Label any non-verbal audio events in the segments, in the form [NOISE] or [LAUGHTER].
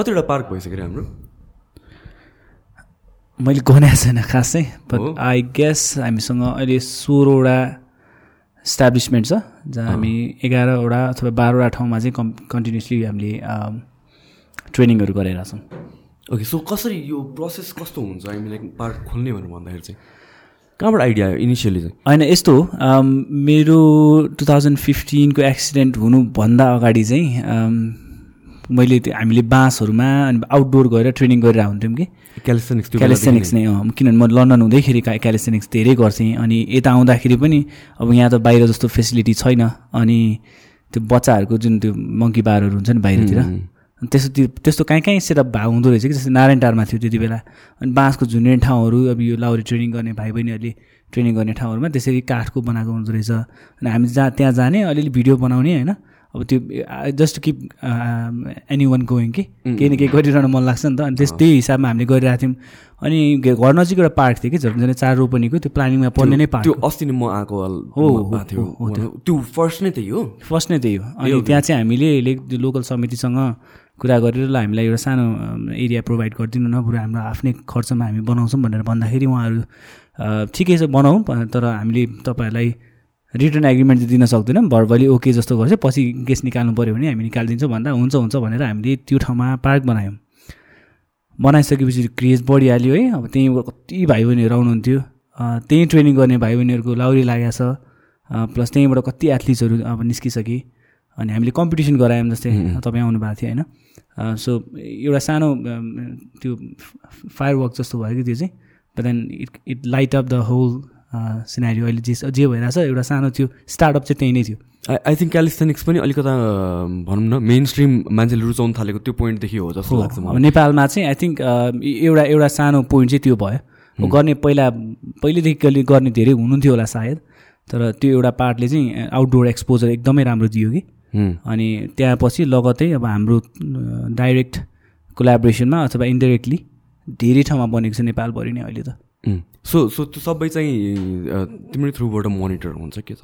कतिवटा पार्क भइसक्यो हाम्रो? मैले गनेको छैन खासै? बट आई गेस हामीसँग अहिले सोह्रवटा इस्टाब्लिसमेन्ट छ जहाँ हामी एघारवटा अथवा बाह्रवटा ठाउँमा चाहिँ कम् कन्टिन्युसली हामीले ट्रेनिङहरू गरेका छौँ। ओके सो कसरी यो प्रोसेस कस्तो हुन्छ? हामीलाई पार्क खोल्ने भनेर भन्दाखेरि चाहिँ कहाँबाट आइडिया आयो इनिसियली चाहिँ? होइन यस्तो हो मेरो टु थाउजन्ड फिफ्टिनको एक्सिडेन्ट हुनुभन्दा अगाडि चाहिँ मैले हामीले बाँसहरूमा अनि आउटडोर गएर ट्रेनिङ गरेर हुन्थ्यौँ कि। क्यालिस्थेनिक्स नै अँ, किनभने म लन्डन हुँदैखेरि का- क्यालिस्थेनिक्स धेरै गर्थेँ अनि यता आउँदाखेरि पनि अब यहाँ त बाहिर जस्तो फेसिलिटी छैन अनि त्यो बच्चाहरूको जुन त्यो मङ्की बारहरू हुन्छ नि बाहिरतिर अनि त्यस्तो कहीँ कहीँ सेटअप भए हुँदो रहेछ कि। जस्तै नारायणटारमा थियो त्यति बेला। अनि बाँसको झुन्ने ठाउँहरू अब यो लाउरी ट्रेनिङ गर्ने भाइ बहिनीहरूले ट्रेनिङ गर्ने ठाउँहरूमा त्यसरी काठको बनाएको हुँदो रहेछ। अनि हामी जहाँ त्यहाँ जाने अलिअलि भिडियो बनाउने होइन। अब त्यो just keep any one going कि? केही न केही गरिरहन मन लाग्छ नि त। अनि त्यस त्यही हिसाबमा हामीले गरिरहेको थियौँ। अनि घर नजिक एउटा पार्क थियो कि झन् चार रोपनीको त्यो प्लानिङमा पर्ने नै पार्क त्यो अस्ति नै म आएको हो, त्यो। फर्स्ट नै त्यही हो? फर्स्ट नै त्यही हो। अनि त्यहाँ चाहिँ हामीले लोकल समितिसँग कुरा गरेर ल हामीलाई एउटा सानो एरिया प्रोभाइड गरिदिनु न बरु हाम्रो आफ्नै खर्चमा हामी बनाउँछौँ भनेर भन्दाखेरि उहाँहरू ठिकै छ बनाऊ प- तर हामीले तपाईँहरूलाई रिटर्न एग्रिमेन्ट चाहिँ दिन सक्दैनौँ। भर्बली ओके जस्तो गर्छ पछि केस निकाल्नु पऱ्यो भने हामी निकालिदिन्छौँ भन्दा हुन्छ हुन्छ भनेर हामीले त्यो ठाउँमा पार्क बनायौँ। बनाइसकेपछि क्रेज बढिहाल्यो है। अब त्यहीँबाट कति भाइ बहिनीहरू आउनुहुन्थ्यो। त्यहीँ ट्रेनिङ गर्ने भाइ बहिनीहरूको लाउरी लागेको छ। प्लस त्यहीँबाट कति एथलिट्सहरू अब निस्किसके अनि हामीले कम्पिटिसन गरायौँ जस्तै तपाईँ आउनु भएको थियो होइन? सो एउटा सानो त्यो फायर वर्क जस्तो भयो कि त्यो चाहिँ। But then it it light up the whole scenery अहिले जे जे भइरहेछ एउटा सानो त्यो स्टार्टअप चाहिँ त्यही नै थियो। आई आई थिङ्क क्यालिस्थेनिक्स पनि अलिकता भनौँ न मेन स्ट्रिम मान्छेले रुचाउनु थालेको त्यो पोइन्टदेखि हो जस्तो लाग्छ अब मलाई। नेपालमा चाहिँ आई थिङ्क एउटा एउटा सानो पोइन्ट चाहिँ त्यो भयो। गर्ने पहिला पहिलेदेखि कहिले गर्ने धेरै हुनुहुन्थ्यो होला सायद तर त्यो एउटा पार्टले चाहिँ आउटडोर एक्सपोजर एकदमै राम्रो दियो कि। अनि त्यहाँ पछि लगतै अब हाम्रो डाइरेक्ट कोलाबोरेसनमा अथवा इन्डाइरेक्टली धेरै ठाउँमा बनेको छ नेपालभरि नै अहिले त. सो सो त्यो सबै चाहिँ तिम्रै थ्रुबाट मोनिटर हुन्छ के त?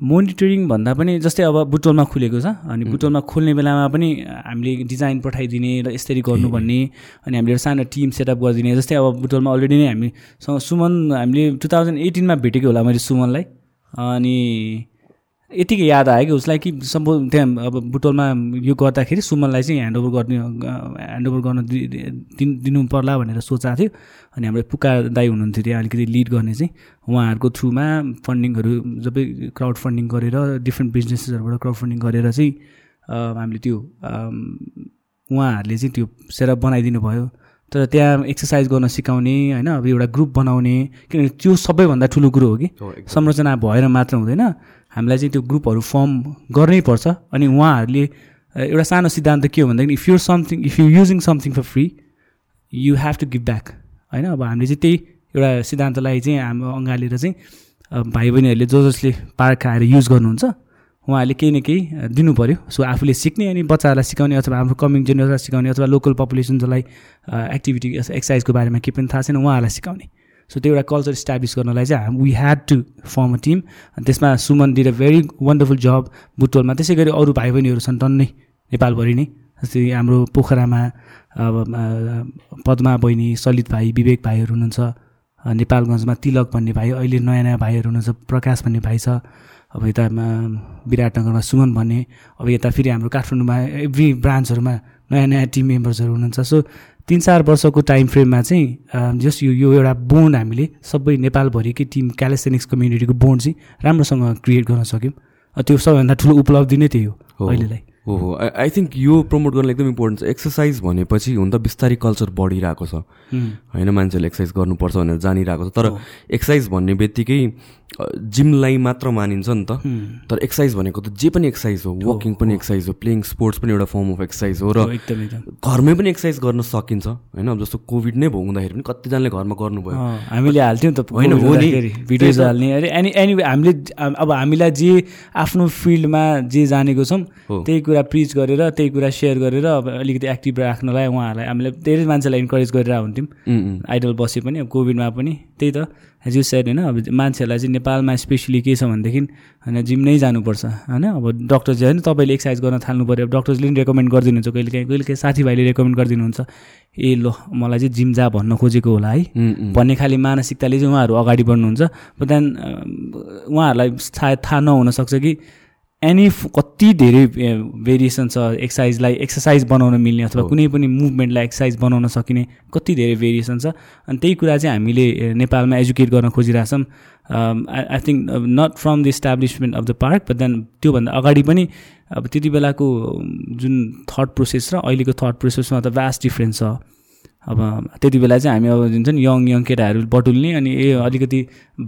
मोनिटरिङ भन्दा पनि जस्तै अब बुटोलमा खुलेको छ अनि बुटोलमा खोल्ने बेलामा पनि हामीले डिजाइन पठाइदिने र यसरी गर्नु भन्ने अनि हामीले एउटा सानो टिम सेटअप गरिदिने जस्तै अब बुटोलमा अलरेडी नै हामीसँग सुमन हामीले टु थाउजन्ड एटिनमा भेटेको होला मैले सुमनलाई अनि यतिकै याद आयो कि उसलाई कि सम्भव त्यहाँ अब बुटोलमा यो गर्दाखेरि सुमनलाई चाहिँ ह्यान्डओभर गर्ने ह्यान्डओभर गर्न दिनु दिनु पर्ला भनेर सोचेको थियो। अनि हाम्रो पुका दाई हुनुहुन्थ्यो त्यहाँ अलिकति लिड गर्ने चाहिँ। उहाँहरूको थ्रुमा फन्डिङहरू सबै क्राउड फन्डिङ गरेर डिफ्रेन्ट बिजनेसेसहरूबाट क्राउड फन्डिङ गरेर चाहिँ हामीले त्यो उहाँहरूले चाहिँ त्यो सेटअप बनाइदिनु भयो। तर त्यहाँ एक्सर्साइज गर्न सिकाउने होइन? अब एउटा ग्रुप बनाउने किनभने त्यो सबैभन्दा ठुलो कुरो हो कि। संरचना भएर मात्र हुँदैन। हामीलाई चाहिँ त्यो ग्रुपहरू फर्म गर्नै पर्छ। अनि उहाँहरूले एउटा सानो सिद्धान्त के हो भनेदेखि if you something if you using something for free you have to give back होइन? अब हामीले चाहिँ त्यही एउटा सिद्धान्तलाई चाहिँ हाम्रो अँगालेर चाहिँ भाइ बहिनीहरूले जो जसले पार्क आएर युज गर्नुहुन्छ उहाँहरूले केही न केही दिनु पऱ्यो सो आफूले सिक्ने अनि बच्चाहरूलाई सिकाउने अथवा हाम्रो कमिङ जेनेरेसनलाई सिकाउने अथवा लोकल पपुलेसन जसलाई एक्टिभिटी एक्सर्साइजको बारेमा केही पनि थाहा छैन उहाँहरूलाई सिकाउने। सो त्यो एउटा कल्चर इस्टाब्लिस गर्नलाई चाहिँ we had to form a team. त्यसमा Suman did a very wonderful job बुटोलमा त्यसै गरी अरू भाइ बहिनीहरू छन् टन्नै नेपालभरि नै। जस्तै हाम्रो पोखरामा अब पद्मा बहिनी सलित भाइ विवेक भाइहरू हुनुहुन्छ। नेपालगञ्जमा तिलक भन्ने भाइ अहिले नयाँ नयाँ भाइहरू हुनुहुन्छ प्रकाश भन्ने भाइ छ। अब यता अ, विराटनगरमा सुमन भन्ने अब यता फेरि हाम्रो काठमाडौँमा एभ्री ब्रान्चहरूमा नयाँ नयाँ टिम मेम्बर्सहरू हुनुहुन्छ। सो तिन चार वर्षको टाइम फ्रेममा चाहिँ जस्ट यो यो एउटा बोन्ड हामीले सबै नेपालभरिकै टिम क्यालेस्थेनिक्स कम्युनिटीको बोन्ड चाहिँ राम्रोसँग क्रिएट गर्न सक्यौँ। त्यो सबैभन्दा ठुलो उपलब्धि नै त्यही हो। अहिलेलाई। हो आई आई थिङ्क यो प्रमोट गर्न एकदम इम्पोर्टेन्ट छ। एक्सर्साइज भनेपछि हुन त बिस्तारै कल्चर बढिरहेको छ। होइन मान्छेहरूले एक्सर्साइज गर्नुपर्छ भनेर जानिरहेको छ। तर एक्सर्साइज भन्ने बित्तिकै जिमलाई मात्र मानिन्छ नि त। तर एक्सर्साइज भनेको त जे पनि एक्सर्साइज हो वकिङ पनि एक्सर्साइज हो प्लेइङ स्पोर्ट्स पनि एउटा फर्म अफ एक्सर्साइज हो र घरमै पनि एक्सर्साइज गर्न सकिन्छ। होइन अब जस्तो कोभिड नै भयो हुँदाखेरि पनि कतिजनाले घरमा गर्नुभयो। हामीले हाल्थ्यौँ त होइन, हो नि। भिडियोज। हाल्ने। अरे एनी एनी हामीले अब हामीलाई जे आफ्नो फिल्डमा जे जानेको छौँ। त्यही कुरा कुरा प्रिच गरेर त्यही कुरा सेयर गरेर अब अलिकति एक्टिभ राख्नलाई उहाँहरूलाई हामीले धेरै मान्छेलाई इन्करेज गरेर हुन्थ्यौँ. आइडल बसे पनि अब कोभिडमा पनि त्यही त। एज यु सेड होइन अब मान्छेहरूलाई चाहिँ नेपालमा स्पेसली के छ भनेदेखि होइन जिम नै जानुपर्छ होइन। अब डक्टर चाहिँ होइन तपाईँले एक्सर्साइज गर्न थाल्नु पऱ्यो अब डक्टर्सले पनि रेकमेन्ड गरिदिनुहुन्छ कहिले काहीँ कहिले काहीँ साथीभाइले रेकमेन्ड गरिदिनुहुन्छ। ए ल मलाई चाहिँ जिम जा भन्न खोजेको होला है. भन्ने खाले मानसिकताले चाहिँ उहाँहरू अगाडि बढ्नुहुन्छ। त्यहाँदेखि उहाँहरूलाई सायद थाहा नहुनसक्छ कि एनी कति धेरै भेरिएसन छ एक्सर्साइजलाई एक्सर्साइज बनाउन मिल्ने अथवा। कुनै पनि मुभमेन्टलाई एक्सर्साइज बनाउन सकिने कति धेरै भेरिएसन छ। अनि त्यही कुरा चाहिँ हामीले नेपालमा एजुकेट गर्न खोजिरहेछौँ। I think not from the establishment of the park but then त्योभन्दा अगाडि पनि अब त्यति बेलाको जुन थट प्रोसेस र अहिलेको थट प्रोसेसमा त भ्यास्ट डिफ्रेन्स छ। अब त्यति बेला चाहिँ हामी अब हुन्छ नि यङ यङ केटाहरू बटुल्ने अनि ए अलिकति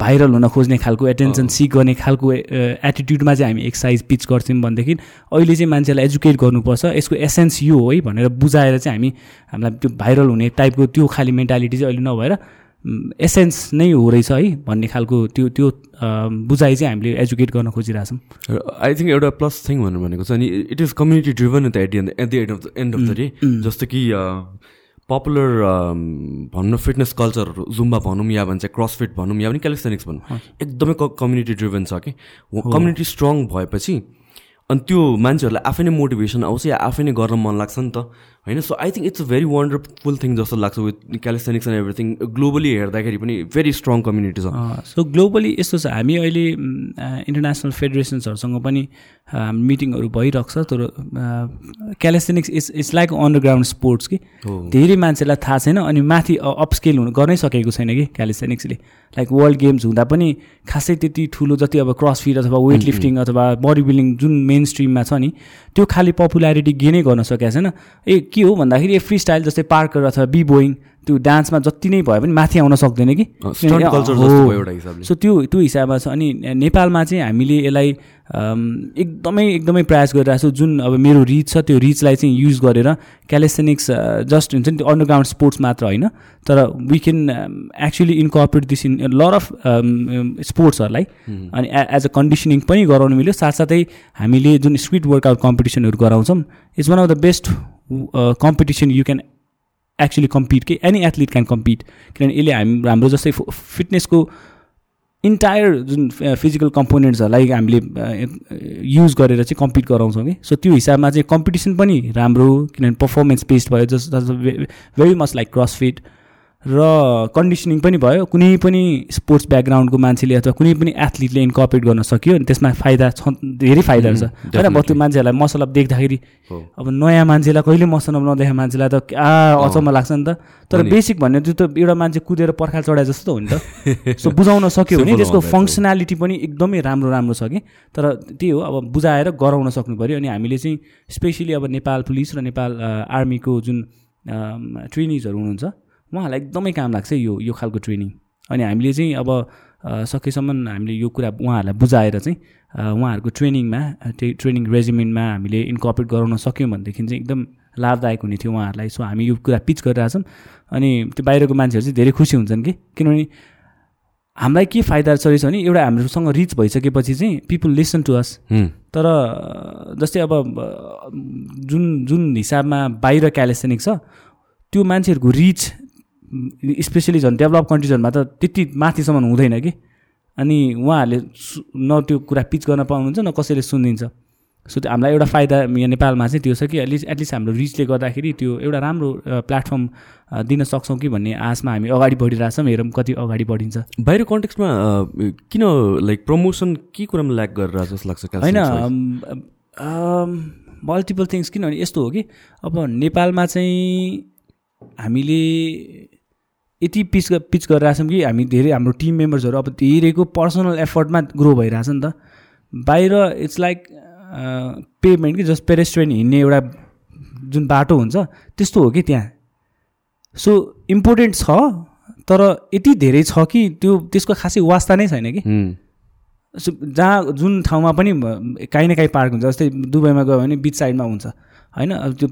भाइरल हुन खोज्ने खालको एटेन्सन सिक गर्ने खालको एटिट्युडमा चाहिँ हामी एक्सर्साइज पिच गर्थ्यौँ भनेदेखि अहिले चाहिँ मान्छेलाई एजुकेट गर्नुपर्छ। यसको एसेन्स यो हो है भनेर बुझाएर चाहिँ हामी हामीलाई त्यो भाइरल हुने टाइपको त्यो खालि मेन्टालिटी चाहिँ अहिले नभएर एसेन्स नै हो रहेछ है भन्ने खालको त्यो त्यो बुझाइ चाहिँ हामीले एजुकेट गर्न खोजिरहेछौँ। आई थिङ्क एउटा प्लस थिङ भन्नु भनेको छ अनि it is community driven at the at the end of the end of the day जस्तो कि पपुलर भनौँ न फिटनेस कल्चरहरू जुम्बा भनौँ या भन्छ क्रसफिट भनौँ या पनि क्यालिस्थेनिक्स भनौँ एकदमै कम्युनिटी ड्रिभन छ कि? कम्युनिटी स्ट्रङ भएपछि अनि त्यो मान्छेहरूलाई आफै नै मोटिभेसन आउँछ या आफै नै गर्न मन लाग्छ नि त होइन? So I think it's a very wonderful thing जस्तो लाग्छ with calisthenics and everything globally हेर्दाखेरि पनि भेरी स्ट्रङ कम्युनिटी छ। सो ग्लोबली यस्तो छ हामी अहिले इन्टरनेसनल फेडरेसन्सहरूसँग पनि मिटिङहरू भइरहेको छ तर calisthenics it's it's like underground sports कि। धेरै मान्छेलाई थाहा छैन अनि माथि अपस्केल हुनु गर्नै सकेको छैन कि क्यालिस्थेनिक्सले लाइक वर्ल्ड गेम्स हुँदा पनि खासै त्यति ठुलो जति अब क्रसफिट अथवा वेट लिफ्टिङ अथवा बडी बिल्डिङ जुन मेन स्ट्रिममा छ नि त्यो खालि पपुल्यारिटी गेनै गर्न सकेको छैन। ए के हो भन्दाखेरि फ्री स्टाइल जस्तै पार्कर अथवा बी बोइङ त्यो डान्समा जति नै भए पनि माथि आउन सक्दैन कि? सो त्यो त्यो हिसाबमा छ। अनि नेपालमा चाहिँ हामीले यसलाई एकदमै एकदमै प्रयास गरिरहेको छौँ। जुन अब मेरो रिच छ त्यो रिचलाई चाहिँ युज गरेर क्यालेस्थेनिक्स जस्ट हुन्छ नि त्यो अन्डरग्राउन्ड स्पोर्ट्स मात्र होइन। तर we can actually incorporate this in lot of स्पोर्ट्सहरूलाई अनि एज अ कन्डिसनिङ पनि गराउनु मिल्यो। साथसाथै हामीले जुन स्ट्रिट वर्कआउट कम्पिटिसनहरू गराउँछौँ it's one of the best competition you can actually compete कि एनी एथलिट क्यान कम्पिट किनभने यसले हामी हाम्रो जस्तै फिटनेसको इन्टायर जुन फिजिकल कम्पोनेन्ट्सहरूलाई हामीले युज गरेर चाहिँ कम्पिट गराउँछौँ कि सो त्यो हिसाबमा चाहिँ कम्पिटिसन पनि राम्रो किनभने पर्फर्मेन्स बेस्ड भयो just very much like CrossFit र कन्डिसनिङ पनि भयो। कुनै पनि स्पोर्ट्स ब्याकग्राउन्डको मान्छेले अथवा कुनै पनि एथलिटले इन्कर्पोरेट गर्न सक्यो अनि त्यसमा फाइदा छ धेरै फाइदाहरू छ होइन त्यो मान्छेहरूलाई मसल अप देख्दाखेरि अब नयाँ मान्छेलाई कहिले मसल अप नदेखाएको मान्छेलाई त क्या अचम्म लाग्छ नि त। तर। बेसिक भन्ने त्यो त एउटा मान्छे कुदेर पर्खाल चढाए जस्तो त हो नि त। [LAUGHS] सो बुझाउन सक्यो भने त्यसको फङ्सनालिटी पनि एकदमै राम्रो राम्रो छ कि। तर त्यही हो अब बुझाएर गराउन सक्नु पऱ्यो अनि हामीले चाहिँ स्पेसली अब नेपाल पुलिस र नेपाल आर्मीको जुन ट्रेनिजहरू हुनुहुन्छ उहाँहरूलाई एकदमै काम लाग्छ यो यो खालको ट्रेनिङ अनि हामीले चाहिँ अब सकेसम्म हामीले यो कुरा उहाँहरूलाई बुझाएर चाहिँ उहाँहरूको ट्रेनिङमा त्यही ट्रेनिङ रेजिमेन्टमा हामीले इन्कर्पोरेट गराउन सक्यौँ भनेदेखि चाहिँ एकदम लाभदायक हुने थियो उहाँहरूलाई। सो हामी यो कुरा पिच गरिरहेछौँ अनि त्यो बाहिरको मान्छेहरू चाहिँ धेरै खुसी हुन्छन् कि? किनभने हामीलाई के फाइदा छ रहेछ भने एउटा हाम्रोसँग रिच भइसकेपछि चाहिँ पिपुल लिसन टु अस तर जस्तै अब जुन जुन हिसाबमा बाहिर क्यालेस्थेनिक छ त्यो मान्छेहरूको रिच स्पेसली झन् डेभलप कन्ट्रिजहरूमा त त्यति माथिसम्म हुँदैन कि। अनि उहाँहरूले न त्यो कुरा पिच गर्न पाउनुहुन्छ न कसैले सुनिदिन्छ। सो त्यो हामीलाई एउटा फाइदा यहाँ नेपालमा चाहिँ त्यो छ कि एटलिस्ट एटलिस्ट हाम्रो रिचले गर्दाखेरि त्यो एउटा राम्रो प्लेटफर्म दिन सक्छौँ कि भन्ने आशमा हामी अगाडि बढिरहेछौँ हेरौँ कति अगाडि बढिन्छ। बाहिर कन्टेक्समा किन लाइक प्रमोसन के कुरामा ल्याक गरेर जस्तो लाग्छ होइन? मल्टिपल थिङ्स किनभने यस्तो हो कि अब नेपालमा चाहिँ हामीले यति पिच पिच गरिरहेछौँ कि हामी धेरै हाम्रो टिम मेम्बर्सहरू अब धेरैको पर्सनल एफर्टमा ग्रो भइरहेछ नि त। बाहिर इट्स लाइक पेमेन्ट कि जस्ट पेरेस्ट्रेन हिँड्ने एउटा जुन बाटो हुन्छ त्यस्तो हो कि त्यहाँ। सो इम्पोर्टेन्ट छ तर यति धेरै छ कि त्यो त्यसको खासै वास्ता नै छैन कि। सो जहाँ जुन ठाउँमा पनि काहीँ न काहीँ पार्क हुन्छ जस्तै दुबईमा गयो भने बिच साइडमा हुन्छ। होइन अब त्यो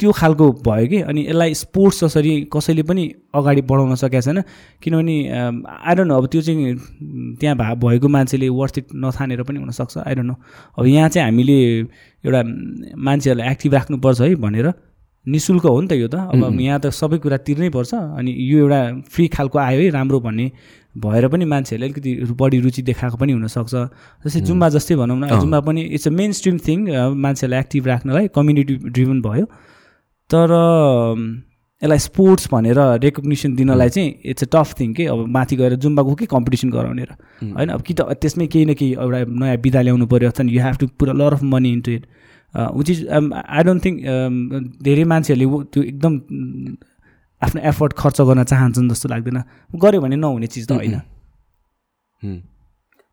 त्यो खालको भयो कि? अनि यसलाई स्पोर्ट्स जसरी कसैले पनि अगाडि बढाउन सकेको छैन। किनभने आई डोन्ट नो अब त्यो चाहिँ त्यहाँ भए भएको मान्छेले वर्थ इट नथानेर पनि हुनसक्छ। नो अब यहाँ चाहिँ हामीले एउटा मान्छेहरूलाई एक्टिभ राख्नुपर्छ है भनेर। नि शुल्क हो नि त यो त। अब यहाँ त सबै कुरा तिर्नै पर्छ। अनि यो एउटा फ्री खालको आयो है राम्रो भन्ने भएर पनि मान्छेहरूले अलिकति बढी रुचि देखाएको पनि हुनसक्छ। जस्तै जुम्बा जस्तै भनौँ न। जुम्बा पनि it's a main stream thing मान्छेहरूलाई एक्टिभ राख्नलाई कम्युनिटी ड्रिभन भयो। तर यसलाई स्पोर्ट्स भनेर रेकग्नेसन दिनलाई चाहिँ इट्स अ टफ थिङ के अब माथि गएर जुम्बाको के कम्पिटिसन गराउने र। होइन अब कि त त्यसमै केही न केही एउटा नयाँ विधा ल्याउनु पऱ्यो अथवा you have to put a lot of money into it which is I don't think धेरै मान्छेहरूले त्यो एकदम आफ्नो एफर्ट खर्च गर्न चाहन्छन् जस्तो लाग्दैन। गऱ्यो भने नहुने चिज त होइन।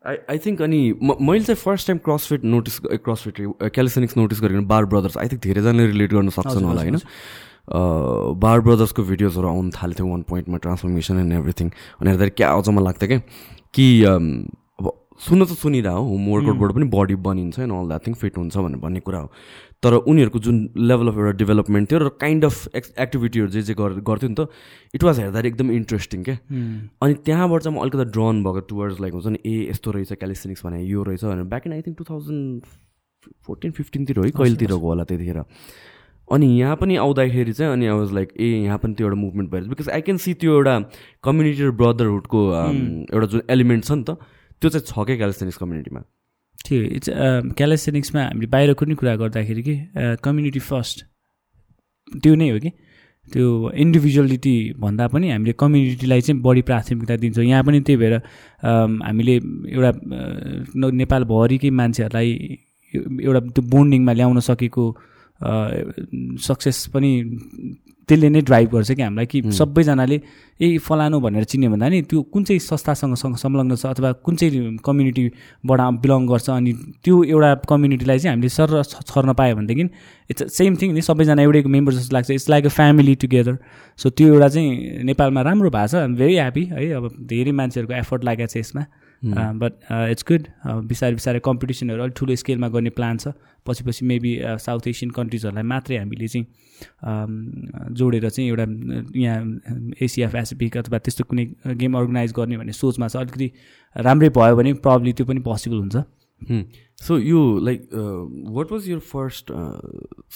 आई आई थिङ्क अनि मैले चाहिँ first time CrossFit notice CrossFit calisthenics notice गरेको बार ब्रदर्स आई थिङ्क धेरैजनाले रिलेट गर्न सक्छन् होला होइन। बार ब्रदर्सको भिडियोजहरू आउनु थियो वान पोइन्टमा ट्रान्सफर्मेसन एन्ड एभ्रिथिङ अनि हेर्दाखेरि क्या अझ मन लाग्थ्यो क्या कि अब सुन्न त सुनिरह हो होम वर्कआउटबाट पनि बडी बनिन्छ and all that thing fit हुन्छ भनेर भन्ने कुरा हो। तर उनीहरूको जुन लेभल अफ एउटा डेभलपमेन्ट थियो र काइन्ड अफ एक्स एक्टिभिटीहरू जे जे गर्थ्यो नि त इट वाज हेर्दाखेरि एकदम इन्ट्रेस्टिङ क्या। अनि त्यहाँबाट चाहिँ म अलिकति ड्रन भएको टुवर्ड्स लाइक हुन्छ नि ए यस्तो रहेछ क्यालिस्टिनिक्स भने यो रहेछ भनेर। Back in I think two thousand fourteen फिफ्टिनतिर है कहिलेतिरको होला त्यतिखेर। अनि यहाँ पनि आउँदाखेरि चाहिँ अनि आई वाज लाइक ए यहाँ पनि त्यो एउटा मुभमेन्ट भएर बिकज आई क्यान सी त्यो एउटा कम्युनिटी र ब्रदरहुडको एउटा जुन एलिमेन्ट छ नि त त्यो चाहिँ छ क्या क्यालिस्टेनिक्स कम्युनिटीमा ठिक इट्स क्यालिस्टेनिक्समा हामीले बाहिरको नि कुरा गर्दाखेरि कि कम्युनिटी फर्स्ट त्यो नै हो कि। त्यो इन्डिभिजुअलिटी भन्दा पनि हामीले कम्युनिटीलाई चाहिँ बढी प्राथमिकता दिन्छौँ। यहाँ पनि त्यही भएर हामीले एउटा नेपालभरिकै मान्छेहरूलाई एउटा त्यो बोन्डिङमा ल्याउन सकेको सक्सेस पनि त्यसले नै ड्राइभ गर्छ कि हामीलाई कि सबैजनाले ए फलानु भनेर चिन्यो भन्दा नि त्यो कुन चाहिँ संस्थासँग संलग्न छ अथवा कुन चाहिँ कम्युनिटीबाट बिलङ गर्छ अनि त्यो एउटा कम्युनिटीलाई चाहिँ हामीले सर छर्न पायो भनेदेखि इट्स सेम थिङ नि सबैजना एउटैको मेम्बर जस्तो लाग्छ। It's like a family together so त्यो एउटा चाहिँ नेपालमा राम्रो भएको छ। भेरी ह्याप्पी है अब धेरै मान्छेहरूको एफर्ट लागेको छ यसमा। बट इट्स गुड बिस्तारै बिस्तारै कम्पिटिसनहरू अलिक ठुलो स्केलमा गर्ने प्लान छ पछि पछि मेबी साउथ एसियन कन्ट्रिजहरूलाई मात्रै हामीले चाहिँ जोडेर चाहिँ एउटा यहाँ एसिया पेसिफिक अथवा त्यस्तो कुनै गेम अर्गनाइज गर्ने भन्ने सोचमा छ अलिकति राम्रै भयो भने प्रब्लम त्यो पनि पोसिबल हुन्छ। सो यो like what was your first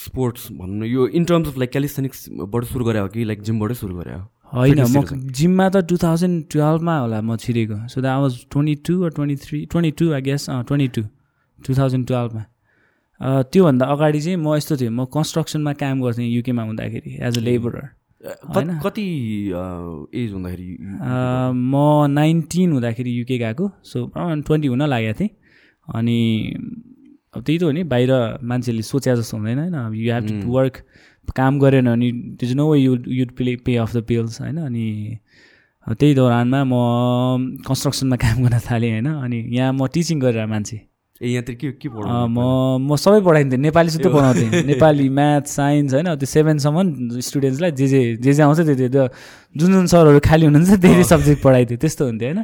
sports भनौँ न यो इन टर्म्स अफ लाइक क्यालिस्थेनिक्सबाट सुरु गरे हो कि लाइक जिमबाटै सुरु गरे हो? होइन म जिममा त टु थाउजन्ड टुवेल्भमा होला म छिरेको। So that was twenty two twenty three twenty two I guess twenty two two thousand टुवेल्भमा त्योभन्दा अगाडि चाहिँ म यस्तो थिएँ म कन्स्ट्रक्सनमा काम गर्थेँ युकेमा हुँदाखेरि एज अ लेबरर होइन? कति एज हुँदाखेरि म नाइन्टिन हुँदाखेरि युके गएको। सो ट्वेन्टी हुन लागेको थिएँ। अनि अब त्यही त हो नि बाहिर मान्छेले सोचे जस्तो हुँदैन होइन? यु हेभ टु वर्क काम गरेन भने is no way you you'd play pay off the bills होइन? अनि त्यही दौरानमा म कन्स्ट्रक्सनमा [LAUGHS] काम गर्न थालेँ होइन? अनि यहाँ म टिचिङ गरेर मान्छे। ए यहाँतिर के के म म सबै पढाइन्थेँ नेपाली सुत्रै पढाउँथेँ। [LAUGHS] नेपाली म्याथ साइन्स होइन? त्यो सेभेनसम्म स्टुडेन्ट्सलाई जे जे जे जे आउँछ त्यो त्यो जुन जुन सरहरू खाली हुनुहुन्छ धेरै सब्जेक्ट पढाइदियो त्यस्तो हुन्थ्यो होइन?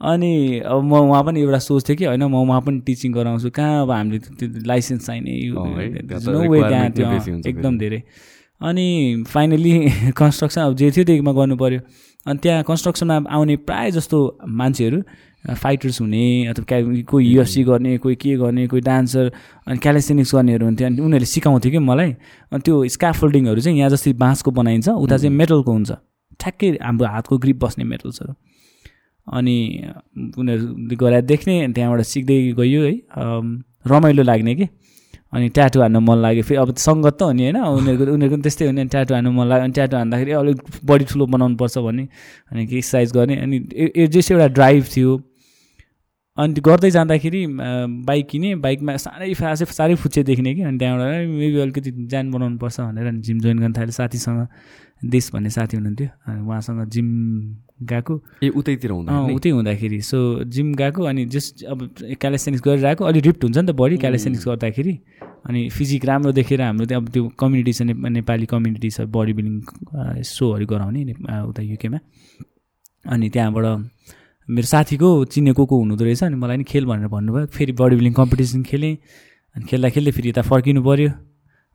अनि अब म उहाँ पनि एउटा सोच थियो कि होइन म उहाँ पनि टिचिङ गराउँछु। कहाँ अब हामीले त्यो लाइसेन्स चाहिने? नो वे त्यहाँ त्यो एकदम धेरै। अनि फाइनली कन्स्ट्रक्सन [LAUGHS] अब जे थियो त्यहीमा गर्नु पऱ्यो अनि त्यहाँ कन्स्ट्रक्सनमा आउने प्रायः जस्तो मान्छेहरू फाइटर्स हुने अथवा कोही युएफसी गर्ने कोही के गर्ने कोही डान्सर अनि क्यालेस्टेनिक्स गर्नेहरू हुन्थ्यो। अनि उनीहरूले सिकाउँथ्यो कि मलाई। अनि त्यो स्क्याफोल्डिङहरू चाहिँ यहाँ जस्तै बाँसको बनाइन्छ उता चाहिँ मेटलको हुन्छ। ठ्याक्कै हाम्रो हातको ग्रिप बस्ने मेटल्सहरू अनि उनीहरू गएर देख्ने त्यहाँबाट सिक्दै गयो है। रमाइलो लाग्ने कि। अनि ट्याटु हान्नु मन लाग्यो। फेरि अब सङ्गत त हो नि होइन। उनीहरूको उनीहरूको पनि त्यस्तै हो नि। ट्याटु हान्नु मन लाग्यो। अनि ट्याटु हान्दाखेरि अलिक बडी ठुलो बनाउनु पर्छ भन्ने अनि एक्सर्साइज गर्ने। अनि जस्तो एउटा ड्राइभ थियो। अनि गर्दै जाँदाखेरि बाइक किने। बाइकमा साह्रै फासै साह्रै फुच्चे देख्ने कि। अनि त्यहाँबाट मेबी अलिकति जान बनाउनु पर्छ भनेर जिम जोइन गर्न थालेँ साथीसँग। देश भन्ने साथी हुनुहुन्थ्यो। अनि उहाँसँग जिम गएको। ए उतैतिर हुँदा उतै हुँदाखेरि। सो जिम गएको अनि जस अब क्यालेसेनिक्स गरेर आएको अलिक रिप्ट हुन्छ नि त बडी क्यालेसेनिक्स गर्दाखेरि। अनि फिजिक राम्रो देखेर हाम्रो त्यहाँ अब त्यो कम्युनिटी छ नेपाली कम्युनिटी छ बडी बिल्डिङ सोहरू गराउने उता युकेमा अनि त्यहाँबाट मेरो साथीको चिनेको को हुनुहुँदो रहेछ अनि मलाई नि खेल भनेर भन्नुभयो। फेरि बडी बिल्डिङ कम्पिटिसन खेलेँ। अनि खेल्दा खेल्दै फेरि यता फर्किनु पऱ्यो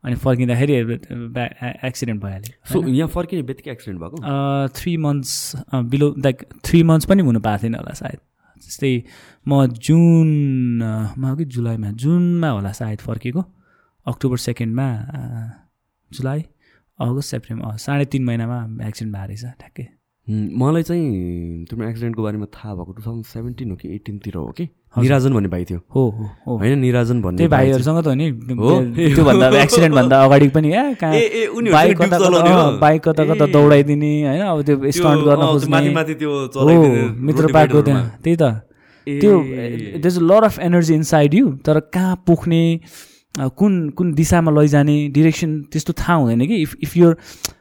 अनि फर्किँदाखेरि एक्सिडेन्ट भइहाल्यो। सो यहाँ फर्किने बित्तिकै एक्सिडेन्ट भएको? Three months below like three months पनि हुनु पाएको थिएन होला सायद। जस्तै म जुनमा कि जुलाईमा? जुनमा होला सायद फर्केको। अक्टोबर सेकेन्डमा जुलाई अगस्त सेप्टेम्बर साढे तिन महिनामा एक्सिडेन्ट भएको रहेछ ठ्याक्कै। मलाई चाहिँ तिम्रो एक्सिडेन्टको बारेमा थाहा भएको टु थाउजन्ड सेभेन्टिन हो कि एटिनतिर हो कि? निराजन भन्ने भाइ थियो। हो होइन निराजन भन्ने भाइहरूसँग त हो नि? त्योभन्दा एक्सिडेन्ट भन्दा अगाडि पनि बाइक कता बाइक कता कता। दौडाइदिने होइन अब त्यो स्टन्ट गर्न खोज्ने। मित्र डिभाइडरमा। त्यहाँ। त्यही त। त्यो there's a lot of energy inside you तर कहाँ पुग्ने कुन कुन दिशामा लैजाने डिरेक्सन त्यस्तो थाहा हुँदैन कि। इफ इफ यो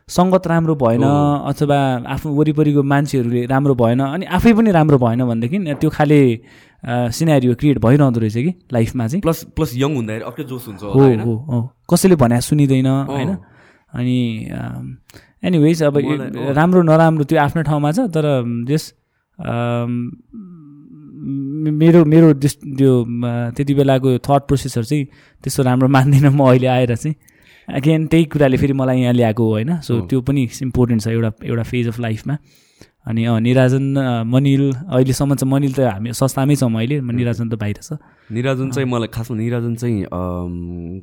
सङ्गत राम्रो भएन अथवा आफ्नो वरिपरिको मान्छेहरूले राम्रो भएन अनि आफै पनि राम्रो भएन भनेदेखि त्यो खाले सिनेरियो क्रिएट भइरहँदो रहेछ कि लाइफमा चाहिँ। प्लस प्लस यङ हुँदाखेरि अर्कै जोस हुन्छ हो हो हो कसैले भने सुनिँदैन होइन? अनि एनिवेज अब। राम्रो नराम्रो त्यो आफ्नो ठाउँमा छ तर जस मेरो मेरो त्यो त्यति बेलाको थट प्रोसेसहरू चाहिँ त्यस्तो राम्रो मान्दिनँ म अहिले आएर चाहिँ। अगेन त्यही कुराले फेरि मलाई यहाँ ल्याएको होइन सो। त्यो पनि इम्पोर्टेन्ट छ एउटा एउटा फेज अफ लाइफमा अनि निराजन मनिल अहिलेसम्म चाहिँ मनिल त हामी संस्थामै छौँ अहिले निराजन त बाहिर छ। निराजन चाहिँ मलाई खासमा निराजन चाहिँ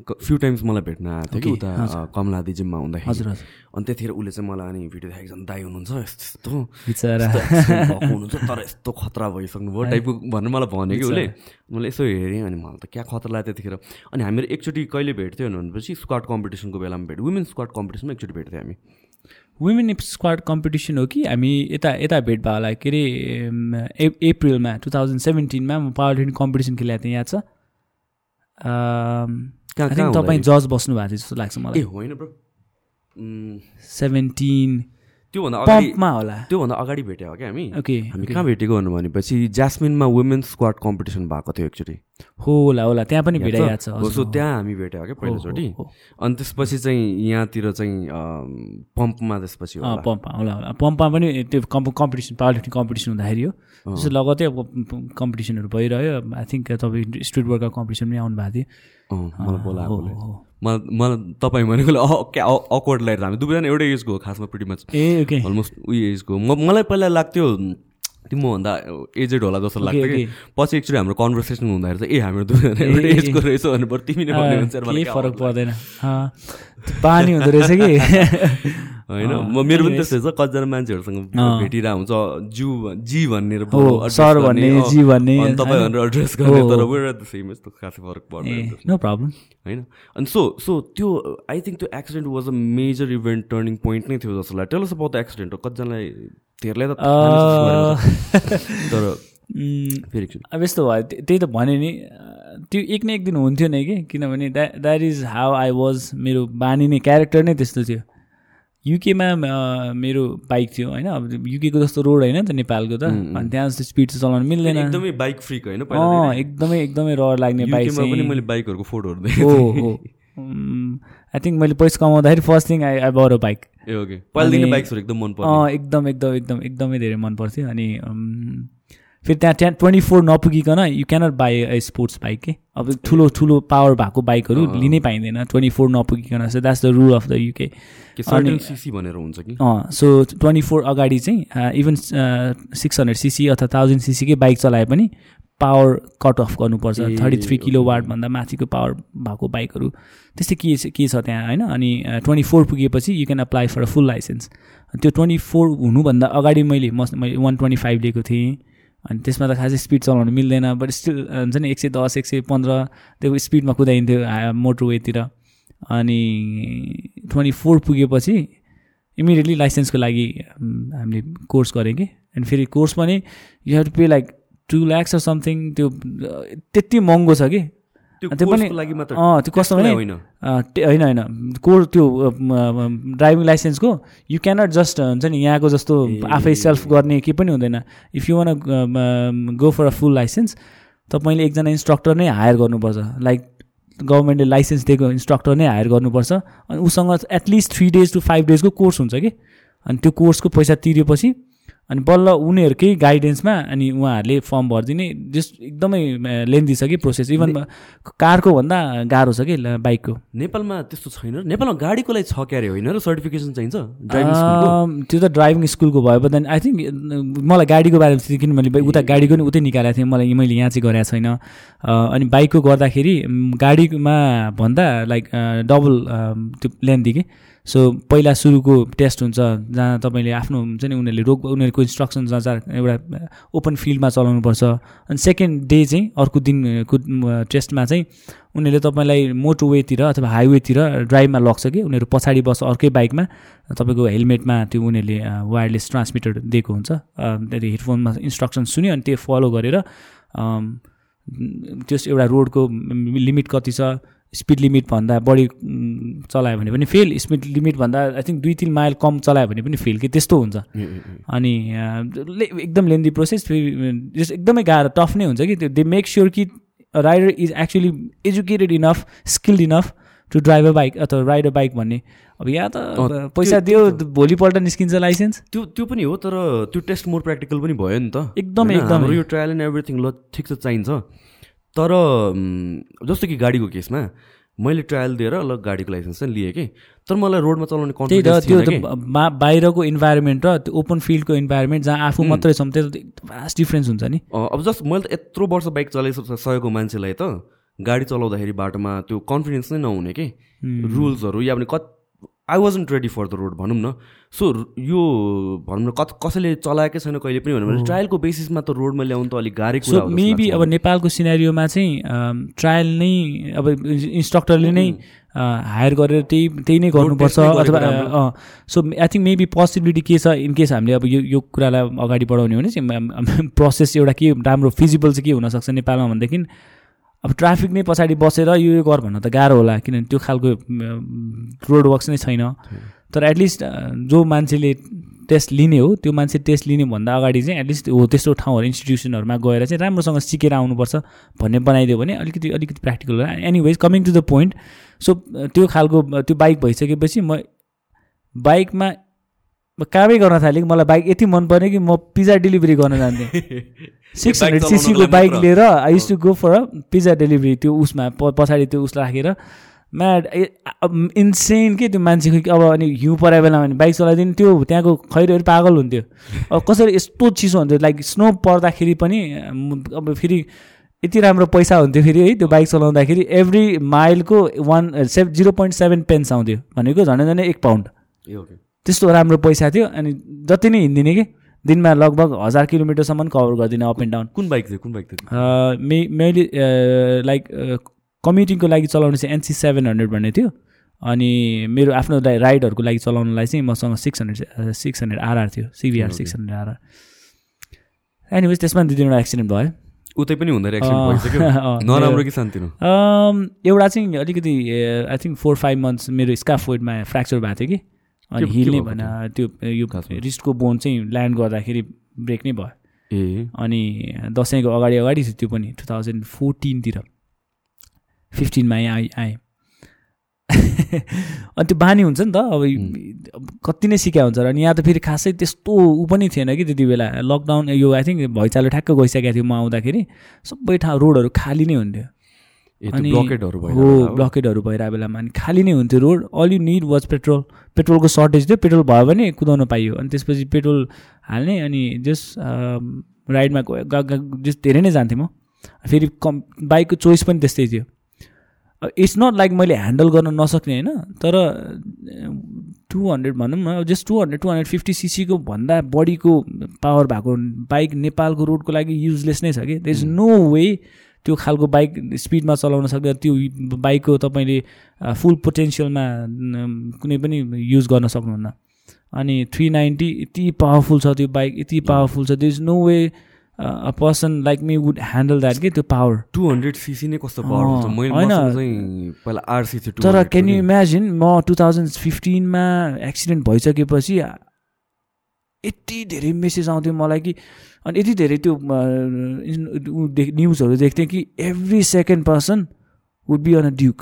फ्यु टाइम्स मलाई भेट्न आएको थियो कि उता कमलादी जिममा हुँदाखेरि। हजुर हजुर। अनि त्यतिखेर उसले चाहिँ मलाई अनि भिडियो देखाएको झन् दाई हुनुहुन्छ यस्तो यस्तो। बिचरा। हुनुहुन्छ तर यस्तो खतरा भइसक्नु भयो टाइपको भनेर मलाई भन्यो कि उसले। मैले यसो हेरेँ अनि मलाई त क्या खतरा लाग्यो त्यतिखेर। अनि हामीहरू एकचोटि कहिले भेट्थ्यो भनेपछि स्क्वाड कम्पिटिसनको बेलामा भेट्यो वुमेन स्क्वाड कम्पिटिसनमा एकचोटि भेट्थ्यो हामी। वुमेन स्क्वाड कम्पिटिसन हो कि? हामी यता यता भेट भयो होला। के अरे ए- अप्रिलमा टु थाउजन्ड सेभेन्टिनमा म पावर लिफ्टिङ कम्पिटिसन खेलेको थिएँ याद छ? तपाईँ जज बस्नु भएको थियो जस्तो लाग्छ मलाई। होइन ब्रो। सेभेन्टिन त्योभन्दा पम्पमा होला। त्योभन्दा अगाडि भेट्यो हो क्या हामी? ओके हामी कहाँ भेटेको भनेपछि ज्यास्मिनमा वुमेन स्क्वाड कम्पिटिसन भएको थियो एकचोटि हो होला होला त्यहाँ पनि भेटा याद छ? सो त्यहाँ हामी भेट्यो क्या पहिलोचोटि। अनि त्यसपछि चाहिँ यहाँतिर चाहिँ पम्पमा त्यसपछि पम्पमा होला होला। पम्पमा पनि त्यो comp competition power lifting competition हुँदाखेरि हो। त्यसो लगतै अब कम्पिटिसनहरू भइरह्यो। आई थिङ्क तपाईँ स्ट्रिट वर्कआउट कम्पिटिसन पनि आउनु भएको थियो मलाई बोलाएको। मलाई मलाई तपाईँ भनेकोले अ क्या अक्वर्ड लागेर हामी दुवैजना एउटै एजको हो खासमा मच ए ओके। अलमोस्ट उयो एजको म मलाई पहिला लाग्थ्यो तिमी मभन्दा एजेड होला जस्तो लाग्थ्यो कि? पछि एकचोटि हाम्रो कन्भर्सेसन हुँदाखेरि चाहिँ ए हाम्रो एउटै एजको रहेछ भने बरु तिमी नै फरक पर्दैन। पानी हुँदो रहेछ कि? [LAUGHS] होइन म मेरो पनि त्यस्तै छ कतिजना मान्छेहरूसँग भेटिरहेको हुन्छ जु जी भन्ने सर भन्ने जी भन्ने तपाईँ भनेर एड्रेस गर्ने तर द सेम यस्तो खासै फरक पर्दैन नो प्रब्लम होइन अनि सो सो त्यो आई थिङ्क त्यो accident was a major event turning point नै थियो जस्तो लाग्यो। टेल अबाउट द एक्सिडेन्ट हो कतिजनालाई धेरैलाई त। [LAUGHS] तर फेरि अब यस्तो भयो त्य- त्यही त भने नि त्यो एक न एक दिन हुन्थ्यो नै कि? किनभने that that is how I was मेरो बानी नै क्यारेक्टर नै त्यस्तो थियो। युकेमा मेरो बाइक थियो होइन? अब युकेको जस्तो रोड होइन त नेपालको त। अनि त्यहाँ जस्तो स्पिड चाहिँ चलाउनु मिल्दैन। एकदमै बाइक फ्रिक होइन अँ पहिला एकदमै एकदमै रहर लाग्ने बाइक पनि मैले बाइकहरूको फोटोहरू हो देखेँ हो आई थिङ्क मैले पैसा कमाउँदाखेरि first thing I I bought a bike A okay पहिलादेखि अनि- बाइक्सहरू एकदम मन पर्ने अँ एकदम एकदम एकदम एकदमै धेरै मन पर्थ्यो अनि फेरि त्यहाँ त्यहाँ twenty four नपुगिकन you cannot buy a sports bike के? अब ठुलो ठुलो पावर भएको बाइकहरू लिनै पाइँदैन। Twenty four नपुगिकन so that's the rule of the UK CC भनेर हुन्छ कि? अँ सो ट्वेन्टी फोर अगाडि चाहिँ इभन सिक्स हन्ड्रेड सिसी अथवा थाउजन्ड सिसीकै बाइक चलाए पनि पावर कट अफ गर्नुपर्छ। थर्टी थ्री किलो वाटभन्दा माथिको पावर भएको बाइकहरू त्यस्तै के के छ त्यहाँ होइन? अनि ट्वेन्टी फोर पुगेपछि you can apply for a full licence त्यो ट्वेन्टी फोर हुनुभन्दा अगाडि मैले म मैले वान ट्वेन्टी फाइभ लिएको थिएँ। अनि त्यसमा त खासै स्पिड चलाउनु मिल्दैन बट स्टिल हुन्छ नि एक सय दस एक सय पन्ध्र त्यो स्पिडमा कुदाइन्थ्यो मोटरवेतिर अनि ट्वेन्टी फोर पुगेपछि इमिडिएटली लाइसेन्सको लागि हामीले कोर्स गरेँ कि। अनि फेरि कोर्स पनि you have to pay like two lakhs or something त्यो त्यति महँगो छ कि। त्यो पनि- कोर्सको लागि मात्र अँ त्यो कस्तो भने होइन। होइन होइन। कोर्स त्यो ड्राइभिङ लाइसेन्सको यु क्यानट जस्ट हुन्छ नि यहाँको जस्तो आफै सेल्फ गर्ने केही पनि हुँदैन। If you want go for a full licence तपाईँले एकजना इन्स्ट्रक्टर नै हायर गर्नुपर्छ। लाइक गभर्मेन्टले लाइसेन्स दिएको इन्स्ट्रक्टर नै हायर गर्नुपर्छ। अनि उसँग at least three days to five डेजको कोर्स हुन्छ कि? अनि त्यो कोर्सको पैसा तिरेपछि अनि बल्ल उनीहरूकै गाइडेन्समा अनि उहाँहरूले फर्म भरिदिने जस्ट एकदमै लेन्दी छ कि प्रोसेस इभन कारको भन्दा गाह्रो छ कि बाइकको नेपालमा त्यस्तो छैन? नेपालमा गाडीको लागि छ क्यारे होइन र सर्टिफिकेसन चाहिन्छ? त्यो त ड्राइभिङ स्कुलको भयो बट आई थिङ्क मलाई गाडीको बारेमा चाहिँ किन मैले उता गाडीको नि उतै निकालेको थिएँ मलाई मैले यहाँ चाहिँ गरेको छैन। अनि बाइकको गर्दाखेरि गाडीमा भन्दा लाइक डबल त्यो लेन्थी कि? सो पहिला सुरुको टेस्ट हुन्छ जहाँ तपाईँले आफ्नो हुन्छ नि उनीहरूले रोक उनीहरूको इन्स्ट्रक्सन जहाँ एउटा ओपन फिल्डमा चलाउनुपर्छ। अनि सेकेन्ड डे चाहिँ अर्को दिनको टेस्टमा चाहिँ उनीहरूले तपाईँलाई मोटो वेतिर अथवा हाइवेतिर ड्राइभमा लग्छ कि उनीहरू पछाडि बस्छ अर्कै बाइकमा। तपाईँको हेलमेटमा त्यो उनीहरूले वायरलेस ट्रान्समिटर दिएको हुन्छ। त्यहाँदेखि हेडफोनमा इन्स्ट्रक्सन सुन्यो अनि त्यो फलो गरेर त्यस एउटा रोडको लिमिट कति छ स्पिड लिमिटभन्दा बढी चलायो भने पनि फेल। स्पिड लिमिटभन्दा आई थिङ्क दुई तिन माइल कम चलायो भने पनि फेल कि त्यस्तो हुन्छ। अनि एकदम लेन्दी प्रोसेस फेरि जस एकदमै गाह्रो टफ नै हुन्छ कि त्यो। दे मेक स्योर कि rider is actually educated enough skilled enough to drive a bike अथवा राइड अ बाइक भन्ने। अब यहाँ त पैसा दियो भोलिपल्ट निस्किन्छ लाइसेन्स त्यो त्यो पनि हो तर त्यो टेस्ट मोर प्र्याक्टिकल पनि भयो नि त। एकदमै? एकदमै। यो ट्रायल एन्ड एभ्रिथिङ ल ठिक छ चाहिन्छ। तर जस्तो कि गाडीको केसमा मैले ट्रायल दिएर ल गाडीको लाइसेन्स चाहिँ लिएँ कि। तर मलाई रोडमा चलाउने कन्फिडेन्स त्यो त बाहिरको इन्भाइरोमेन्ट र त्यो ओपन फिल्डको इन्भाइरोमेन्ट जहाँ आफू मात्रै छौँ त्यो भास्ट डिफ्रेन्स हुन्छ नि। अब जस्ट मैले त यत्रो वर्ष बाइक चलाइसकेको मान्छेलाई त गाडी चलाउँदाखेरि बाटोमा त्यो कन्फिडेन्स नै नहुने कि। रुल्सहरू या भने कत I wasn't ready for the road भनौँ न सो यो भनौँ न कत कसैले चलाएकै छैन कहिले पनि भने ट्रायलको बेसिसमा त रोडमा ल्याउनु त अलिक गाह्रै कुरा सो मेबी अब। नेपालको सिनेरियोमा चाहिँ ट्रायल नै अब इन्स्ट्रक्टरले नै हायर गरेर त्यही त्यही नै गर्नुपर्छ अथवा। So I think maybe possibility के छ इन केस हामीले अब यो यो कुरालाई अगाडि बढाउने हो भने चाहिँ प्रोसेस [LAUGHS] एउटा के राम्रो फिजिबल चाहिँ के हुनसक्छ नेपालमा भनेदेखि अब ट्राफिक नै पछाडि बसेर यो यो गर भन्न त गाह्रो होला किनभने त्यो खालको रोड वर्क्स नै छैन। तर एटलिस्ट जो मान्छेले टेस्ट लिने हो त्यो मान्छे टेस्ट लिने भन्दा अगाडि चाहिँ एटलिस्ट हो त्यस्तो ठाउँहरू इन्स्टिट्युसनहरूमा गएर चाहिँ राम्रोसँग सिकेर आउनुपर्छ भन्ने बनाइदियो भने अलिकति अलिकति practical anyways coming to the point so त्यो खालको त्यो बाइक भइसकेपछि म बाइकमा कामै गर्न थालेँ कि मलाई बाइक यति मन पर्यो कि म पिज्जा डेलिभरी गर्न जान्थेँ। [LAUGHS] सिक्स हन्ड्रेड सिसीको बाइक। लिएर I used to go for a pizza delivery त्यो उसमा पछाडि त्यो उस राखेर। म्याड इन्सेन के त्यो मान्छेको कि अब अनि हिउँ परायो बेलामा भने बाइक चलाइदिने त्यो त्यहाँको खैरोहरू पागल हुन्थ्यो। [LAUGHS] अब कसरी यस्तो चिसो हुन्थ्यो लाइक स्नो पर्दाखेरि पनि अब फेरि यति राम्रो पैसा हुन्थ्यो फेरि है त्यो बाइक चलाउँदाखेरि एभ्री माइलको one save zero point seven pence आउँथ्यो भनेको झन् झन् एक पाउन्ड. त्यस्तो राम्रो पैसा थियो अनि जति नै हिँडिदिने कि दिनमा लगभग हजार किलोमिटरसम्म कभर गरिदिने अप एन्ड डाउन कुन बाइक थियो? कुन बाइक थियो? मे मैले लाइक कम्युटिङको लागि चलाउने चाहिँ एनसी सेभेन हन्ड्रेड भन्ने थियो। अनि मेरो आफ्नो राइडहरूको लागि चलाउनलाई चाहिँ मसँग six hundred six hundred RR थियो। CBR six hundred RR anyways त्यसमा दुई तिनवटा एक्सिडेन्ट भयो। उतै पनि हुँदो एउटा चाहिँ अलिकति I think four five months मेरो स्काफोइडमा फ्र्याक्चर भएको थियो कि। अनि के- हिल नै के भएको भएन त्यो? यो? रिस्टको बोन चाहिँ ल्यान्ड गर्दाखेरि ब्रेक नै भयो। ए। अनि दसैँको अगाडि अगाडि थियो त्यो पनि टु थाउजन्ड फोर्टिनतिर फिफ्टिनमा आएँ आएँ। [LAUGHS] अनि त्यो बानी हुन्छ नि त अब अब कति नै सिकाइ हुन्छ र अनि यहाँ त फेरि खासै त्यस्तो ऊ पनि थिएन कि त्यति बेला। लकडाउन यो आई थिङ्क भैँचालो ठ्याक्क गइसकेको थियो म आउँदाखेरि। सबै ठाउँ रोडहरू खाली नै हुन्थ्यो। ब्लकेटहरू भयो हो ब्लकेटहरू भइरहेको बेलामा अनि खाली नै हुन्थ्यो road. All you need was petrol पेट्रोलको सर्टेज थियो पेट्रोल भयो भने कुदाउन पाइयो। अनि त्यसपछि पेट्रोल हाल्ने अनि जस राइडमा जस धेरै नै जान्थेँ म। फेरि कम बाइकको चोइस पनि त्यस्तै थियो। इट्स नट लाइक मैले ह्यान्डल गर्न नसक्ने होइन? तर टु हन्ड्रेड भनौँ न just two hundred two hundred fifty सिसीको भन्दा बढीको पावर भएको बाइक नेपालको रोडको लागि युजलेस नै छ कि। द इज नो वे त्यो खालको बाइक स्पिडमा चलाउन सक्दा त्यो बाइकको तपाईँले फुल पोटेन्सियलमा कुनै पनि युज गर्न सक्नुहुन्न। अनि थ्री नाइन्टी यति पावरफुल छ त्यो बाइक यति पावरफुल छ। There is no way a person like me would handle that कि त्यो पावर टु हन्ड्रेड सिसी नै कस्तो होइन। मसँग चाहिँ पहिला आरसी थियो तर 200 क्यान यु इमेजिन म टु थाउजन्ड फिफ्टिनमा एक्सिडेन्ट भइसकेपछि यति धेरै मेसेज आउँथ्यो मलाई कि अनि यति धेरै त्यो न्युजहरू देख्थेँ कि every second person would be on a Duke.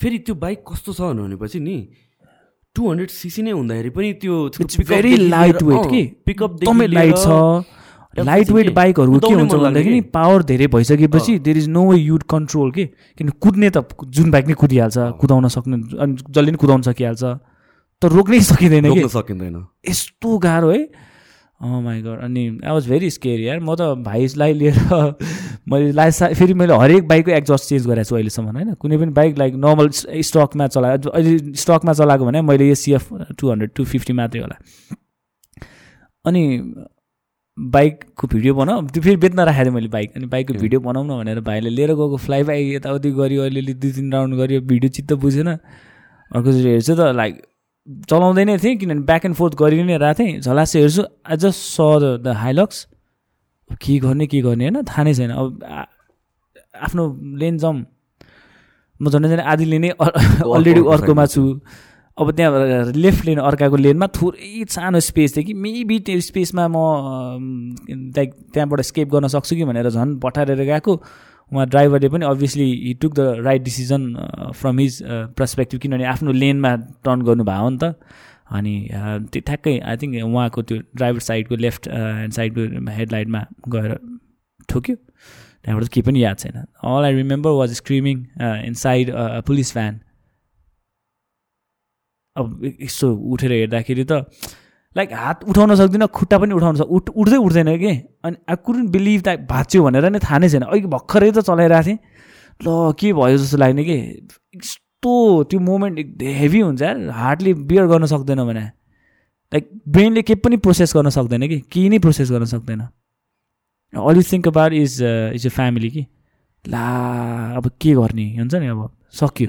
फेरि त्यो बाइक कस्तो छ भनेपछि नि टु हन्ड्रेड सिसी नै हुँदाखेरि पनि त्यो भेरी लाइट वेट कि? पिकअप एकदमै लाइट छ। लाइट वेट बाइकहरूको के हुन्छ भन्दाखेरि पावर धेरै भइसकेपछि there is no way you'd control के? किन कुद्ने त जुन बाइक नै कुदिहाल्छ कुदाउन सक्ने अनि जसले पनि कुदाउन सकिहाल्छ। तर रोक्नै सकिँदैन कि? सकिँदैन। यस्तो गाह्रो है। माई गड अनि आई वाज भेरी स्केयर यार। म त भाइसलाई लिएर [LAUGHS] मैले लास्ट फेरि मैले हरेक बाइकको एक्जस्ट चेन्ज गरेको छु अहिलेसम्म होइन? कुनै पनि बाइक लाइक नर्मल स्टकमा चलाएको अहिले स्टकमा चलाएको भने मैले यो CF two hundred two fifty मात्रै होला। अनि बाइकको भिडियो बनाऊ। त्यो फेरि बेच्न राखेको थिएँ मैले बाइक। अनि बाइकको भिडियो बनाउन भनेर भाइले लिएर गएको फ्लाइ बाइक यताउति गऱ्यो अलिअलि दुई तिन राउन्ड गऱ्यो। भिडियो चित्त बुझेन। अर्कोचोटि हेर्छु त लाइक चलाउँदै नै थिएँ किनभने ब्याक एन्ड फोर्थ गरि नै रहेको थिएँ। झलासे हेर्छु I just saw the Hilux. के गर्ने के गर्ने होइन? थाहा नै छैन। अब आफ्नो लेन जम म झन् झन् आधी नै अलरेडी अर्कोमा छु। अब त्यहाँ लेफ्ट लेन अर्काको लेनमा थोरै सानो स्पेस थियो कि मेबी त्यो स्पेसमा म लाइक त्यहाँबाट स्केप गर्न सक्छु कि भनेर झन् पठाएर गएको। उहाँ ड्राइभरले पनि obviously he took the right decision from his perspective किनभने आफ्नो लेनमा टर्न गर्नुभयो नि त। अनि त्यो ठ्याक्कै आई थिङ्क उहाँको त्यो ड्राइभर साइडको लेफ्ट ह्यान्ड साइडको हेडलाइटमा गएर ठोक्यो। त्यहाँबाट केही पनि याद छैन। All I remember was screaming inside police van अब यसो उठेर हेर्दाखेरि त लाइक हात उठाउन सक्दिनँ खुट्टा पनि उठाउन सक् उठ उठ्दै उठ्दैन कि? अनि आई कुडन्ट बिलिभ द्याट भाँच्यो भनेर नै थाहा नै छैन। अघि भर्खरै त चलाइरहेको थिएँ। ल के भयो जस्तो लाग्ने कि? यस्तो त्यो मोमेन्ट हेभी हुन्छ यार। हार्टले बियर गर्न सक्दैन भने। लाइक ब्रेनले केही पनि प्रोसेस गर्न सक्दैन कि? केही नै प्रोसेस गर्न सक्दैन। All you think about is is a family कि? ला अब के गर्ने? हुन्छ नि अब। सक्यो।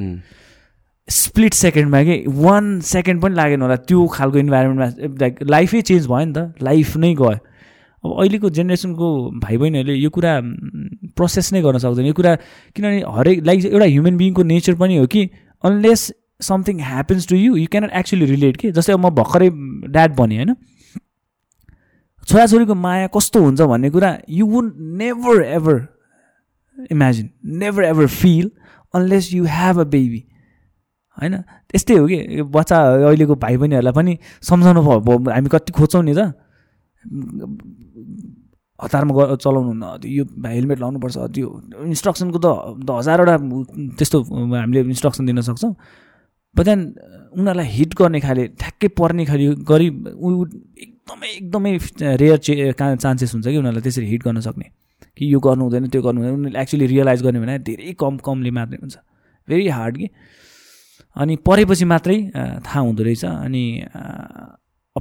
स्प्लिट सेकेन्डमा कि वान सेकेन्ड पनि लागेन होला। त्यो खालको इन्भाइरोमेन्टमा लाइक लाइफै चेन्ज भयो नि त। लाइफ नै गयो। अब अहिलेको जेनेरेसनको भाइ बहिनीहरूले यो कुरा प्रोसेस नै गर्न सक्दैन। यो कुरा किनभने हरेक लाइक एउटा ह्युमन बिङको नेचर पनि हो कि unless something happens to you you cannot actually relate कि। जस्तै अब म भर्खरै ड्याड भनेँ होइन? छोराछोरीको माया कस्तो हुन्छ भन्ने कुरा you would never ever imagine never ever feel unless you have a baby होइन? त्यस्तै हो कि? बच्चा अहिलेको भाइ बहिनीहरूलाई पनि सम्झाउनु भयो हामी कति खोज्छौँ नि त। हतारमा ग चलाउनु न यो हेलमेट लाउनुपर्छ त्यो इन्स्ट्रक्सनको त हजारवटा त्यस्तो हामीले इन्स्ट्रक्सन दिन सक्छौँ। बट देन उनीहरूलाई हिट गर्ने खाले ठ्याक्कै पर्ने खाले गरी एकदमै एकदमै रेयर चे चान्सेस हुन्छ कि उनीहरूलाई त्यसरी हिट गर्न सक्ने। कि यो गर्नु हुँदैन त्यो गर्नु हुँदैन। उनीहरूले एक्चुली रियलाइज गर्ने भने धेरै कम कमले मात्रै हुन्छ। भेरी हार्ड कि। अनि परेपछि मात्रै थाहा हुँदो रहेछ अनि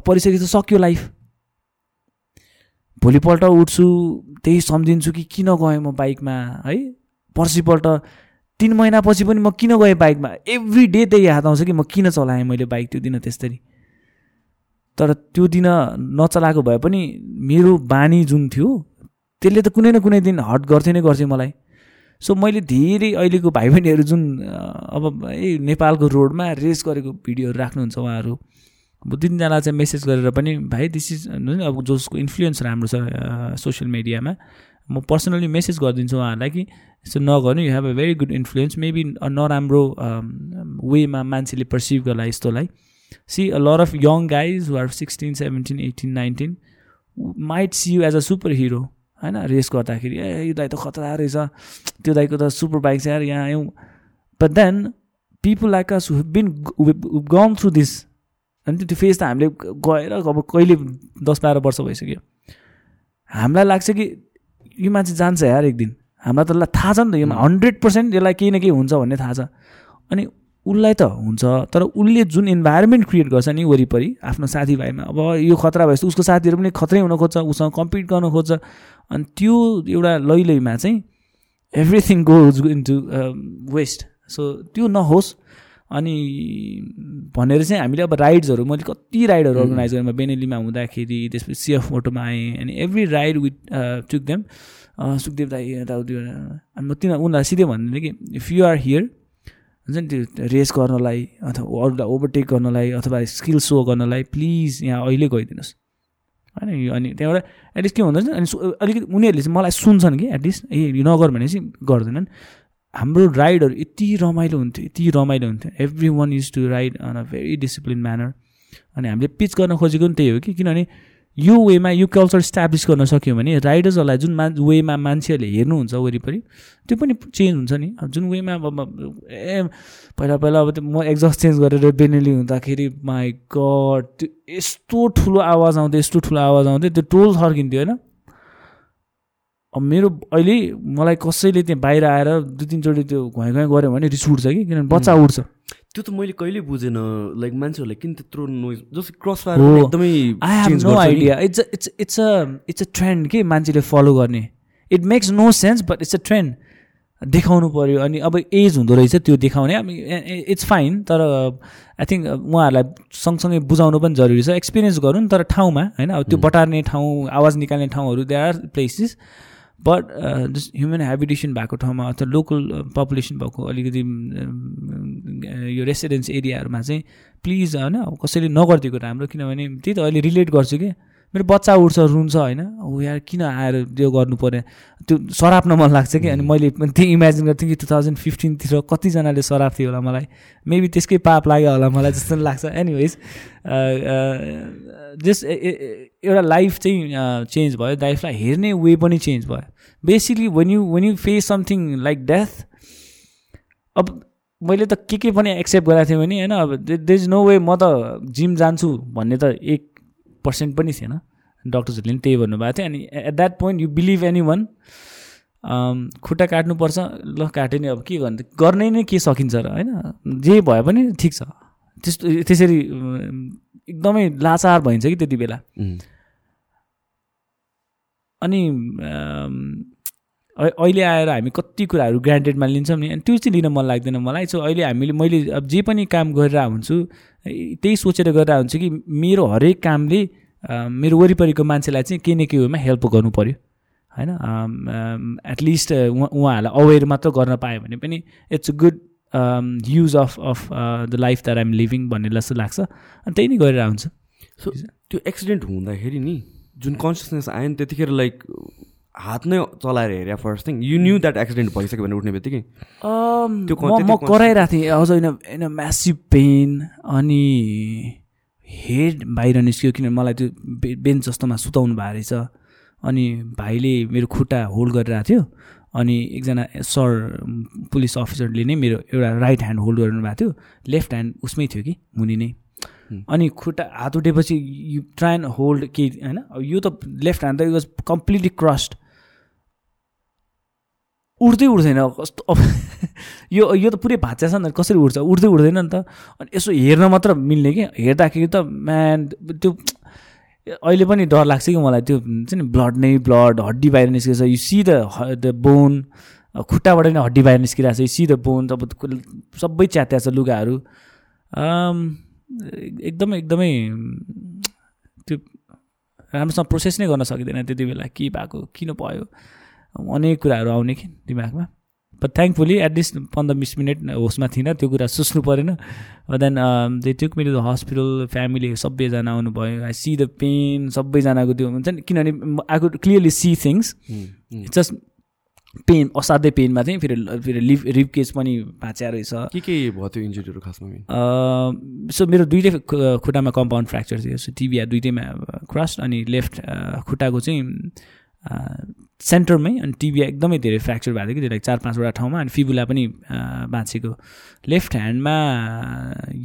परिसकेपछि सक्यो लाइफ। भोलिपल्ट उठ्छु त्यही सम्झिन्छु कि किन गएँ म बाइकमा है? पर्सिपल्ट तिन महिनापछि पनि म किन गएँ बाइकमा? एभ्री डे त्यही याद आउँछ कि म किन चलाएँ मैले बाइक त्यो दिन त्यस्तरी तर त्यो दिन नचलाएको भए पनि मेरो बानी जुन थियो त्यसले त कुनै न कुनै दिन हट गर्थ्यो नै गर्थ्यो मलाई। सो मैले धेरै अहिलेको भाइ बहिनीहरू जुन अब ए नेपालको रोडमा रेस गरेको भिडियोहरू राख्नुहुन्छ उहाँहरू अब तिनजना चाहिँ मेसेज गरेर पनि भाइ दिस इज अब जसको इन्फ्लुएन्स राम्रो छ सोसियल मिडियामा म पर्सनली मेसेज गरिदिन्छु उहाँहरूलाई कि यस्तो नगर्नु you have a very good influence maybe नराम्रो वेमा मान्छेले पर्सिभ गर्ला यस्तोलाई. See a lot of young guys who are sixteen seventeen eighteen nineteen might see you as a superhero होइन रेस गर्दाखेरि ए यो दाइ त खतरा रहेछ। त्यो दाइको त सुपर बाइक छ यार यहाँ आयौँ। But then people like us who been gone through this अनि त्यो फेज त हामीले गएर अब कहिले दस बाह्र वर्ष भइसक्यो। हामीलाई लाग्छ कि यो मान्छे जान्छ यार एक दिन। हामीलाई त थाहा छ नि त यो हन्ड्रेड पर्सेन्ट यसलाई केही न केही हुन्छ भन्ने थाहा छ। अनि उसलाई त हुन्छ तर उसले जुन इन्भाइरोमेन्ट क्रिएट गर्छ नि वरिपरि आफ्नो साथीभाइमा अब यो खतरा भएपछि उसको साथीहरू पनि खत्रै हुन खोज्छ उसँग कम्पिट गर्न खोज्छ। अनि त्यो एउटा लैलैमा चाहिँ everything goes into waste so त्यो नहोस्। अनि भनेर चाहिँ हामीले अब राइड्सहरू मैले कति राइडहरू अर्गनाइज गरेँ बेनेलीमा हुँदाखेरि त्यसपछि सिएफ मोटोमा आएँ अनि every ride with took them Sukhdev दाई यताउति अनि म तिनीहरू उनीहरूलाई सिधै भन्दैन कि इफ यु आर हियर हुन्छ नि त्यो रेस गर्नलाई अथवा अरूलाई ओभरटेक गर्नलाई अथवा स्किल सो गर्नलाई प्लिज यहाँ अहिले गइदिनुहोस्। होइन अनि त्यहाँबाट एटलिस्ट के हुँदो अनि अलिकति उनीहरूले चाहिँ मलाई सुन्छन् कि एटलिस्ट ए नगर भने चाहिँ गर्दैनन्। हाम्रो राइडहरू यति रमाइलो हुन्थ्यो यति रमाइलो हुन्थ्यो। Every one use to ride on a very discipline manner अनि हामीले पिच गर्न खोजेको पनि त्यही हो कि किनभने यो वेमा यो कल्चर इस्टाब्लिस गर्न सक्यो भने राइडर्सहरूलाई जुन मा वेमा मान्छेहरूले हेर्नुहुन्छ वरिपरि त्यो पनि चेन्ज हुन्छ नि। अब जुन वेमा अब ए पहिला पहिला अब त्यो म एक्जस्ट चेन्ज गरेर बेनेली हुँदाखेरि माई गड त्यो यस्तो ठुलो आवाज आउँथ्यो यस्तो ठुलो आवाज आउँथ्यो त्यो टोल थर्किन्थ्यो होइन? अब मेरो अहिले मलाई कसैले त्यहाँ बाहिर आएर दुई तिनचोटि त्यो घुवाइ घुवाइ गऱ्यो भने रिस उठ्छ कि? किनभने बच्चा उठ्छ। त्यो त मैले कहिले बुझेन लाइक मान्छेहरूले किन त्यत्रो नोइज जस्तै क्रस हो। एकदमै आई हेभ नो गर्छ नि। Idea it's it's it's a it's a trend के मान्छेले फलो गर्ने। It makes no sense but it's a trend देखाउनु पऱ्यो अनि अब एज हुँदो रहेछ त्यो देखाउने। इट्स फाइन तर आई थिङ्क उहाँहरूलाई सँगसँगै बुझाउनु पनि जरुरी छ। एक्सपिरियन्स गरौँ तर ठाउँमा होइन? अब त्यो बटार्ने ठाउँ आवाज निकाल्ने ठाउँहरू they are places but just human habitation भएको ठाउँमा अथवा लोकल पपुलेसन भएको अलिकति अम, यो रेसिडेन्स एरियाहरूमा चाहिँ प्लिज होइन कसैले नगरिदिएको राम्रो किनभने त्यही त अहिले रिलेट गर्छु कि। मेरो बच्चा उठ्छ रुन्छ होइन? हो यार किन आएर त्यो गर्नु पऱ्यो त्यो सराप्न मन लाग्छ कि? अनि मैले त्यही इमेजिन गर्थेँ कि टु थाउजन्ड फिफ्टिनतिर कतिजनाले सराप थियो होला मलाई। मेबी त्यसकै पाप लाग्यो होला मलाई जस्तो लाग्छ। एनिवेज जस्ट एउटा लाइफ चाहिँ चेन्ज भयो। लाइफलाई हेर्ने वे पनि चेन्ज भयो। Basically when you when you face something like death अब मैले त के के पनि एक्सेप्ट गरेको थिएँ भने होइन? अब दे इज नो वे म त जिम जान्छु भन्ने त एक पर्सेन्ट पनि थिएन। डक्टर्सहरूले पनि त्यही भन्नुभएको थियो अनि at that point you believe any one खुट्टा काट्नुपर्छ ल काट्यो नि अब के गर्नु? गर्नै नै के सकिन्छ र होइन? जे भए पनि ठिक छ। त्यस्तो त्यसरी एकदमै लाचार भइन्छ कि त्यति बेला। अनि अहिले आएर हामी कति कुराहरू ग्रान्टेडमा लिन्छौँ नि। अनि त्यो चाहिँ लिन मन लाग्दैन मलाई। सो अहिले हामीले मैले अब जे पनि काम गरेर हुन्छु त्यही सोचेर गरेर हुन्छु कि मेरो हरेक कामले मेरो वरिपरिको मान्छेलाई चाहिँ केही न केही वेमा हेल्प गर्नु पऱ्यो होइन एटलिस्ट उहाँहरूलाई अवेर मात्र गर्न पायो भने पनि it's a good use of of the life that I'm living भन्ने जस्तो लाग्छ। अनि त्यही नै गरेर हुन्छ। सो त्यो एक्सिडेन्ट हुँदाखेरि नि जुन कन्सियसनेस आयो नि त्यतिखेर लाइक हात नै चलाएर हेरे first thing you knew that accident भइसक्यो भने उठ्ने बित्तिकै? म कराइरहेको थिएँ। अझ होइन होइन म्यासिभ पेन अनि हेड बाहिर निस्क्यो किनभने मलाई त्यो बेन्च जस्तोमा सुताउनु भएको रहेछ। अनि भाइले मेरो खुट्टा होल्ड गरिरहेको थियो। अनि एकजना सर पुलिस अफिसरले नै मेरो एउटा राइट ह्यान्ड होल्ड गर्नु भएको थियो। लेफ्ट ह्यान्ड उसमै थियो कि मुनि नै। अनि खुट्टा हात उठेपछि यु ट्राई एन्ड होल्ड के होइन? यो त लेफ्ट ह्यान्ड त वाज कम्प्लिटली क्रस्ड उठ्दै उठ्दैन। कस्तो [LAUGHS] यो यो त पुरै भाँच्या छ नि त कसरी उठ्छ? उठ्दै उठ्दैन नि त। अनि यसो हेर्न मात्र मिल्ने कि? हेर्दाखेरि त म्यान त्यो अहिले पनि डर लाग्छ कि मलाई त्यो हुन्छ नि ब्लड नै ब्लड हड्डी बाहिर निस्केछ यु सी द बोन खुट्टाबाट नै हड्डी बाहिर निस्किरहेको छ यु सी द बोन अब सबै च्यात्या छ लुगाहरू। एकदमै एकदमै त्यो राम्रोसँग प्रोसेस नै गर्न सकिँदैन त्यति बेला। के भएको? किन भयो? अनेक कुराहरू आउने कि दिमागमा। बट थ्याङ्कफुली एटलिस्ट पन्ध्र बिस मिनट होसमा थिइनँ त्यो कुरा सोच्नु परेन। Then they took the hospital family सबैजना आउनुभयो। आई सी द पेन सबैजनाको त्यो हुन्छ नि किनभने I could clearly see things it's just pain असाध्यै पेनमा थिएँ फेरि फेरि लिभ रिप केस पनि भाँच्या रहेछ। के के भयो त्यो इन्जुरीहरू खासमा सो मेरो दुइटै खुट्टामा कम्पाउन्ड फ्र्याक्चर थियो। सो टिबिया दुइटैमा क्रस्ट अनि लेफ्ट खुट्टाको चाहिँ सेन्टरमै अनि टिबिया एकदमै धेरै फ्र्याक्चर भएको थियो कि लाइक चार पाँचवटा ठाउँमा अनि फिबुला पनि अ, भाँचेको लेफ्ट ह्यान्डमा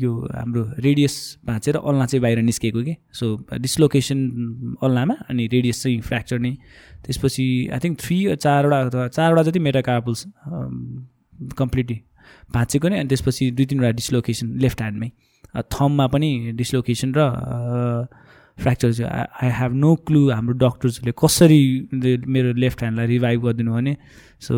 यो हाम्रो रेडियस भाँचेर अल्ना चाहिँ बाहिर निस्केको कि। सो डिस्लोकेसन अल्नामा अनि रेडियस चाहिँ फ्र्याक्चर नै। त्यसपछि आई थिङ्क थ्री चारवटा अथवा चारवटा जति मेटाकार्पल्स कम्प्लिटली भाँचेको नै अनि त्यसपछि दुई तिनवटा डिस्लोकेसन लेफ्ट ह्यान्डमै। अ, थम्बमा पनि डिस्लोकेसन र फ्र्याक्चर थियो आई हेभ नो क्लु हाम्रो डक्टर्सहरूले कसरी मेरो लेफ्ट ह्यान्डलाई रिभाइभ गरिदिनु भने। सो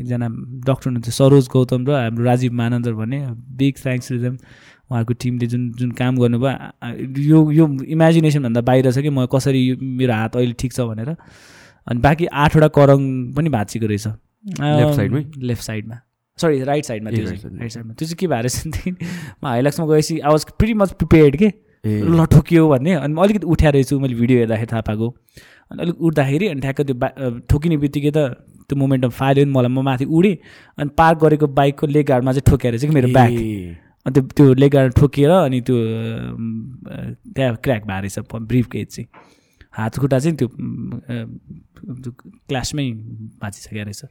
एकजना डक्टर हुनुहुन्थ्यो सरोज गौतम र हाम्रो राजीव मानन्दर भन्ने। बिग थ्याङ्क्स टु देम उहाँहरूको टिमले जुन जुन काम गर्नुभयो यो यो इमेजिनेसनभन्दा बाहिर छ कि म कसरी मेरो हात अहिले ठिक छ भनेर। अनि बाँकी आठवटा करङ पनि भाँचिएको रहेछ। Left side मै? लेफ्ट साइडमा सरी राइट साइडमा त्यो। राइट साइडमा त्यो चाहिँ के भएर चाहिँ म हाइलाक्समा गएपछि I was pretty much prepared के? ल ठोकियो भन्ने। अनि म अलिकति उठ्या रहेछु मैले भिडियो हेर्दाखेरि थाहा पाएको। अनि अलिक उठ्दाखेरि अनि ठ्याक्क त्यो बा ठोकिने बित्तिकै त त्यो मोमेन्टमा फाल्यो नि मलाई। म माथि उडेँ अनि पार्क गरेको बाइकको लेग गार्डमा चाहिँ ठोकेर चाहिँ मेरो ब्याग। अनि त्यो त्यो लेग गार्ड ठोकिएर अनि त्यो त्यहाँ क्र्याक भएर रहेछ ब्रिफ केज चाहिँ। हात खुट्टा चाहिँ त्यो क्लासमै भाँचिसकेको रहेछ।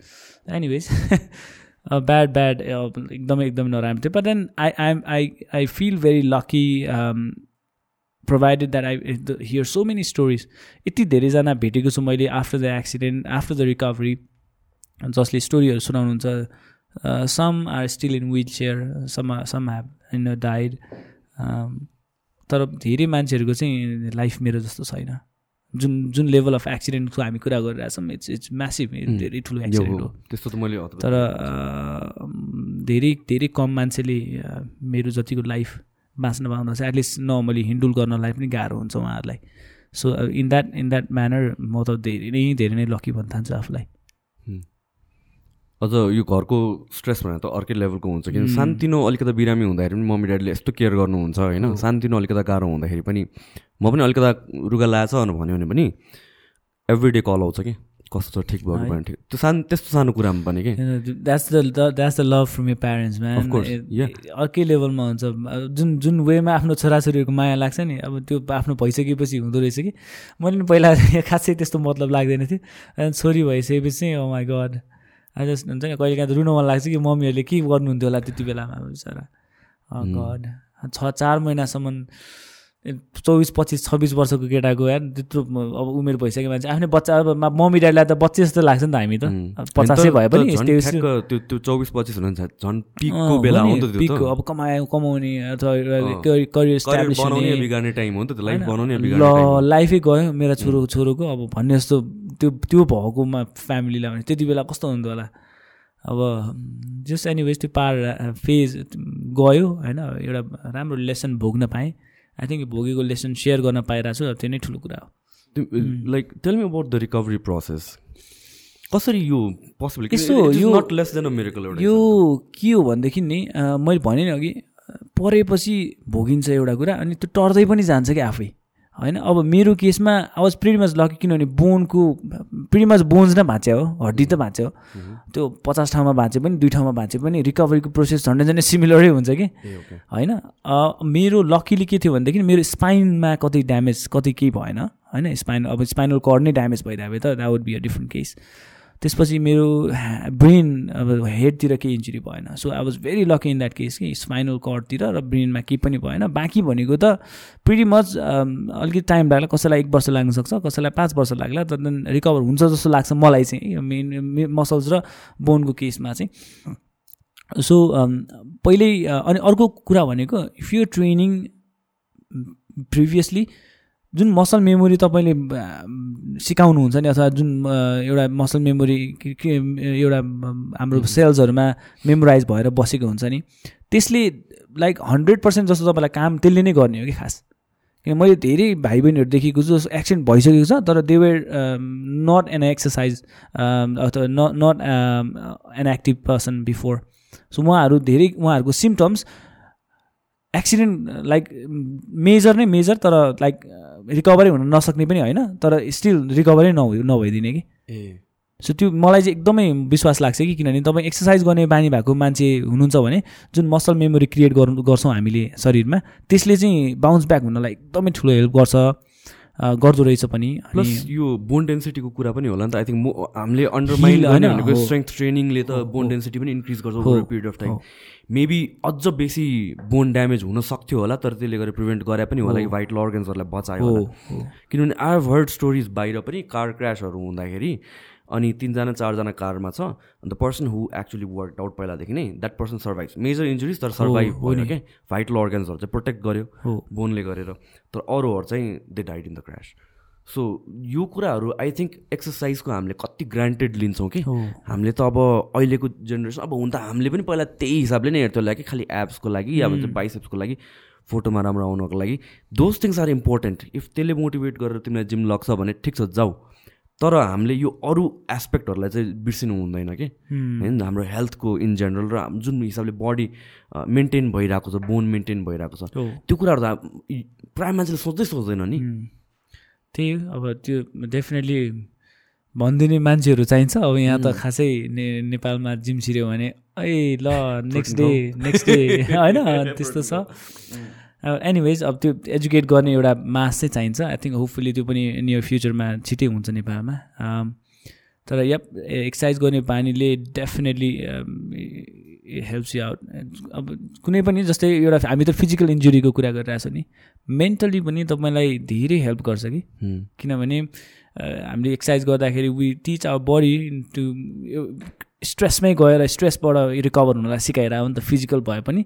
एनिवेज ब्याड ब्याड एकदमै एकदमै नराम्रो थियो। But then I I I I feel very lucky provided that I hear so many stories यति धेरैजना भेटेको छु मैले after the accident after the recovery जसले स्टोरीहरू सुनाउनुहुन्छ। Some are still in wheelchair some some have in died तर धेरै मान्छेहरूको चाहिँ लाइफ मेरो जस्तो छैन। जुन जुन लेभल अफ एक्सिडेन्टको हामी कुरा गरिरहेछौँ इट्स इट्स म्यासिभ धेरै ठुलो एक्सिडेन्ट हो। त्यस्तो त मैले तर धेरै धेरै कम मान्छेले मेरो जतिको लाइफ बाँच्न चाहिँ एटलिस्ट नर्मली हिन्डुल गर्नलाई पनि गाह्रो हुन्छ उहाँहरूलाई. So in that in that manner म त धेरै नै धेरै नै लकी भन्न चाहन्छु आफूलाई. अझ यो घरको स्ट्रेस भनेर त अर्कै लेभलको हुन्छ किन सानतिनो अलिकति बिरामी हुँदाखेरि पनि मम्मी ड्याडीले यस्तो केयर गर्नुहुन्छ होइन। सानतिनो अलिकति गाह्रो हुँदाखेरि पनि म पनि अलिकति रुगा लाएछ भन्यो भने पनि एभ्री डे कल आउँछ कि। कस्तो छ ठिक भयो कि भएन ठिक त्यो सानो त्यस्तो सानो कुरामा पनि कि? That's the that's the love from your parents man. अर्कै लेभलमा हुन्छ। जुन जुन वेमा आफ्नो छोराछोरीहरूको माया लाग्छ नि अब त्यो आफ्नो भइसकेपछि हुँदो रहेछ कि। मैले नि पहिला [LAUGHS] खासै त्यस्तो मतलब लाग्दैन थियो। अनि छोरी भइसकेपछि चाहिँ oh my god I just हुन्छ नि कहिले काहीँ त रुन मन लाग्छ कि मम्मीहरूले के गर्नुहुन्थ्यो होला त्यति बेलामा बिचरा। गड छ चार महिनासम्म चौबिस पच्चिस छब्बिस वर्षको केटाको यार त्यत्रो अब उमेर भइसक्यो मान्छे। आफ्नै बच्चा अब मम्मी ड्याडीलाई त बच्चे जस्तो लाग्छ नि त हामी त। पचासै भए पनि त्यो त्यो चौबिस पच्चिस हुनुहुन्छ। झन् पिकको बेला हो नि, त पिकको अब कमाए कमाउने। करियर करियर इस्टाब्लिस बनाउने हुने। बिगार्ने टाइम हो नि त त्यो लाइफ बनाउने ल। लाइफै गयो मेरो छोरो छोरोको अब भन्ने जस्तो त्यो त्यो भएकोमा फ्यामिलीलाई भने त्यति बेला कस्तो हुन्थ्यो होला? अब जस्ट एनिवेज त्यो पार फेज गयो होइन। एउटा राम्रो लेसन भोग्न पाएँ। आई थिङ्क भोगेको लेसन सेयर गर्न पाइरहेको छु त्यो नै ठुलो कुरा हो। Like tell me about the recovery process कसरी यो पोसिबल यसो यो- यो के हो भनेदेखि नि मैले भने नि अघि परेपछि भोगिन्छ एउटा कुरा अनि त्यो टर्दै पनि जान्छ कि आफै। होइन? अब मेरो केसमा I was pretty much lucky किनभने बोनको मच बोन्स नै भाँच्यो हो हड्डी त भाँच्यो त्यो पचास ठाउँमा भाँचे पनि दुई ठाउँमा भाँचे पनि रिकभरीको प्रोसेस झन्डै झन्डै सिमिलरै हुन्छ कि. होइन? मेरो लकिली के थियो भनेदेखि मेरो स्पाइनमा कति ड्यामेज कति केही भएन होइन? स्पाइन अब स्पाइनल कर्ड नै ड्यामेज भइरहेको त that would be a different case त्यसपछि मेरो ब्रेन अब हेडतिर केही इन्जुरी भएन। So I was very lucky in that case कि स्पाइनल कर्डतिर र ब्रेनमा केही पनि भएन। बाँकी भनेको त प्रिटी मच अलिकति टाइम लाग्ला। कसैलाई एक वर्ष लाग्न सक्छ कसैलाई पाँच वर्ष लाग्ला तर रिकभर हुन्छ जस्तो लाग्छ मलाई चाहिँ मेन मसल्स र बोनको केसमा चाहिँ। सो पहिल्यै अ, अनि अर्को कुरा भनेको इफ यु ट्रेनिङ प्रिभियसली जुन मसल मेमोरी तपाईँले सिकाउनुहुन्छ नि अथवा जुन एउटा मसल मेमोरी एउटा हाम्रो सेल्सहरूमा मेमोराइज भएर बसेको हुन्छ नि त्यसले लाइक हन्ड्रेड पर्सेन्ट जस्तो तपाईँलाई काम त्यसले नै गर्ने हो कि खास? किन मैले धेरै भाइ बहिनीहरू देखेको छु जस्तो एक्सिडेन्ट भइसकेको छ तर they were not an exercise अथवा न not an active person before so उहाँहरू धेरै उहाँहरूको सिम्टम्स एक्सिडेन्ट लाइक मेजर नै मेजर तर लाइक रिकभरै हुन नसक्ने पनि होइन तर स्टिल रिकभरै नभइ नभइदिने कि। ए। सो त्यो मलाई चाहिँ एकदमै विश्वास लाग्छ कि किनभने तपाईँ एक्सर्साइज गर्ने बानी भएको मान्छे हुनुहुन्छ भने जुन मसल मेमोरी क्रिएट गर्नु गर्छौँ हामीले शरीरमा त्यसले चाहिँ बााउन्स ब्याक हुनलाई एकदमै ठुलो हेल्प गर्छ गर्दो रहेछ पनि। प्लस यो बोन डेन्सिटीको कुरा पनि होला नि त। आई थिङ्क हामीले अन्डरमाइन Heal, गर्ने होइन? भनेको हो। स्ट्रेङ्थ ट्रेनिङले त बोन डेन्सिटी पनि इन्क्रिज गर्छ over period of time maybe अझ बेसी बोन ड्यामेज हुन सक्थ्यो होला तर त्यसले गर्दा प्रिभेन्ट गरे पनि होला कि भाइटल अर्गन्सहरूलाई बचायो होला। किनभने आई हेभ हर्ड स्टोरिज बाहिर पनि कार क्रासहरू हुँदाखेरि अनि तिनजना चारजना कारमा छ अन्त person who actually work out पहिलादेखि नै that person survive major injuries तर सर्भाइभ हो भयो क्या। भाइटल अर्गन्सहरू चाहिँ प्रोटेक्ट गर्यो बोनले गरेर। तर अरूहरू चाहिँ they died in the crash so यो कुराहरू आई थिङ्क एक्सर्साइजको हामीले कति ग्रान्टेड लिन्छौँ कि? हामीले त अब अहिलेको जेनेरेसन अब हुन त हामीले पनि पहिला त्यही हिसाबले नै हेर्थ्यो होला कि खालि एप्सको लागि या भन्छ बाइसेप्सको लागि फोटोमा राम्रो आउनको लागि। Those things are important if त्यसले मोटिभेट गरेर तिमीलाई जिम लग्छ भने ठिक छ जाऊ। तर हामीले यो अरू एस्पेक्टहरूलाई चाहिँ बिर्सिनु हुँदैन कि? होइन हाम्रो हेल्थको इन जेनरल र जुन हिसाबले बडी मेन्टेन भइरहेको छ बोन मेन्टेन भइरहेको छ। त्यो कुराहरू त प्रायः मान्छेले सोच्दै सोच्दैन नि। त्यही हो। अब त्यो डेफिनेटली भनिदिने मान्छेहरू चाहिन्छ। अब यहाँ त खासै ने नेपालमा जिम छिर्यो भने ए ल नेक्स्ट डे नेक्स्ट डे होइन [LAUGHS] त्यस्तो छ। एनिवेज अब त्यो एजुकेट गर्ने एउटा मास चाहिँ चाहिन्छ। आई थिङ्क होपफुली त्यो पनि नियर फ्युचरमा छिटै हुन्छ नेपालमा। तर यप एक्सर्साइज गर्ने बानीले डेफिनेटली हेल्प्स यु आउट अब कुनै पनि जस्तै एउटा हामी त फिजिकल इन्जुरीको कुरा गरिरहेको छ नि मेन्टली पनि तपाईँलाई धेरै हेल्प गर्छ कि? किनभने हामीले एक्सर्साइज गर्दाखेरि we teach our body to स्ट्रेसमै गएर स्ट्रेसबाट रिकभर हुनलाई सिकाएर हो नि त फिजिकल भए पनि।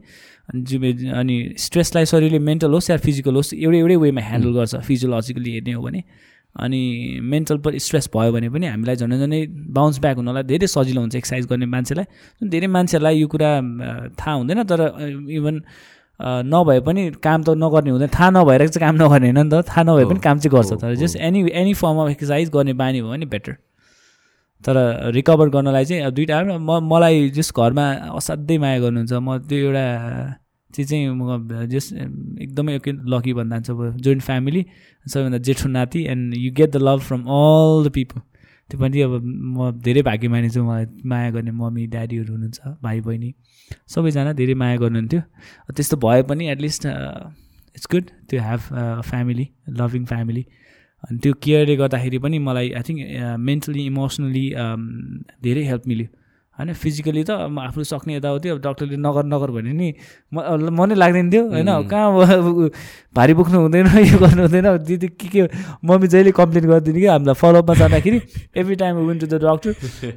अनि जिमे अनि स्ट्रेसलाई शरीरले मेन्टल होस् या फिजिकल होस् एउटै एउटै वेमा ह्यान्डल गर्छ फिजियोलोजिकली हेर्ने हो भने। अनि मेन्टल पनि स्ट्रेस भयो भने पनि हामीलाई झन् झनै बााउन्स ब्याक हुनलाई धेरै सजिलो हुन्छ एक्सर्साइज गर्ने मान्छेलाई। धेरै मान्छेहरूलाई यो कुरा थाहा हुँदैन तर इभन नभए पनि काम त नगर्ने हुँदैन। थाहा नभएर चाहिँ काम नगर्ने होइन नि त। थाहा नभए पनि काम चाहिँ गर्छ। तर just any any form of exercise गर्ने बानी भयो भने बेटर तर रिकभर गर्नलाई चाहिँ दुइटा म मलाई जस घरमा असाध्यै माया गर्नुहुन्छ म त्यो एउटा चिज चाहिँ म जस एकदमै लकी भन्दा अब जोइन्ट फ्यामिली सबैभन्दा जेठो नाति and you get the love from all the people त्यो पनि अब म धेरै भाग्य मानिन्छु मलाई माया गर्ने मम्मी ड्याडीहरू हुनुहुन्छ भाइ बहिनी सबैजना धेरै माया गर्नुहुन्थ्यो। त्यस्तो भए पनि at least it's good to have family loving family अनि त्यो केयरले गर्दाखेरि पनि मलाई आई थिङ्क मेन्टली इमोसनली धेरै हेल्प मिल्यो। होइन फिजिकली त म आफ्नो सक्ने यताउति अब डक्टरले नगर नगर भने नि म मनै लाग्दैन थियो होइन कहाँ भारी बोक्नु हुँदैन [LAUGHS] यो गर्नु हुँदैन दिदी के के मम्मी जहिले कम्प्लेन गरिदिने कि हामीलाई फलोअपमा जाँदाखेरि every time when to the doctor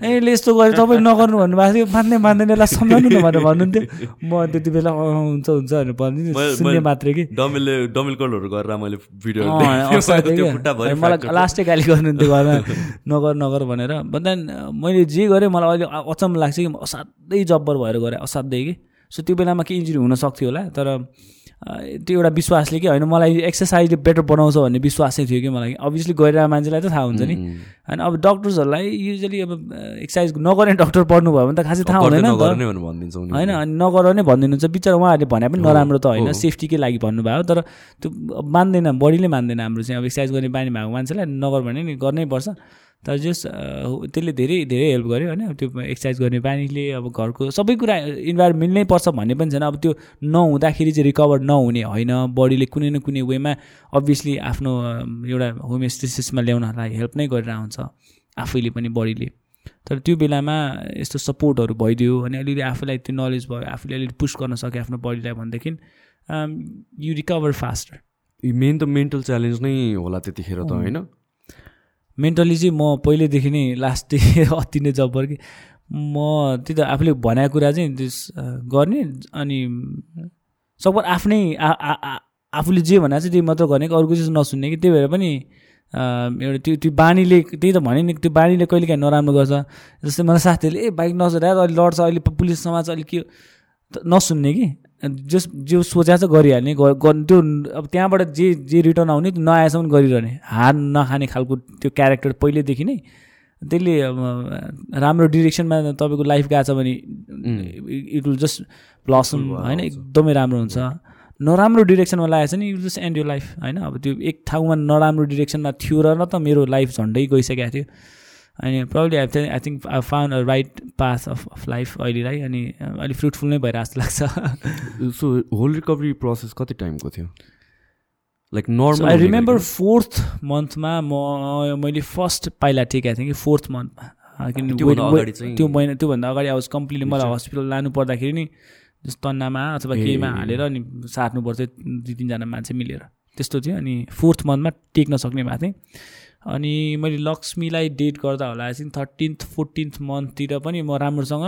ए यसले यस्तो गरेर तपाईँ नगर्नु भन्नुभएको थियो मान्दै मान्दैन यसलाई सम्झाउनु न भनेर भन्नुहुन्थ्यो। म त्यति बेला हुन्छ हुन्छ भनेर भनिदिनु सुन्ने मात्रै कि। गरेर मैले मलाई लास्टै गाली गर्नुहुन्थ्यो घरमा [LAUGHS] नगर नगर भनेर। भन्दा मैले जे गरेँ मलाई अहिले अचम्म अचम्म लाग्छ कि असाध्यै जब्बर भएर गएँ असाध्यै कि? सो त्यो बेलामा के इन्जुरी हुनसक्थ्यो होला तर त्यो एउटा विश्वासले कि होइन मलाई एक्सर्साइजले बेटर बनाउँछ भन्ने विश्वास थियो कि मलाई। अभियसली गइरहेको मान्छेलाई त थाहा हुन्छ नि। होइन अब डक्टर्सहरूलाई युजली अब एक्सर्साइज नगर्ने डक्टर पढ्नु भयो भने त खासै थाहा हुँदैन होइन अनि नगर नै भनिदिनुहुन्छ। बिचरा उहाँहरूले भने पनि नराम्रो त होइन सेफ्टीकै लागि भन्नुभयो। तर त्यो मान्दैन बडीले मान्दैन हाम्रो चाहिँ। अब एक्सर्साइज गर्ने बानी भएको मान्छेलाई नगर भने नि गर्नै पर्छ। तर जस त्यसले धेरै धेरै हेल्प गर्यो होइन। त्यो एक्सर्साइज गर्ने बानीले अब घरको सबै कुरा इन्भाइरोमेन्ट मिल्नै पर्छ भन्ने पनि छैन। अब त्यो नहुँदाखेरि चाहिँ रिकभर नहुने होइन। बडीले कुनै न कुनै वेमा अभियसली आफ्नो एउटा होमियोस्टेसिसमा ल्याउनलाई हेल्प नै गरेर आउँछ आफैले पनि बडीले तर त्यो बेलामा यस्तो सपोर्टहरू भइदियो अनि अलिअलि आफूलाई त्यो नलेज भयो आफूले अलिअलि पुस गर्न सक्यो आफ्नो बडीलाई भनेदेखि यु रिकभर फास्टर मेन त मेन्टल च्यालेन्ज नै होला त्यतिखेर त होइन। मेन्टली चाहिँ म पहिल्यैदेखि नै लास्ट [LAUGHS] अति नै जब्बर कि म त्यही त आफूले भनेको कुरा चाहिँ त्यस गर्ने अनि सकभर आफ्नै आफूले जे भनेको चाहिँ त्यही मात्र गर्ने कि अर्को चिज नसुन्ने कि त्यही भएर पनि एउटा त्यो त्यो बानीले त्यही त भने नि त्यो बानीले कहिले काहीँ नराम्रो गर्छ। जस्तै मलाई साथीहरूले ए बाइक नचलाएर अहिले लड्छ अहिले पुलिस समाज अहिले के नसुन्ने कि। जस जो सोचा छ गरिहाल्ने त्यो अब त्यहाँबाट जे जे रिटर्न आउने नआएसम्म गरिरहने। हार नखाने खालको त्यो क्यारेक्टर पहिल्यैदेखि नै। त्यसले राम्रो डिरेक्सनमा तपाईँको लाइफ गएको छ भने इट विल जस्ट ब्लसम होइन? एकदमै राम्रो हुन्छ। नराम्रो डिरेक्सनमा लागेको छ नि इट जस्ट एन्ड यो लाइफ होइन? अब त्यो एक ठाउँमा नराम्रो डिरेक्सनमा थियो र न त मेरो लाइफ झन्डै गइसकेको थियो। अनि probably I I think I found a right path of of life अहिलेलाई अनि अलिक फ्रुटफुल नै भएर जस्तो लाग्छ। सो होल रिकभरी प्रोसेस कति टाइमको थियो? Like normal I remember fourth मन्थमा म मैले फर्स्ट पाइला टेकेको थिएँ कि फोर्थ मन्थमा त्यो महिना त्योभन्दा अगाडि आवाज कम्प्लिटली मलाई हस्पिटल लानु पर्दाखेरि नि जस्तो तन्नामा अथवा केहीमा हालेर अनि सार्नुपर्छ दुई तिनजना मान्छे मिलेर। त्यस्तो थियो अनि फोर्थ मन्थमा टेक्न सक्ने भएको थिएँ। अनि मैले लक्ष्मीलाई डेट गर्दा होला आई थिङ्क थर्टिन्थ फोर्टिन्थ मन्थतिर पनि म राम्रोसँग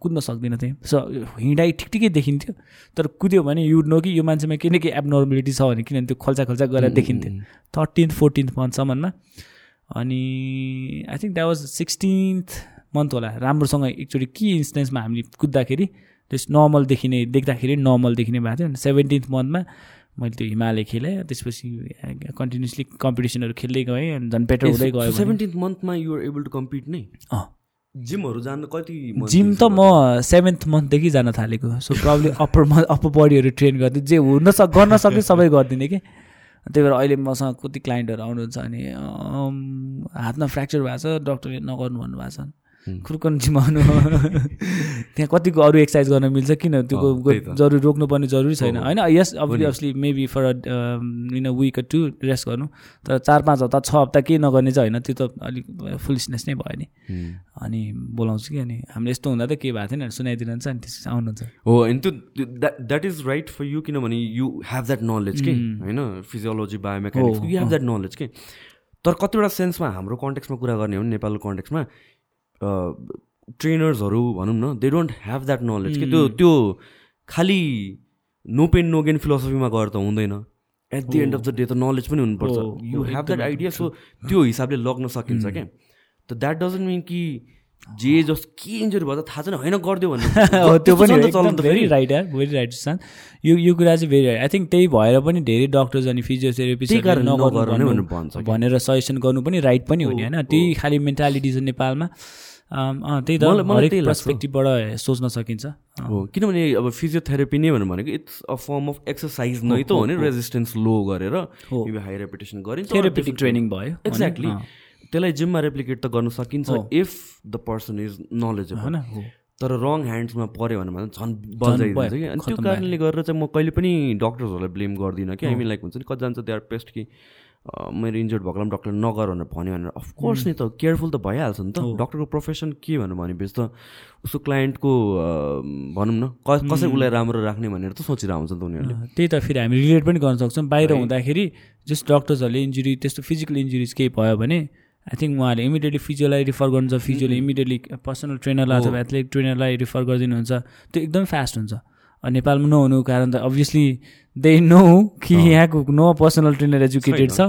कुद्न सक्दिनँ थिएँ सो हिँडाइ ठिक ठिकै देखिन्थ्यो। तर कुद्यो भने युड नो कि यो मान्छेमा के न के एबनर्मलिटी छ भने किनभने त्यो खोल्चा खोल्चा गरेर देखिन्थ्यो। थर्टिन्थ फोर्टिन्थ मन्थसम्ममा अनि I think that was sixteenth month होला। राम्रोसँग एकचोटि के इन्स्टेन्समा हामीले कुद्दाखेरि त्यस नर्मल देखिने देख्दाखेरि नर्मल देखिने भएको थियो। सेभेन्टिन्थ मन्थमा मैले त्यो हिमालय खेलेँ त्यसपछि कन्टिन्युसली कम्पिटिसनहरू खेल्दै गएँ अनि झन् बेटर हुँदै गयो सेभेन्टिन्थ मन्थमा युआर एबल टु कम्पिट नै? जिमहरू जान कति जिम त म सेभेन्थ मन्थदेखि जान थालेको सो प्रब्लम अप्पर अप्पर बडीहरू ट्रेन गर्दै जे हुन सक् गर्न [LAUGHS] सक्ने सबै गरिदिने कि। त्यही भएर अहिले मसँग कति क्लाइन्टहरू आउनुहुन्छ अनि हातमा फ्र्याक्चर भएको छ डक्टरले नगर्नु भन्नुभएको छ। खुर्कन चिमाउनु त्यहाँ कतिको अरू एक्सर्साइज गर्न मिल्छ किन? त्यो। जरुरी रोक्नुपर्ने जरुरी छैन। होइन yes obviously maybe for in a week to rest गर्नु। तर चार पाँच हप्ता छ हप्ता केही नगर्ने चाहिँ होइन। त्यो त अलिक फुलिसनेस नै भयो नि। अनि बोलाउँछु कि अनि। हामीले यस्तो हुँदा त केही भएको थिएन। सुनाइदिनुहुन्छ अनि त्यसपछि आउनुहुन्छ। हो अनि त्यो that is right for you किनभने यु हेभ द्याट नलेज के? होइन? Physiology biomechanics you have that knowledge के? तर कतिवटा सेन्समा हाम्रो कन्टेक्समा कुरा गर्ने हो भने नेपालको कन्टेक्समा ट्रेनर्सहरू भनौँ न they don't have that knowledge के त्यो त्यो खालि नो पेन नो गेन फिलोसफीमा गएर त हुँदैन। At the end of the day त नलेज पनि हुनुपर्छ। You have that idea so त्यो हिसाबले लग्न सकिन्छ क्या। त द्याट डजन्ट मिन कि जे जस के इन्जुरी भयो त थाहा छैन होइन गरिदियो भन्ने। [LAUGHS] त्यो पनि भेरी। राइट यार भेरी राइट सान यो यो कुरा चाहिँ भेरी राइट आई थिङ्क त्यही भएर पनि धेरै डक्टर्स अनि नगर्नु भनेर भन्छ। भनेर सजेसन गर्नु पनि राइट पनि हो नि हो, होइन त्यही खालि मेन्टालिटी छ नेपालमा। त्यही त मलाई-। पर्सपेक्टिभबाट सोच्न सकिन्छ। हो किनभने अब फिजियोथेरापी नै भनेर भनेको it's a form of exercise नै त हो नि रेजिस्टेन्स लो गरेर। हाई रेपिटेसन गरिन्छ। थेरापेटिक ट्रेनिङ भयो एक्ज्याक्टली त्यसलाई जिममा रेप्लिकेट त गर्न सकिन्छ। If the person is knowledgeable होइन तर रङ ह्यान्ड्समा पऱ्यो भने मात्र झन् बजाइदिन्छ कि अनि त्यो कारणले गरेर चाहिँ म कहिले पनि डक्टर्सहरूलाई ब्लेम गर्दिनँ कि। हामी लाइक हुन्छ नि कतिजना चाहिँ दे आर पेस्ट कि मेरो इन्जर्ड भएको डक्टरले नगर भनेर भन्यो भनेर। अफकोर्स नि त केयरफुल त भइहाल्छ नि त। डक्टरको प्रोफेसन के भनेर भनेपछि त उसको क्लाइन्टको भनौँ न कसरी उसलाई राम्रो राख्ने भनेर त सोचिरहेको हुन्छ नि त उनीहरूले। त्यही त फेरि हामी रिलेट पनि गर्न सक्छौँ। बाहिर हुँदाखेरि जस्ट डक्टर्सहरूले इन्जुरी त्यस्तो फिजिकल इन्जुरिज केही भयो भने आई थिङ्क उहाँहरूले इमिडिएटली फिजियोलाई रिफर गर्नुहुन्छ फिजियोले इमिडिएटली पर्सनल ट्रेनरलाई अथवा एथलेटिक ट्रेनरलाई रिफर गरिदिनुहुन्छ। त्यो एकदम फास्ट हुन्छ। नेपालमा नहुनुको कारण त अभियसली दे नो कि यहाँको नो पर्सनल ट्रेनर एजुकेटेड छ।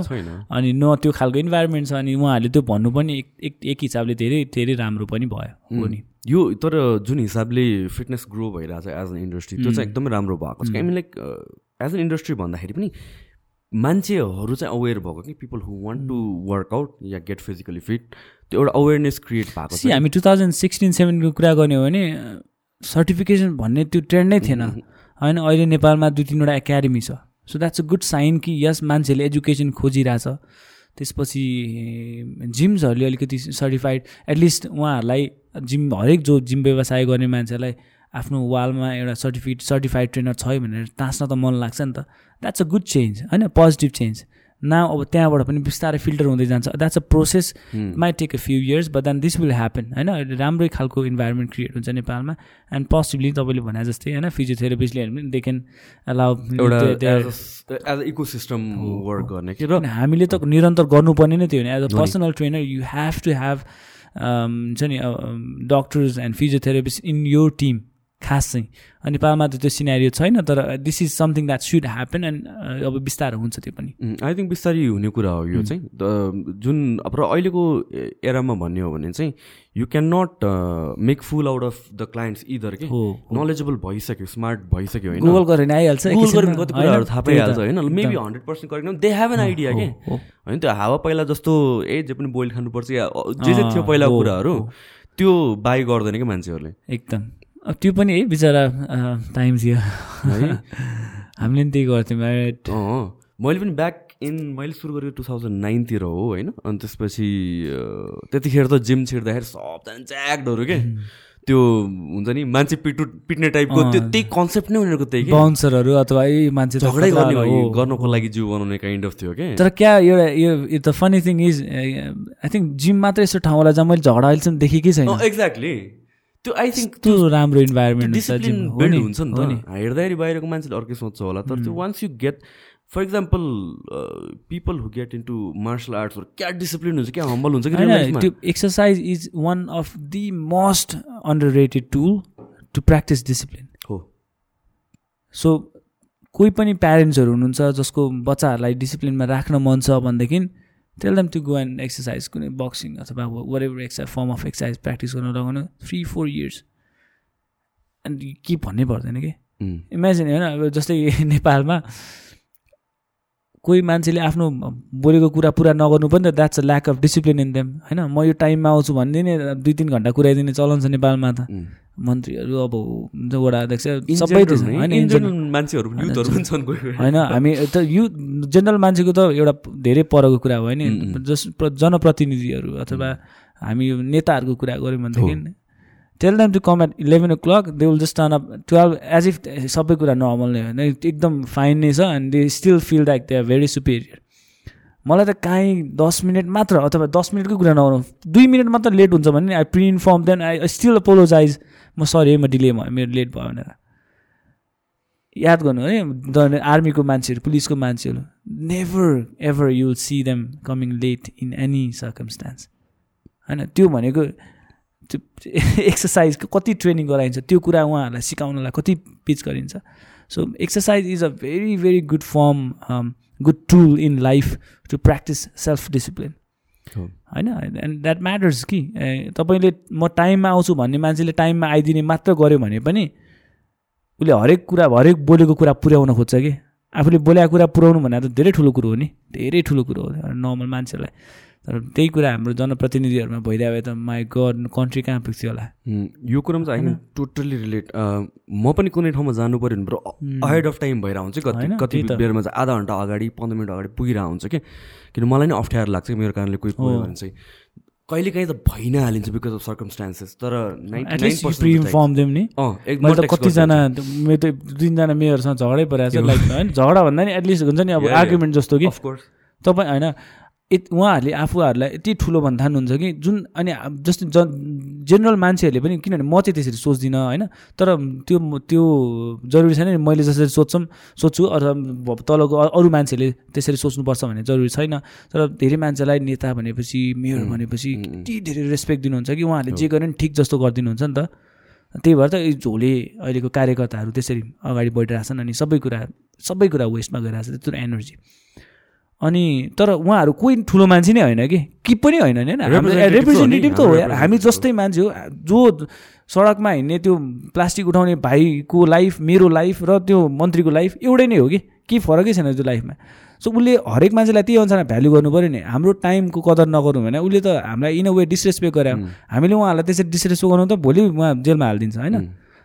अनि न त्यो खालको इन्भाइरोमेन्ट छ। अनि उहाँहरूले त्यो भन्नु पनि एक एक हिसाबले धेरै धेरै राम्रो पनि भयो हो नि। यो तर जुन हिसाबले फिटनेस ग्रो भइरहेको छ एज अन इन्डस्ट्री त्यो चाहिँ एकदमै राम्रो भएको छ। I mean like as an industry भन्दाखेरि पनि मान्छेहरू चाहिँ अवेर भएको कि people who want to workout yeah get physically fit त्यो एउटा अवेरनेस क्रिएट भएको सी छ। हामी टु थाउजन्ड सिक्सटिन सेभेनको कुरा गर्ने हो भने सर्टिफिकेसन भन्ने त्यो ट्रेन्ड नै थिएन। होइन अहिले नेपालमा दुई तिनवटा एकाडेमी छ। So that's a good sign कि यस मान्छेले एजुकेसन खोजिरहेछ। त्यसपछि जिम्सहरूले अलिकति सर्टिफाइड एटलिस्ट उहाँहरूलाई जिम हरेक जो जिम व्यवसाय गर्ने मान्छेलाई आफ्नो वालमा एउटा सर्टिफिकेट सर्टिफाइड ट्रेनर छ भनेर टाँस्न त मन लाग्छ नि त। द्याट्स अ गुड चेन्ज होइन? पोजिटिभ चेन्ज न अब त्यहाँबाट पनि बिस्तारै फिल्टर हुँदै जान्छ। That's a process might take a few years but then this will happen होइन? राम्रै खालको इन्भाइरोमेन्ट क्रिएट हुन्छ नेपालमा एन्ड पोसिबली तपाईँले भने जस्तै होइन? फिजियोथेरापिस्टले पनि दे क्यान अलाउ एउटा एज इको सिस्टम वर्क गर्ने कि र हामीले त निरन्तर गर्नुपर्ने नै थियो भने as a personal trainer you have to have हुन्छ नि doctors and physiotherapist in your team खास। चाहिँ अनि नेपालमा त त्यो सिनेरियो छैन तर this is something that should happen and अब बिस्तारो हुन्छ त्यो पनि। आई थिङ्क बिस्तारै हुने कुरा हो यो चाहिँ। जुन अब र अहिलेको एरामा भन्ने हो भने चाहिँ you can not make fool out of the clients either के नलेजेबल भइसक्यो स्मार्ट भइसक्यो होइन? गुगल गरेर आइहाल्छ गुगल गरेर कति कुराहरू? थाहा पाइहाल्छ होइन? Maybe. Hundred percent correct they have an idea के होइन त्यो हावा पहिला जस्तो ए जे पनि बोइल खानुपर्छ या जे जे थियो पहिलाको कुराहरू त्यो बाई गर्दैन क्या मान्छेहरूले? एकदम। त्यो पनि है बिचरा टाइम थियो है? [LAUGHS] हामीले पनि त्यही गर्थ्यौँ? अँ मैले पनि ब्याक इन मैले सुरु गरेको टु थाउजन्ड नाइनतिर हो होइन? अनि त्यसपछि त्यतिखेर त जिम छिर्दाखेरि सबजना च्याक्डहरू के? त्यो हुन्छ नि मान्छे पिटु पिट्ने टाइपको त्यो त्यही कन्सेप्ट नै उनीहरूको त्यही कि? बााउन्सरहरू अथवा यी मान्छे झगडै गर्ने हो। गर्नको लागि जिउ बनाउने काइन्ड अफ थियो क्या तर क्या एउटा यो the funny thing is I think gym मात्र यस्तो ठाउँ होला जहाँ मैले झगडा अहिलेसम्म देखेकै छैन। एक्ज्याक्टली त्यो आई थिङ्क त्यो राम्रो इन्भाइरोमेन्ट हुन्छ डिसिप्लिन बिल्ड हुन्छ नि हो नि। त हेर्दाखेरि बाहिरको मान्छेले अर्कै सोध्छ होला। तर त्यो once you get for example people who get into martial आर्ट्सहरू क्या डिसिप्लिन हुन्छ क्या हम्बल हुन्छ कि। त्यो exercise is one of the most underrated tool to practice discipline हो। सो कोही पनि प्यारेन्ट्सहरू हुनुहुन्छ जसको बच्चाहरूलाई डिसिप्लिनमा राख्न मन छ भनेदेखि tell them to go and exercise कुनै बक्सिङ अथवा whatever exercise form of exercise practice गर्न लगाउनु थ्री फोर इयर्स अनि के भन्नै पर्दैन कि? इमेजिन होइन अब जस्तै [LAUGHS] नेपालमा कोही मान्छेले आफ्नो बोलेको कुरा पुरा नगर्नु पनि त that's a lack of discipline in them होइन? म यो टाइममा आउँछु भनिदिने दुई तिन घन्टा कुराइदिने चलन छ नेपालमा त। मन्त्रीहरू अब वडा अध्यक्ष सबै नै, होइन मान्छेहरू हामी त यु जेनरल मान्छेको त एउटा धेरै परको कुरा हो होइन। जस प्र- जनप्रतिनिधिहरू अथवा हामी यो नेताहरूको कुरा गऱ्यौँ भनेदेखि tell them to come at eleven o'clock they will just turn up twelve as if सबै कुरा नर्मल नै होइन। एकदम फाइन नै छ and they still feel like they are very superior मलाई त काहीँ दस मिनट मात्र अथवा दस मिनटकै कुरा नगरौँ दुई मिनट मात्र लेट हुन्छ भने I pre inform then I still apologise म सरी म डिले भयो मेरो लेट भयो भनेर। याद गर्नु है द आर्मीको मान्छेहरू पुलिसको मान्छेहरू। Never ever you see them coming late in any circumstance होइन त्यो भनेको त्यो [LAUGHS] एक्सर्साइजको कति ट्रेनिङ गराइन्छ त्यो कुरा उहाँहरूलाई सिकाउनलाई कति पिच गरिन्छ। So exercise is a very very good form good tool in life to practise self discipline. होइन एन्ड द्याट म्याटर्स कि। तपाईँले म टाइममा आउँछु भन्ने मान्छेले टाइममा आइदिने मात्र गऱ्यो भने पनि उसले हरेक कुरा हरेक बोलेको कुरा पुर्याउन खोज्छ कि। आफूले बोलेको कुरा पुऱ्याउनु भनेर त धेरै ठुलो कुरो हो नि। धेरै ठुलो कुरो हो नर्मल मान्छेलाई। तर त्यही कुरा हाम्रो जनप्रतिनिधिहरूमा भइरहेको भए त माई गड कन्ट्री कहाँ पुग्थ्यो होला? यो कुरामा चाहिँ होइन टोटल्ली रिलेट म पनि कुनै ठाउँमा जानु पऱ्यो भने अहेड अफ टाइम भइरहेको हुन्छ कति कति। बेरमा चाहिँ आधा घन्टा अगाडि पन्ध्र मिनट अगाडि पुगिरहेको हुन्छ कि। किन मलाई नै अप्ठ्यारो लाग्छ कि मेरो कारणले कोही पुग्यो भने चाहिँ। कहिले काहीँ त भइ नै हालिन्छ बिकज अफ सर्कमस्टान्सेस तर मैले त कतिजना मेरो त तिनजना मेयरसँग झगडै परेको छ लाइक होइन झगडा भन्दा नि एटलिस्ट हुन्छ नि अब. आर्ग्युमेन्ट जस्तो कि। अफकोर्स तपाईँ होइन यत उहाँहरूले आफूहरूलाई यति ठुलो भन्न थाल्नुहुन्छ कि जुन अनि जस्तो ज जेनरल मान्छेहरूले पनि किनभने म चाहिँ त्यसरी सोच्दिनँ होइन? तर त्यो त्यो जरुरी छैन नि मैले जसरी सोध्छौँ सोध्छु अथवा तलको अरू मान्छेले त्यसरी सोच्नुपर्छ भन्ने जरुरी छैन। तर धेरै मान्छेलाई नेता भनेपछि मेयर भनेपछि यति धेरै रेस्पेक्ट दिनुहुन्छ कि उहाँहरूले जे गरे पनि ठिक जस्तो गरिदिनुहुन्छ नि त। त्यही भएर त झोले अहिलेको कार्यकर्ताहरू त्यसरी अगाडि बढिरहेको छन् अनि सबै कुरा सबै कुरा वेस्टमा गइरहेको छ त्यत्रो एनर्जी अनि तर उहाँहरू कोही ठुलो मान्छे नै होइन कि? कि पनि होइन नि होइन? रिप्रेजेन्टेटिभ त हो यार हामी जस्तै मान्छे हो। जो सडकमा हिँड्ने त्यो प्लास्टिक उठाउने भाइको लाइफ मेरो लाइफ र त्यो मन्त्रीको लाइफ एउटै नै हो कि? केही फरकै छैन त्यो लाइफमा। सो उसले हरेक मान्छेलाई त्यही अनुसार भ्याल्यु गर्नु पऱ्यो नि। हाम्रो टाइमको कदर नगरौँ भने उसले त हामीलाई इन अ वे डिसरेस्पेक्ट गरे हामीले उहाँहरूलाई त्यसरी डिसरेस्पेक्ट गर्नु त भोलि उहाँ जेलमा हालिदिन्छ होइन?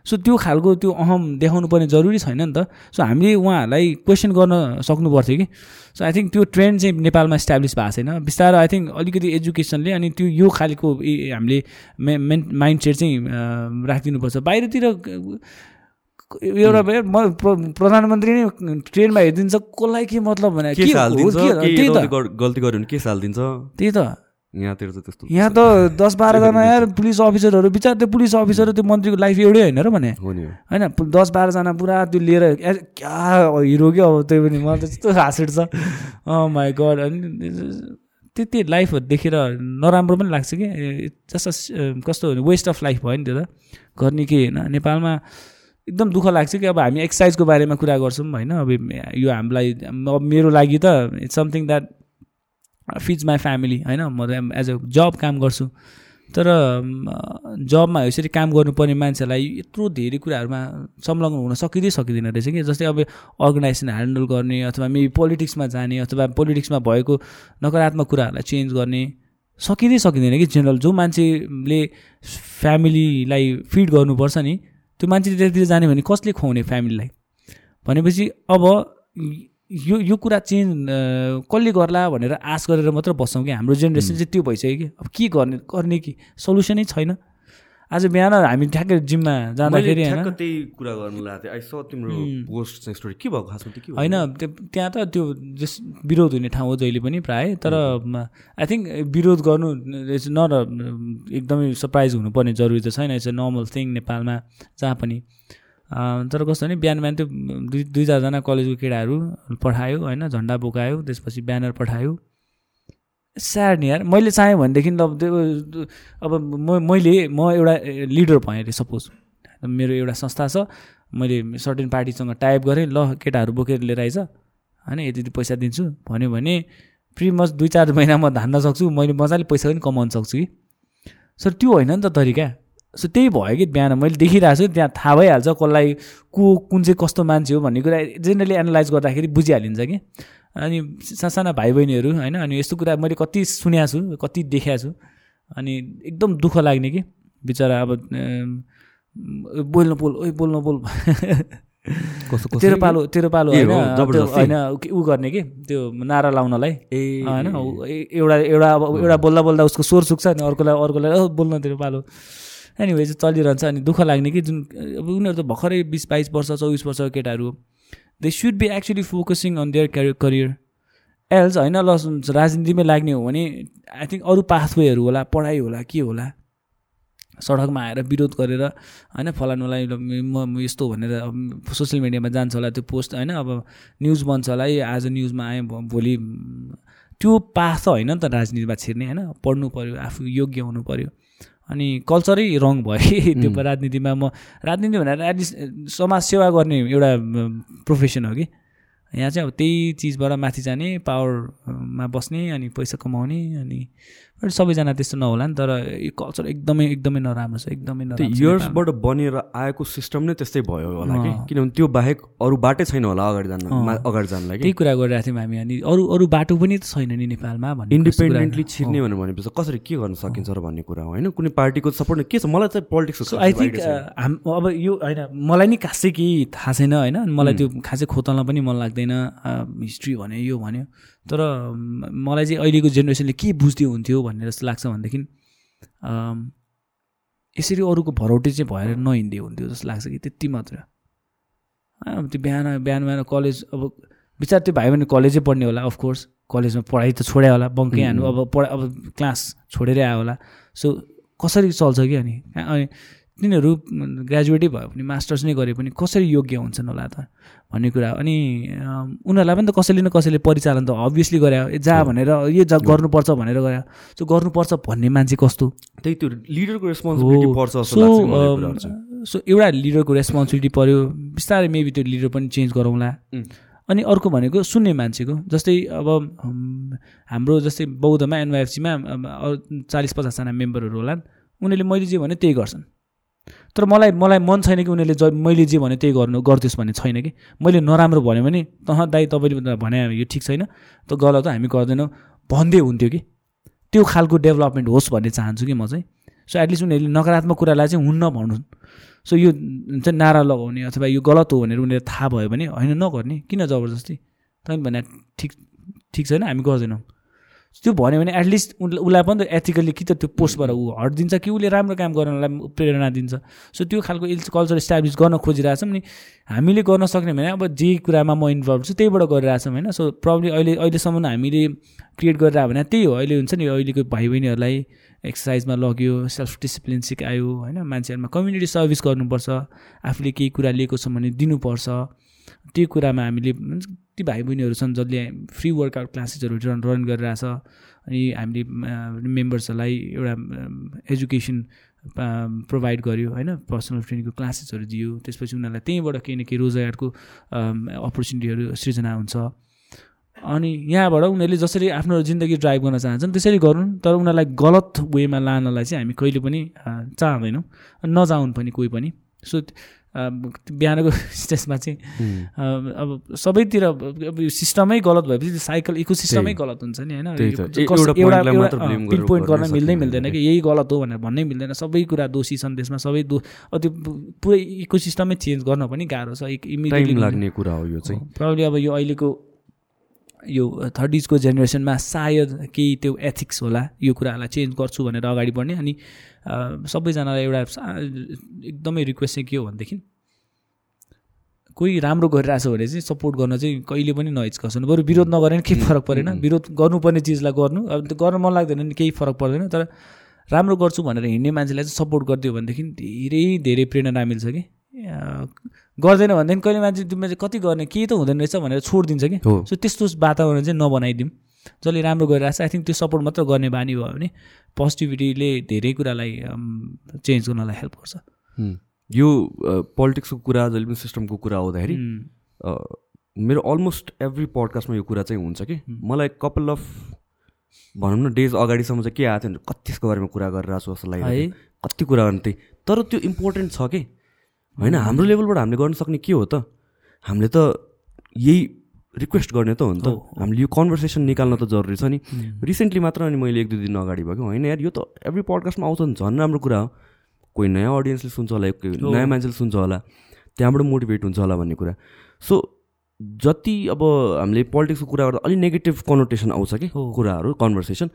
सो त्यो खालको त्यो अहम देखाउनु पर्ने जरुरी छैन नि त। सो हामीले उहाँहरूलाई क्वेसन गर्न सक्नु पर्थ्यो कि। सो आई थिङ्क त्यो ट्रेन्ड चाहिँ नेपालमा इस्टाब्लिस भएको छैन। बिस्तारै आई थिङ्क अलिकति एजुकेसनले अनि त्यो यो खालको हामीले मे मेन माइन्ड सेट चाहिँ राखिदिनुपर्छ। बाहिरतिर एउटा म प्र- प्रधानमन्त्री नै ट्रेनमा हेरिदिन्छ कसलाई के मतलब भने त्यही त। यहाँतिर त त्यस्तो यहाँ त [LAUGHS] दस बाह्रजना यार पुलिस अफिसरहरू बिचार त्यो पुलिस अफिसर त्यो मन्त्रीको लाइफ एउटै होइन र भने। होइन दस बाह्रजना पुरा त्यो लिएर क्या हिरो क्या अब त्यही पनि? मलाई त त्यस्तो हाँस उठ्छ माई गड अनि त्यति लाइफहरू देखेर नराम्रो पनि लाग्छ कि? जस्तो कस्तो वेस्ट अफ लाइफ भयो नि त्यो त। गर्ने के होइन? नेपालमा एकदम दुःख लाग्छ कि अब हामी एक्सर्साइजको बारेमा कुरा गर्छौँ होइन? अब यो हामीलाई अब मेरो लागि त it's something that feeds my family होइन? म एज अ जब काम गर्छु। तर जबमा यसरी काम गर्नुपर्ने मान्छेलाई यत्रो धेरै कुराहरूमा संलग्न हुन सकिँदै सकिँदैन रहेछ कि? जस्तै अब अर्गनाइजेसन ह्यान्डल गर्ने अथवा मेबी पोलिटिक्समा जाने अथवा पोलिटिक्समा भएको नकारात्मक कुराहरूलाई चेन्ज गर्ने सकिँदै सकिँदैन कि जेनरल जो मान्छेले फ्यामिलीलाई फिड गर्नुपर्छ नि त्यो मान्छे त्यतातिर जाने भने कसले खुवाउने फ्यामिलीलाई भनेपछि अब यो यो कुरा चेन्ज कसले गर्ला भनेर आश गरेर मात्र बस्छौँ कि हाम्रो जेनेरेसन चाहिँ त्यो भइसक्यो कि। अब के गर्ने गर्ने कि? सल्युसनै छैन। आज बिहान हामी ठ्याक्कै जिममा जाँदाखेरि त्यही कुरा गर्नु लागेको थिएँ। आई स तिम्रो पोस्ट चाहिँ स्टोरी के भएको? खासमा त्यो होइन त्यो- त्यहाँ त त्यो जस विरोध हुने ठाउँ हो जहिले पनि प्रायः। तर आई थिङ्क विरोध गर्नु इट्स नट एकदमै सरप्राइज हुनुपर्ने जरुरी त छैन। इट्स अ नर्मल थिङ नेपालमा जहाँ पनि। तर कस्तो भने बिहान बिहान त्यो दुई दुई चारजना कलेजको केटाहरू पठायो होइन झन्डा बोकायो त्यसपछि ब्यानर पठायो। स्याड नि यार। मैले चाहेँ भनेदेखि अब त्यो अब म मैले म एउटा लिडर भएँ अरे सपोज। मेरो एउटा संस्था छ। मैले सर्टेन पार्टीसँग टाइप गरेँ ल केटाहरू बोकेर लिएर आइज। होइन यति यति पैसा दिन्छु। भन्यो भने प्रि मच दुई चार महिना म धान्न सक्छु। मैले मजाले पैसा पनि कमाउन सक्छु कि? सर त्यो होइन नि त तरिका। सो त्यही भयो कि बिहान। मैले देखिरहेको छु त्यहाँ थाहा भइहाल्छ कसलाई को कुन चाहिँ कस्तो मान्छे हो भन्ने कुरा। जेनरली एनालाइज गर्दाखेरि बुझिहालिन्छ कि। अनि सासाना भाइ बहिनीहरू होइन? अनि यस्तो कुरा मैले कति सुनेको छु कति देखाएको छु। अनि एकदम दुःख लाग्ने कि। बिचरा अब म, बोल न बोल। ओइ बोल तेरो पालो तेरो पालो होइन? होइन ऊ गर्ने कि त्यो नारा लाउनलाई। ए। होइन? एउटा एउटा अब एउटा बोल्दा बोल्दा उसको स्वर सुक्छ अनि अर्कोलाई अर्कोलाई ओ बोल्न तेरो पालो। एनिवे चाहिँ चलिरहन्छ अनि दुःख लाग्ने कि जुन अब उनीहरू त भर्खरै बिस बाइस वर्ष चौबिस वर्षको केटाहरू हो। They should be actually focusing on their career career else होइन ल राजनीतिमै लाग्ने हो भने आई थिङ्क अरू पाथवेहरू होला पढाइ होला के होला? सडकमा आएर विरोध गरेर होइन फलानुलाई म यस्तो भनेर सोसियल मिडियामा जान्छ होला त्यो पोस्ट होइन अब न्युज बन्छ होला है आज न्युजमा आएँ भोलि त्यो पाथ होइन नि त राजनीतिमा छिर्ने होइन पढ्नु पऱ्यो आफू योग्य हुनु पऱ्यो अनि कल्चरै रङ भयो कि [LAUGHS] त्यो राजनीतिमा म राजनीति भनेर एटलिस्ट समाज सेवा गर्ने एउटा प्रोफेसन हो कि। यहाँ चाहिँ अब त्यही चिजबाट माथि जाने पावरमा बस्ने अनि पैसा कमाउने अनि बट सबैजना त्यस्तो नहोला नि तर यो कल्चर एकदमै एकदमै नराम्रो छ एकदमै नराम्रो। इयर्सबाट बनेर आएको सिस्टम नै त्यस्तै भयो होला कि। किनभने त्यो बाहेक अरू बाटै छैन होला अगाडि जान अगाडि जानलाई त्यही कुरा गरिरहेको थियौँ हामी अनि अरू अरू बाटो पनि त छैन नि नेपालमा भन्ने इन्डिपेन्डेन्टली छिर्ने भनेर भनेपछि कसरी के गर्न सकिन्छ र भन्ने कुरा हो होइन? कुनै पार्टीको सपोर्ट के छ? मलाई चाहिँ पोलिटिक्सको सो आई थिङ्क हाम अब यो होइन मलाई नि खासै केही थाहा छैन होइन? मलाई त्यो खासै खोतल्न पनि मन लाग्दैन हिस्ट्री भन्यो यो भन्यो। तर मलाई चाहिँ अहिलेको जेनेरेसनले के बुझ्दै हुन्थ्यो भनेर जस्तो लाग्छ भनेदेखि यसरी अरूको भरौटे चाहिँ भएर नहिँड्दै हुन्थ्यो जस्तो लाग्छ कि त्यति मात्र। अब त्यो बिहान बिहान बिहान कलेज अब बिचार त्यो भाइ भने कलेजै पढ्ने होला अफकोर्स कलेजमा पढाइ त छोड्या होला बङ्कै हानु अब पढा अब क्लास छोडेरै आयो होला। सो कसरी चल्छ कि अनि? अनि तिनीहरू ग्रेजुएटै भयो भने मास्टर्स नै गरे पनि कसरी योग्य हुन्छन् होला त भन्ने कुरा। अनि उनीहरूलाई पनि त कसैले न कसैले परिचालन त अभियसली गरे। ए जा भनेर यो जा गर्नुपर्छ भनेर गरे। सो गर्नुपर्छ भन्ने मान्छे कस्तो? त्यही त्यो लिडरको रेस्पोन्सिबिलिटी। पर्छ सो एउटा लिडरको रेस्पोन्सिबिलिटी पऱ्यो बिस्तारै मेबी त्यो लिडर पनि चेन्ज गरौँला. अनि अर्को भनेको सुन्ने मान्छेको। जस्तै अब हम, हाम्रो जस्तै बौद्धमा एनवाइएफसीमा चालिस पचासजना मेम्बरहरू होला उनीहरूले मैले जे भने त्यही गर्छन्। तर मलाई मलाई मन छैन कि उनीहरूले ज मैले जे भने त्यही गर्नु गरिदियोस् भन्ने छैन कि? मैले नराम्रो भन्यो भने तह दाइ तपाईँले भने यो ठिक छैन। त गलत हामी गर्दैनौँ। भन्दै हुन्थ्यो कि? त्यो खालको डेभलपमेन्ट होस् भन्ने चाहन्छु कि म चाहिँ। सो एटलिस्ट उनीहरूले नकारात्मक कुरालाई चाहिँ हुन्न भन्नु सो यो चाहिँ नारा लगाउने अथवा यो गलत हो भनेर उनीहरू थाहा भयो भने होइन नगर्ने। किन जबरजस्ती? तपाईँ भने ठिक ठिक छैन हामी गर्दैनौँ। त्यो भन्यो भने एटलिस्ट उसलाई पनि त एथिकल्ली कि त त्यो पोस्टबाट ऊ हटिदिन्छ कि उसले राम्रो काम गर्नलाई प्रेरणा दिन्छ। सो त्यो खालको कल्चर इस्टाब्लिस गर्न खोजिरहेछौँ नि हामीले गर्न सक्ने भने अब जे कुरामा म इन्भल्भ छु त्यहीबाट गरिरहेछौँ होइन। सो प्रब्लम अहिले अहिलेसम्म हामीले क्रिएट गरिरहेको भने त्यही हो। अहिले हुन्छ नि अहिलेको भाइ बहिनीहरूलाई एक्सर्साइजमा लग्यो सेल्फ डिसिप्लिन सिकायो होइन। मान्छेहरूमा कम्युनिटी सर्भिस गर्नुपर्छ आफूले केही कुरा लिएको छ भने दिनुपर्छ। त्यो कुरामा हामीले ती भाइ बहिनीहरू छन् जसले फ्री वर्कआउट क्लासेसहरू रन गरिरहेछ। अनि हामीले मेम्बर्सहरूलाई एउटा एजुकेसन प्रोभाइड गर्यो होइन? पर्सनल ट्रेनिङको क्लासेसहरू दियो। त्यसपछि उनीहरूलाई त्यहीँबाट केही न केही रोजगारको अपर्च्युनिटीहरू सृजना हुन्छ। अनि यहाँबाट उनीहरूले जसरी आफ्नो जिन्दगी ड्राइभ गर्न चाहन्छन् त्यसरी गरून् तर उनीहरूलाई गलत वेमा लानलाई चाहिँ हामी कहिले पनि चाहँदैनौँ। नजाउन् पनि कोही पनि। सो बिहानको [LAUGHS] स्टेजमा चाहिँ अब सबैतिर सिस्टमै गलत भएपछि त्यो साइकल इको सिस्टमै। गलत हुन्छ नि होइन? पिन पोइन्ट गर्न मिल्दै मिल्दैन कि। यही गलत हो भनेर भन्नै मिल्दैन। सबै कुरा दोषी छन् त्यसमा सबै दो त्यो पुरै इको सिस्टमै चेन्ज गर्न पनि गाह्रो छ। एक इमिडिएटली लाग्ने कुरा हो यो चाहिँ। प्रब्लम अब यो अहिलेको यो थर्टिजको जेनेरेसनमा सायद केही त्यो एथिक्स होला यो कुराहरूलाई चेन्ज गर्छु भनेर अगाडि बढ्ने अनि सबैजनालाई एउटा सा- एकदमै रिक्वेस्ट चाहिँ के हो भनेदेखि कोही राम्रो गरिरहेछ भने चाहिँ सपोर्ट गर्न चाहिँ कहिले पनि नहिचकाउनु बरु विरोध नगरे पनि केही फरक परेन। विरोध गर्नुपर्ने चिजलाई गर्नु। अब त्यो गर्न मन लाग्दैन नि केही फरक पर्दैन। तर राम्रो गर्छु भनेर हिँड्ने मान्छेलाई चाहिँ सपोर्ट गरिदियो भनेदेखि धेरै धेरै प्रेरणा मिल्छ कि। गर्दैन भनेदेखि कहिले मान्छे तिमीले चाहिँ कति गर्ने केही त हुँदैन रहेछ भनेर छोडिदिन्छ कि? हो। सो त्यस्तो वातावरण चाहिँ नबनाइदिउँ। जसले राम्रो गरिरहेको छ आई थिङ्क त्यो सपोर्ट मात्र गर्ने बानी भयो भने पोजिटिभिटीले धेरै कुरालाई चेन्ज गर्नलाई हेल्प गर्छ. यो पोलिटिक्सको कुरा जहिले पनि सिस्टमको कुरा आउँदाखेरि मेरो अलमोस्ट एभ्री पडकास्टमा यो कुरा चाहिँ हुन्छ कि? मलाई कपाल अफ भनौँ न डेज अगाडिसम्म चाहिँ के आएको थियो भने कति त्यसको बारेमा कुरा गरिरहेको छु जस्तो थियो। कति कुरा गर्ने त्यही तर त्यो इम्पोर्टेन्ट छ कि? होइन हाम्रो लेभलबाट हामीले गर्न सक्ने के हो त? हामीले त यही रिक्वेस्ट गर्ने त हो नि त। हामीले यो कन्भर्सेसन निकाल्न त जरुरी छ नि। रिसेन्टली मात्र अनि मैले एक दुई दिन अगाडि भयो कि होइन यार यो त एभ्री पडकास्टमा आउँछ नि झन् राम्रो कुरा हो। कोही नयाँ अडियन्सले सुन्छ होला कोही नयाँ मान्छेले सुन्छ होला। त्यहाँबाट मोटिभेट हुन्छ होला भन्ने कुरा। सो जति अब हामीले पोलिटिक्सको कुरा गर्दा अलिक नेगेटिभ कनोटेसन आउँछ कि कुराहरू कन्भर्सेसन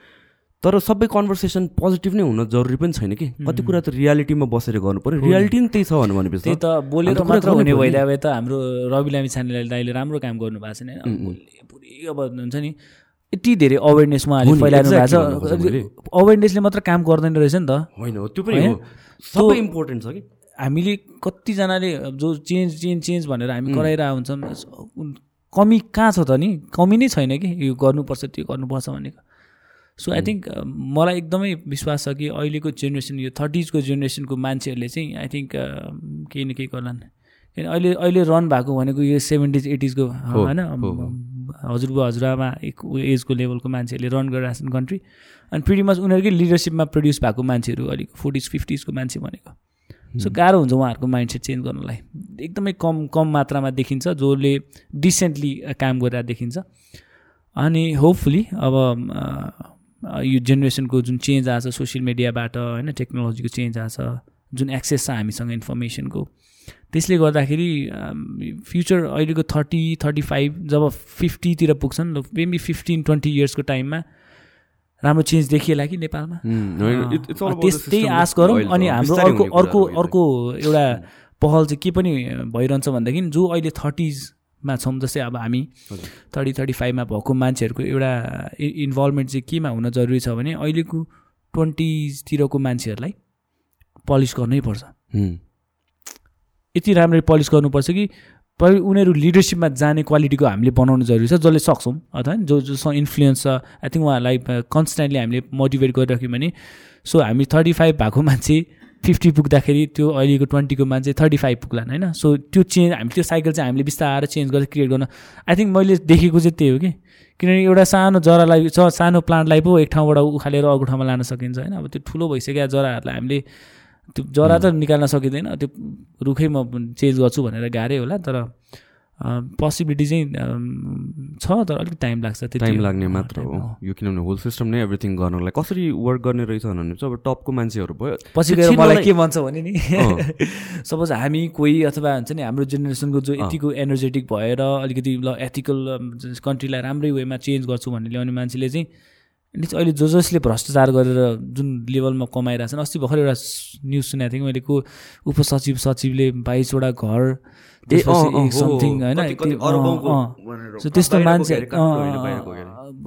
तर सबै कन्भर्सेसन पोजिटिभ नै हुन जरुरी पनि छैन कि? कति कुरा त रियालिटीमा बसेर गर्नु पऱ्यो रियालिटी नै त्यही छ भनेपछि त्यही त बोलेर मात्र हुने भइदियो। भए त हाम्रो रवि लामी छानेले दाइले राम्रो काम गर्नु भएको छैन पुरै अब हुन्छ नि यति धेरै अवेरनेस उहाँले फैलाइनु भएको छ। अवेरनेसले मात्र काम गर्दैन रहेछ नि त। होइन त्यो पनि सबै इम्पोर्टेन्ट छ कि? हामीले कतिजनाले जो चेन्ज चेन्ज चेन्ज भनेर हामी गराइरहेको हुन्छौँ कमी कहाँ छ त नि? कमी नै छैन कि? यो गर्नुपर्छ त्यो गर्नुपर्छ भनेको। सो आई थिङ्क मलाई एकदमै विश्वास छ कि अहिलेको जेनेरेसन यो थर्टिजको जेनेरेसनको मान्छेहरूले चाहिँ आई थिङ्क केही न केही गर्लान्। किन अहिले अहिले रन भएको भनेको यो सेभेन्टिज एटिजको होइन? हजुरबा हजुरआमा एक एजको लेभलको मान्छेहरूले रन गरिरहेको छन् कन्ट्री अनि प्रिटिमच उनीहरूकै लिडरसिपमा प्रड्युस भएको मान्छेहरू अलिक फोर्टिज फिफ्टिजको मान्छे भनेको। सो गाह्रो हुन्छ उहाँहरूको माइन्डसेट चेन्ज गर्नलाई। एकदमै कम कम मात्रामा देखिन्छ जसले डिसेन्टली काम गरेर देखिन्छ। अनि होपफुली अब यो जेनेरेसनको जुन चेन्ज आएको छ सोसियल मिडियाबाट होइन टेक्नोलोजीको चेन्ज आएको छ जुन एक्सेस छ हामीसँग इन्फर्मेसनको त्यसले गर्दाखेरि फ्युचर अहिलेको थर्टी थर्टी फाइभ जब फिफ्टीतिर पुग्छन् मेबी फिफ्टिन ट्वेन्टी इयर्सको टाइममा राम्रो चेन्ज देखिएला कि नेपालमा? त्यस्तै आश गरौँ अनि हाम्रो अर्को अर्को अर्को एउटा पहल चाहिँ के पनि भइरहन्छ भनेदेखि जो अहिले थर्टिजमा छौँ जस्तै अब हामी थर्टी थर्टी फाइभमा भएको मान्छेहरूको एउटा इन्भल्भमेन्ट चाहिँ केमा हुन जरुरी छ भने अहिलेको ट्वेन्टिजतिरको मान्छेहरूलाई पलिस गर्नै पर्छ। यति राम्ररी पलिस गर्नुपर्छ कि उनीहरू लिडरसिपमा जाने क्वालिटीको हामीले बनाउनु जरुरी छ जसले सक्छौँ अथवा जो जोसँग इन्फ्लुएन्स छ आई थिङ्क उहाँहरूलाई कन्सटेन्टली हामीले मोटिभेट गरिराख्यौँ भने सो हामी थर्टी फाइभ भएको मान्छे फिफ्टी पुग्दाखेरि त्यो अहिलेको ट्वेन्टीको मान्छे थर्टी फाइभ पुग्लान् होइन? सो त्यो चेन्ज हामी त्यो साइकल चाहिँ हामीले बिस्तारै चेन्ज गरेर क्रिएट गर्न आई थिङ्क मैले देखेको चाहिँ त्यही हो कि? किनभने एउटा सानो जरालाई सानो प्लान्टलाई पो एक ठाउँबाट उखालेर अर्को ठाउँमा लान सकिन्छ होइन? अब त्यो ठुलो भइसक्यो जराहरूलाई हामीले त्यो जरा त निकाल्न सकिँदैन त्यो रुखै म चेन्ज गर्छु भनेर गाह्रै होला तर पोसिबिलिटी चाहिँ छ तर अलिक टाइम लाग्छ त्यो टाइम लाग्ने मात्र हो। यो किनभने होल सिस्टम नै एभ्रिथिङ गर्नलाई कसरी वर्क गर्ने रहेछ भने चाहिँ अब टपको मान्छेहरू भयो। पछि गएर मलाई के भन्छ भने नि? सपोज [LAUGHS] हामी कोही अथवा हुन्छ नि हाम्रो जेनेरेसनको जो यतिको एनर्जेटिक भएर अलिकति ल एथिकल कन्ट्रीलाई राम्रै वेमा चेन्ज गर्छु भन्ने ल्याउने मान्छेले चाहिँ अहिले जो जसले भ्रष्टाचार गरेर जुन लेभलमा कमाइरहेछन् अस्ति भर्खर एउटा न्युज सुनेको थिएँ मैले को उपसचिव सचिवले बाइसवटा घर समथिङ होइन सो त्यस्तो मान्छे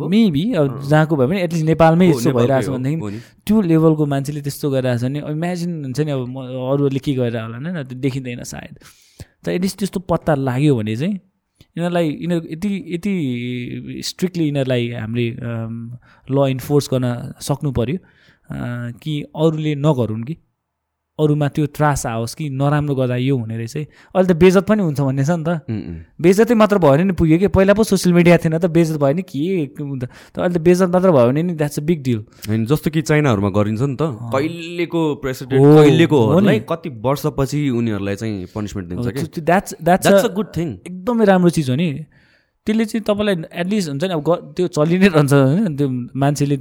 मेबी अब जहाँको भयो भने एटलिस्ट नेपालमै यस्तो भइरहेछ भनेदेखि त्यो लेभलको मान्छेले त्यस्तो गरिरहेछ भने इमेजिन हुन्छ नि अब अरूहरूले के गरेर होला होइन त्यो देखिँदैन सायद। तर एटलिस्ट त्यस्तो पत्ता लाग्यो भने चाहिँ यिनीहरूलाई यिनीहरू यति यति स्ट्रिक्टली यिनीहरूलाई हामीले ल इन्फोर्स गर्न सक्नु पऱ्यो कि अरूले नगरून् कि? अरूमा त्यो त्रास आओस् कि नराम्रो गर्दा यो हुने रहेछ है। अहिले त बेजत पनि हुन्छ भन्ने छ नि त। बेजतै मात्र भयो भने नि पुग्यो कि? पहिला पो सोसियल मिडिया थिएन त बेजत भयो नि के तर अहिले त बेजत मात्र भयो भने नि द्याट्स अ बिग डिल होइन जस्तो कि चाइनाहरूमा गरिन्छ नि त। कहिलेको प्रेसिडेन्ट कहिलेको कति वर्षपछि उनीहरूलाई चाहिँ पनिसमेन्ट दिन्छ कि? That's that's a good thing एकदमै राम्रो चिज हो नि। त्यसले चाहिँ तपाईँलाई एटलिस्ट हुन्छ नि अब त्यो चलि नै रहन्छ होइन। त्यो मान्छेले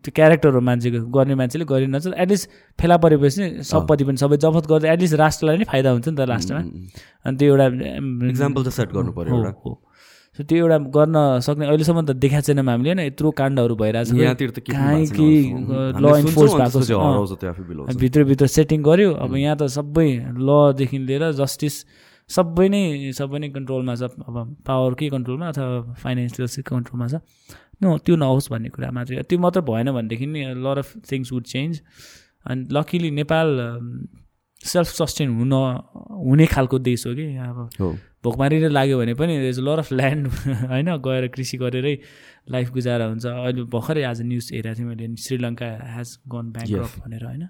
त्यो क्यारेक्टर हो मान्छेको गर्ने मान्छेले गरिरहन्छ एटलिस्ट फेला परेपछि सबपट्टि पनि सबै जफत गर्दा एटलिस्ट राष्ट्रलाई नै फाइदा हुन्छ नि त लास्टमा। अनि त्यो एउटा इक्जाम्पल त सेट गर्नु पऱ्यो हो सो त्यो एउटा गर्न सक्ने अहिलेसम्म त देखाएको छैनौँ हामीले होइन यत्रो काण्डहरू भइरहेको छ। कहीँ कि ल इन्फोर्स भएको भित्रभित्र सेटिङ गऱ्यो अब यहाँ त सबै लदेखि लिएर जस्टिस सबै नै सबै नै कन्ट्रोलमा छ। अब पावर के कन्ट्रोलमा अथवा फाइनेन्सियल कन्ट्रोलमा छ? नो त्यो नहोस् भन्ने कुरा मात्रै त्यो मात्र भएन भनेदेखि नि lot of things would change अनि लकिली नेपाल सेल्फ सस्टेन हुन हुने खालको देश हो कि। अब भोकमारी नै लाग्यो भने पनि इज लर अफ ल्यान्ड होइन? गएर कृषि गरेरै लाइफ गुजारा हुन्छ। अहिले भर्खरै आज न्युज हेरेको थिएँ मैले श्रीलङ्का हेज गन ब्याङ्क भनेर होइन?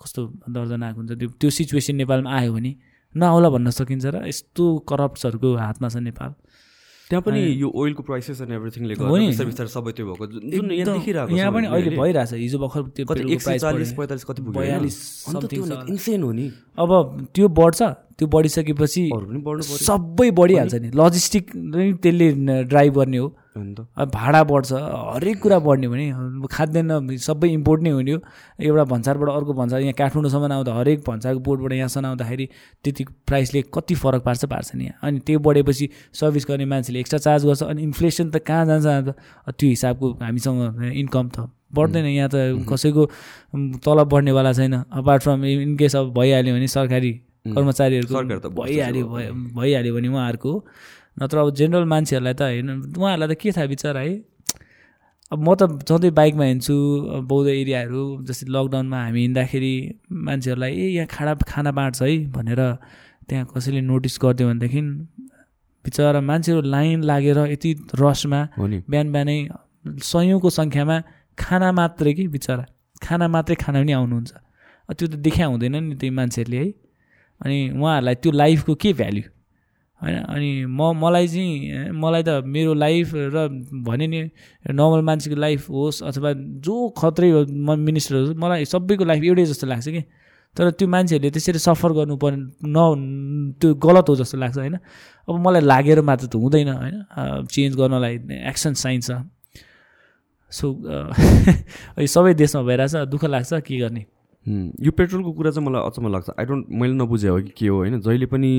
कस्तो दर्दनाक हुन्छ। त्यो त्यो सिचुएसन नेपालमा आयो भने नआउला भन्न सकिन्छ र यस्तो करप्ट्सहरूको हातमा छ नेपाल। त्यहाँ पनि यो ओइलको प्राइसेस एन्ड एभ्रिथिङले गर्दा सबै त्यो भएको। जुन यहाँ देखिरहेको यहाँ पनि अहिले भइरहेछ। हिजो भर्खर त्यो चालिस पैँतालिस कति बयालिस इन्सेन हो नि। अब त्यो बढ्छ। त्यो बढिसकेपछि सबै बढिहाल्छ नि। लजिस्टिक नै त्यसले ड्राइभ गर्ने हो। अब भाडा बढ्छ हरेक कुरा बढ्ने भने खाद्यान्न सबै इम्पोर्ट नै हुने हो एउटा भन्सारबाट अर्को भन्सार यहाँ काठमाडौँसम्म आउँदा हरेक भन्सारको बोर्डबाट यहाँसम्म आउँदाखेरि त्यति प्राइसले कति फरक पार्छ पार्छ नि। अनि त्यो बढेपछि सर्भिस गर्ने मान्छेले एक्स्ट्रा चार्ज गर्छ अनि इन्फ्लेसन त कहाँ जान्छ अन्त? त्यो हिसाबको हामीसँग इन्कम त बढ्दैन। यहाँ त कसैको तलब बढ्नेवाला छैन। अपार्ट फ्रम इन केस अब भइहाल्यो भने सरकारी कर्मचारीहरूको सरकार त बस्छ भइहाल्यो भइहाल्यो भने उहाँहरूको नत्र अब जेनरल मान्छेहरूलाई त होइन उहाँहरूलाई त के थाहा बिचरा है? अब म त सधैँ बाइकमा हिँड्छु बौद्ध एरियाहरू जस्तै लकडाउनमा हामी हिँड्दाखेरि मान्छेहरूलाई ए यहाँ खाना खाना बाँड्छ है भनेर त्यहाँ कसैले नोटिस गरिदियो भनेदेखि बिचरा मान्छेहरू लाइन लागेर यति रसमा बिहान बिहानै सयौँको सङ्ख्यामा खाना मात्रै कि बिचरा? खाना मात्रै खाना पनि आउनुहुन्छ। त्यो त देखा हुँदैन नि त्यो मान्छेहरूले है। अनि उहाँहरूलाई त्यो लाइफको के भ्याल्यु होइन? अनि म मलाई चाहिँ मलाई त मेरो लाइफ र भने नि नर्मल मान्छेको लाइफ होस् अथवा जो खत्रै हो म मिनिस्टरहरू मलाई सबैको लाइफ एउटै जस्तो लाग्छ कि। तर त्यो मान्छेहरूले त्यसरी सफर गर्नु पर्ने न त्यो गलत हो जस्तो लाग्छ होइन? अब मलाई लागेर मात्र त हुँदैन होइन? चेन्ज गर्नलाई एक्सन चाहिन्छ सो यो [LAUGHS] सबै देशमा भइरहेछ दुःख लाग्छ के गर्ने? यो पेट्रोलको कुरा चाहिँ मलाई अचम्म लाग्छ। आई डोन्ट मैले नबुझे हो कि के हो होइन? जहिले पनि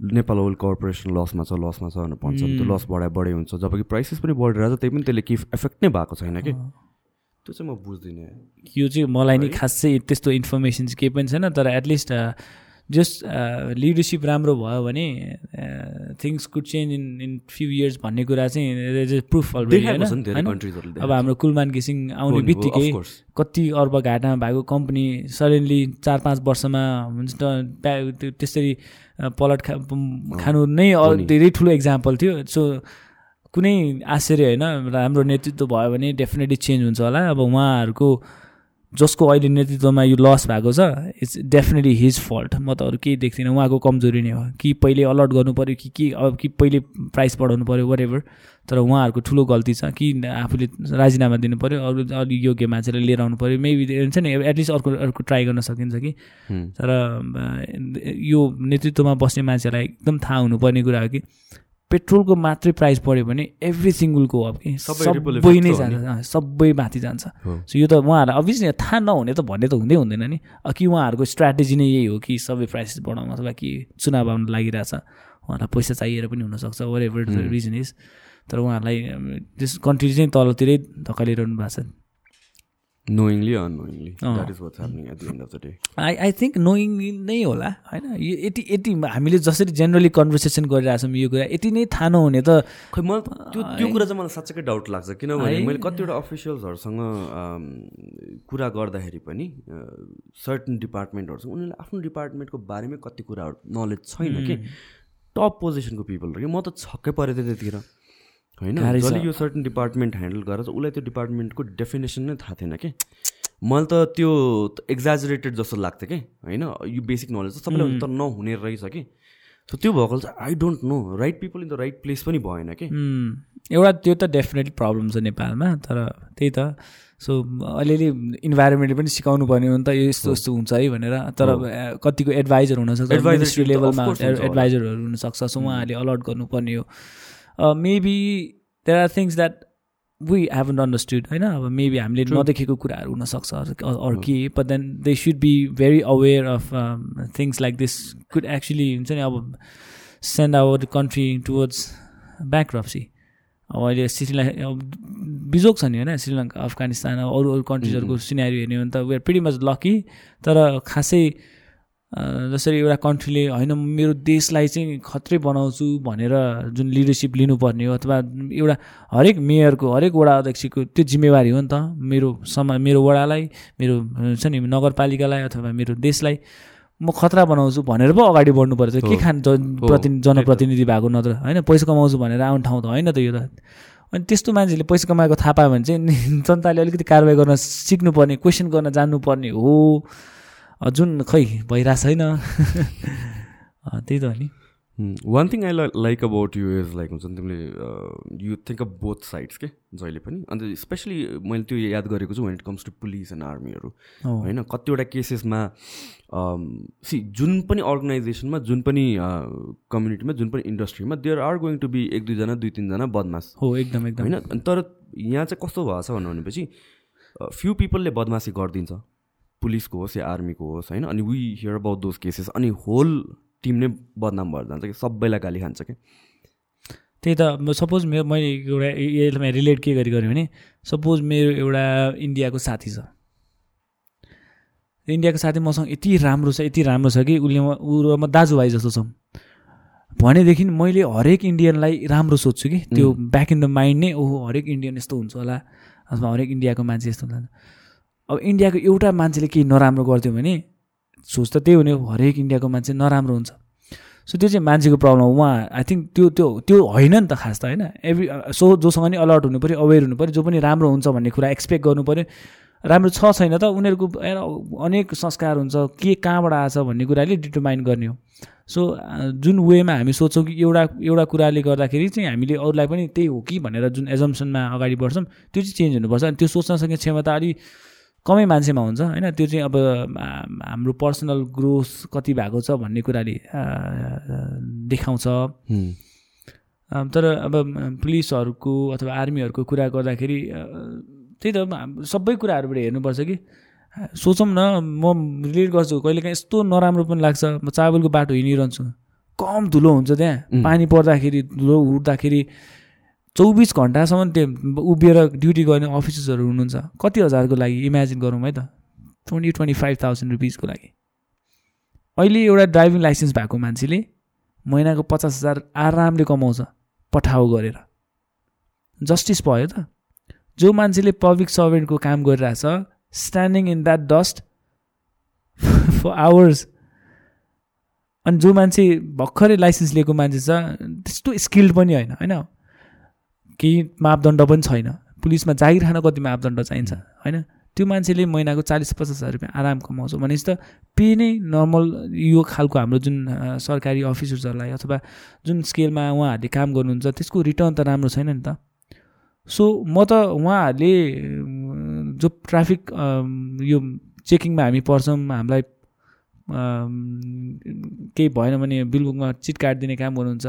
नेपाल ओइल कर्पोरेसन लसमा छ लसमा छ भनेर भन्छ। त्यो लस बढाइ बढै हुन्छ। जबकि प्राइसेस पनि बढिरहेको छ त्यही पनि त्यसले केही एफेक्ट नै भएको छैन कि। त्यो चाहिँ म बुझ्दिनँ। यो चाहिँ मलाई नि खासै त्यस्तो इन्फर्मेसन चाहिँ केही पनि छैन तर एटलिस्ट जस्ट लिडरसिप राम्रो भयो भने things could change in in few years भन्ने कुरा चाहिँ प्रुफ अब हाम्रो कुलमान घिसिङ आउने बित्तिकै कति अर्ब घाटामा भएको कम्पनी सडनली चार पाँच वर्षमा हुन्छ त्यसरी पलट खा खानु नै धेरै ठुलो इक्जाम्पल थियो। सो कुनै आश्चर्य होइन राम्रो नेतृत्व भयो भने डेफिनेटली चेन्ज हुन्छ होला। अब उहाँहरूको जसको अहिले नेतृत्वमा यो लस भएको छ इट्स डेफिनेटली हिज फल्ट म त अरू केही देख्दिनँ उहाँको कमजोरी नै हो। कि पहिले अलर्ट गर्नु पऱ्यो कि के अब कि पहिले प्राइस बढाउनु पऱ्यो वाट एभर तर उहाँहरूको ठुलो गल्ती छ कि आफूले राजीनामा दिनु पऱ्यो अरू अलिक योग्य मान्छेलाई लिएर आउनु पऱ्यो मेबी हुन्छ नि एटलिस्ट अर्को अर्को ट्राई गर्न सकिन्छ कि। तर यो नेतृत्वमा बस्ने मान्छेलाई एकदम थाहा हुनुपर्ने कुरा हो कि। पेट्रोलको मात्रै प्राइस बढ्यो भने एभ्री सिङ्गलको अब कि सबै नै जान्छ। सबै माथि जान्छ। सो यो त उहाँहरूलाई अभियसली थाहा नहुने त भन्ने त हुँदै हुँदैन नि। कि उहाँहरूको स्ट्राटेजी नै यही हो कि सबै प्राइसेस बढाउनु अथवा कि चुनाव आउनु लागिरहेछ। उहाँहरूलाई पैसा चाहिएर पनि हुनसक्छ वर एभर रिजन इज तर उहाँहरूलाई त्यस कन्ट्री चाहिँ तलतिरै धकालिरहनु भएको छ। Knowingly annoyingly. That is what's happening at the end of the day I I think knowing नै होला होइन? यो यति यति हामीले जसरी जेनरली कन्भर्सेसन गरिरहेछौँ यो कुरा यति नै थाहा नहुने त खै मलाई त्यो त्यो कुरा चाहिँ मलाई साँच्चैकै डाउट लाग्छ। किनभने। मैले कतिवटा अफिसियल्सहरूसँग कुरा गर्दाखेरि पनि सर्टन डिपार्टमेन्टहरूसँग उनीहरूले आफ्नो डिपार्टमेन्टको बारेमै कति कुराहरू नलेज छैन कि। टप पोजिसनको पिपलहरू कि म त छक्कै परेँ थियो त्यतिखेर। होइन। जसले यो सर्टन डिपार्टमेन्ट ह्यान्डल गरेर चाहिँ उसलाई त्यो डिपार्टमेन्टको डेफिनेसन नै थाहा थिएन कि? मलाई त त्यो एक्जाजरेटेड जस्तो लाग्थ्यो कि? होइन? यो बेसिक नलेज त सबैलाई त नहुने रहेछ कि? सो त्यो भएको चाहिँ I don't know right people in the right place पनि भएन कि? एउटा त्यो त डेफिनेटली प्रब्लम छ नेपालमा तर त्यही त। सो अलिअलि इन्भाइरोमेन्टले पनि सिकाउनु पर्ने हो नि त यो यस्तो यस्तो हुन्छ है भनेर। तर कतिको एडभाइजर हुनसक्छ मिनिस्ट्री लेभलमा। एडभाइजरहरू हुनसक्छ सो उहाँहरूले अलर्ट गर्नुपर्ने हो। Maybe there are things that we heaven understood होइन अब मेबी हामीले नदेखेको कुराहरू हुनसक्छ अरू के but then they should be very aware of things like this could actually हुन्छ नि अब send our country towards bankruptcy अब अहिले श्रीलङ्का अब बिजोग छ नि होइन श्रीलङ्का अफगानिस्तान अरू अरू कन्ट्रिजहरूको सिनेरी हेर्ने हो भने त वेआर प्रिटी मच लकी तर खासै जसरी एउटा कन्ट्रीले होइन मेरो देशलाई चाहिँ खत्रै बनाउँछु भनेर जुन लिडरसिप लिनुपर्ने हो अथवा एउटा हरेक मेयरको हरेक वडा अध्यक्षको त्यो जिम्मेवारी हो नि त। मेरो समा मेरो वडालाई मेरो हुन्छ नि नगरपालिकालाई अथवा मेरो देशलाई म खतरा बनाउँछु भनेर पो अगाडि बढ्नु पर्छ के। खान प्रति। जनप्रतिनिधि भएको नत्र। होइन पैसा कमाउँछु भनेर आउने ठाउँ त होइन त यो त। अनि त्यस्तो मान्छेले पैसा कमाएको थाहा पायो भने चाहिँ जनताले अलिकति कारवाही गर्न सिक्नुपर्ने क्वेसन गर्न जान्नुपर्ने हो। जुन खै भइरहेको छैन [LAUGHS] त्यही त हो नि one thing I like about you is like हुन्छ नि तिमीले you think of both sides के? जहिले पनि। अन्त स्पेसली मैले त्यो याद गरेको छु when it comes to police and आर्मीहरू होइन कतिवटा केसेसमा सी जुन पनि अर्गनाइजेसनमा जुन पनि कम्युनिटीमा जुन पनि इन्डस्ट्रीमा there are going to be एक दुईजना दुई तिनजना बदमास। हो एकदम एकदम। होइन तर यहाँ चाहिँ कस्तो भएको छ भनेपछि फ्यु पिपलले बदमासी गरिदिन्छ। पुलिसको होस् या आर्मीको होस् होइन? अनि we hear about those cases अनि होल टिम नै बदनाम भएर जान्छ कि सबैलाई गाली खान्छ कि? त्यही त सपोज मेरो मैले एउटा यसलाई रिलेट के गरी गरेँ भने सपोज मेरो एउटा इन्डियाको साथी छ। इन्डियाको साथी मसँग यति राम्रो छ यति राम्रो छ कि उसले ऊ र म दाजुभाइ जस्तो छौँ। भनेदेखि मैले हरेक इन्डियनलाई राम्रो सोध्छु कि त्यो ब्याक इन द माइन्ड नै ओहो हरेक इन्डियन यस्तो हुन्छ होला अथवा हरेक इन्डियाको मान्छे यस्तो हुन्छ। अब इन्डियाको एउटा मान्छेले केही नराम्रो गरिदियो भने सोच त त्यही हुने हरेक इन्डियाको मान्छे नराम्रो हुन्छ। सो त्यो चाहिँ मान्छेको प्रब्लम हो। उहाँ आई थिङ्क त्यो त्यो त्यो होइन नि त खास त होइन? एभ्री सो जोसँग नि अलर्ट हुनु पऱ्यो अवेर हुनु पऱ्यो जो पनि राम्रो हुन्छ भन्ने कुरा एक्सपेक्ट गर्नु पऱ्यो। राम्रो छ छैन त उनीहरूको अनेक संस्कार हुन्छ के कहाँबाट आएछ भन्ने कुराले डिटरमाइन गर्ने हो। सो जुन वेमा हामी सोच्छौँ कि एउटा एउटा कुराले गर्दाखेरि चाहिँ हामीले अरूलाई पनि त्यही हो कि भनेर जुन एजम्सनमा अगाडि बढ्छौँ त्यो चाहिँ चेन्ज हुनुपर्छ। अनि त्यो सोच्न सक्ने क्षमता अलिक कमै मान्छेमा हुन्छ। होइन त्यो चाहिँ अब हाम्रो पर्सनल ग्रोथ कति भएको छ भन्ने कुराले देखाउँछ। तर अब पुलिसहरूको अथवा आर्मीहरूको कुरा गर्दाखेरि त्यही त सबै कुराहरूबाट हेर्नुपर्छ कि। सोचौँ न म रिलेट गर्छु कहिलेकाहीँ यस्तो नराम्रो पनि लाग्छ। म चावलको बाटो हिँडिरहन्छु। कम धुलो हुन्छ त्यहाँ। पानी पर्दाखेरि धुलो उठ्दाखेरि चौबिस घन्टासम्म त्यो उभिएर ड्युटी गर्ने अफिसर्सहरू हुनुहुन्छ। कति हजारको लागि? इमेजिन गरौँ है त। ट्वेन्टी ट्वेन्टी फाइभ थाउजन्ड रुपिजको लागि। अहिले एउटा ड्राइभिङ लाइसेन्स भएको मान्छेले महिनाको पचास हजार आरामले कमाउँछ पठाउ गरेर। जस्टिस भयो त। जो मान्छेले पब्लिक सर्भेन्टको काम गरिरहेछ standing in that dust for hours अनि जो मान्छे भर्खरै लाइसेन्स लिएको मान्छे छ त्यस्तो स्किल्ड पनि होइन होइन? केही मापदण्ड पनि छैन। पुलिसमा जागिर खान कति मापदण्ड चाहिन्छ होइन? त्यो मान्छेले महिनाको चालिस पचास हजार रुपियाँ आराम कमाउँछ भनेपछि त पे नै नर्मल यो खालको हाम्रो जुन सरकारी अफिसर्सहरूलाई अथवा जुन स्केलमा उहाँहरूले काम गर्नुहुन्छ त्यसको रिटर्न त राम्रो छैन नि त। सो म त उहाँहरूले जो ट्राफिक यो चेकिङमा हामी पर्छौँ हामीलाई केही भएन भने बिलबुकमा चिट काटिदिने काम गर्नुहुन्छ।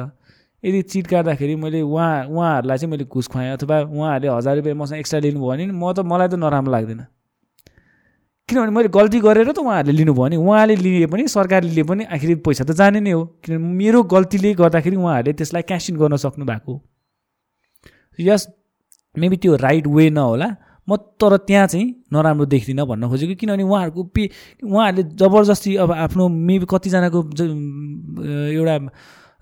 यदि चिट काट्दाखेरि मैले उहाँ उहाँहरूलाई चाहिँ मैले घुस खुवाएँ अथवा उहाँहरूले हजार रुपियाँ मसँग एक्स्ट्रा लिनुभयो भने म त मलाई त नराम्रो लाग्दैन। किनभने मैले गल्ती गरेर त उहाँहरूले लिनुभयो भने उहाँले लिए पनि सरकारले लिए पनि आखिर पैसा त जाने नै हो। किनभने मेरो गल्तीले गर्दाखेरि उहाँहरूले त्यसलाई क्यास इन गर्न सक्नु भएको यस मेबी त्यो राइट वे नहोला म तर त्यहाँ चाहिँ नराम्रो देख्दिनँ भन्न खोजेको किनभने उहाँहरूको पे उहाँहरूले जबरजस्ती अब आफ्नो मेबी कतिजनाको एउटा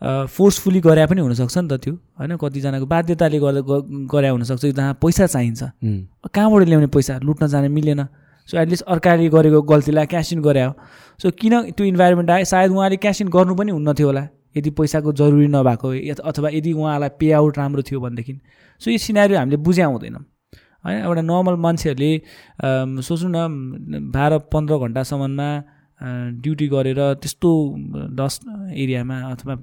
फोर्सफुली गरे पनि हुनसक्छ नि त त्यो होइन? कतिजनाको बाध्यताले गर्दा गरे हुनसक्छ जहाँ पैसा चाहिन्छ। कहाँबाट ल्याउने पैसा? लुट्न जाने मिलेन। सो एटलिस्ट अर्काले गरेको गल्तीलाई क्यास इन गरे हो। सो किन त्यो इन्भाइरोमेन्ट आयो? सायद उहाँले क्यास इन गर्नु पनि हुन्न थियो होला। यदि पैसाको जरुरी नभएको अथवा यदि उहाँलाई पे आउट राम्रो थियो भनेदेखि। सो यो सिनारी हामीले बुझ्या हुँदैनौँ होइन? एउटा नर्मल मान्छेहरूले सोच्नु न बाह्र पन्ध्र घन्टासम्ममा ड्युटी गरेर त्यस्तो डस्ट एरियामा अथवा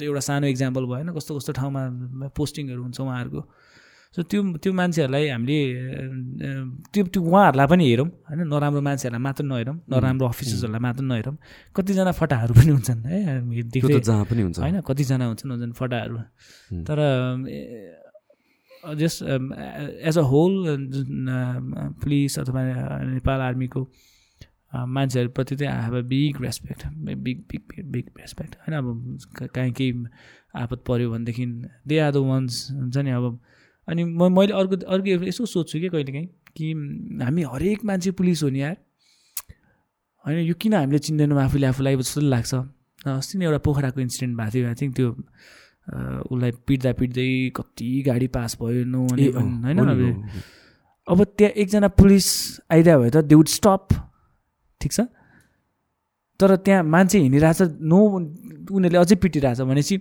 एउटा सानो इक्जाम्पल भयो होइन कस्तो कस्तो ठाउँमा पोस्टिङहरू हुन्छ उहाँहरूको। सो त्यो त्यो मान्छेहरूलाई हामीले त्यो त्यो उहाँहरूलाई पनि हेरौँ होइन? नराम्रो मान्छेहरूलाई मात्र नहेरौँ नराम्रो अफिसर्सहरूलाई मात्र नहेरौँ। कतिजना फटाहरू पनि हुन्छन् है? जहाँ पनि हुन्छ। होइन? कतिजना हुन्छन् हुन्छन् फटाहरू। तर just as a whole police अथवा नेपाल आर्मीको मान्छेहरूप्रति चाहिँ I have a big respect big big big respect होइन अब काहीँ केही आपत पऱ्यो भनेदेखि दे आर द वान्स हुन्छ नि अब। अनि म मैले अर्को अर्को यसो सोध्छु कि कहिलेकाहीँ कि हामी हरेक मान्छे पुलिस हो नि यार। होइन यो किन हामीले चिन्दैनौँ आफूले आफूलाई? जस्तो लाग्छ। अस्ति नै एउटा पोखराको इन्सिडेन्ट भएको थियो आई थिङ्क त्यो उसलाई पिट्दा पिट्दै कति गाडी पास भयो नो होइन अब त्यहाँ एकजना पुलिस आइदियो भए त दे वुड स्टप ठिक छ? तर त्यहाँ मान्छे हिँडिरहेछ नो उनीहरूले अझै पिटिरहेछ भनेपछि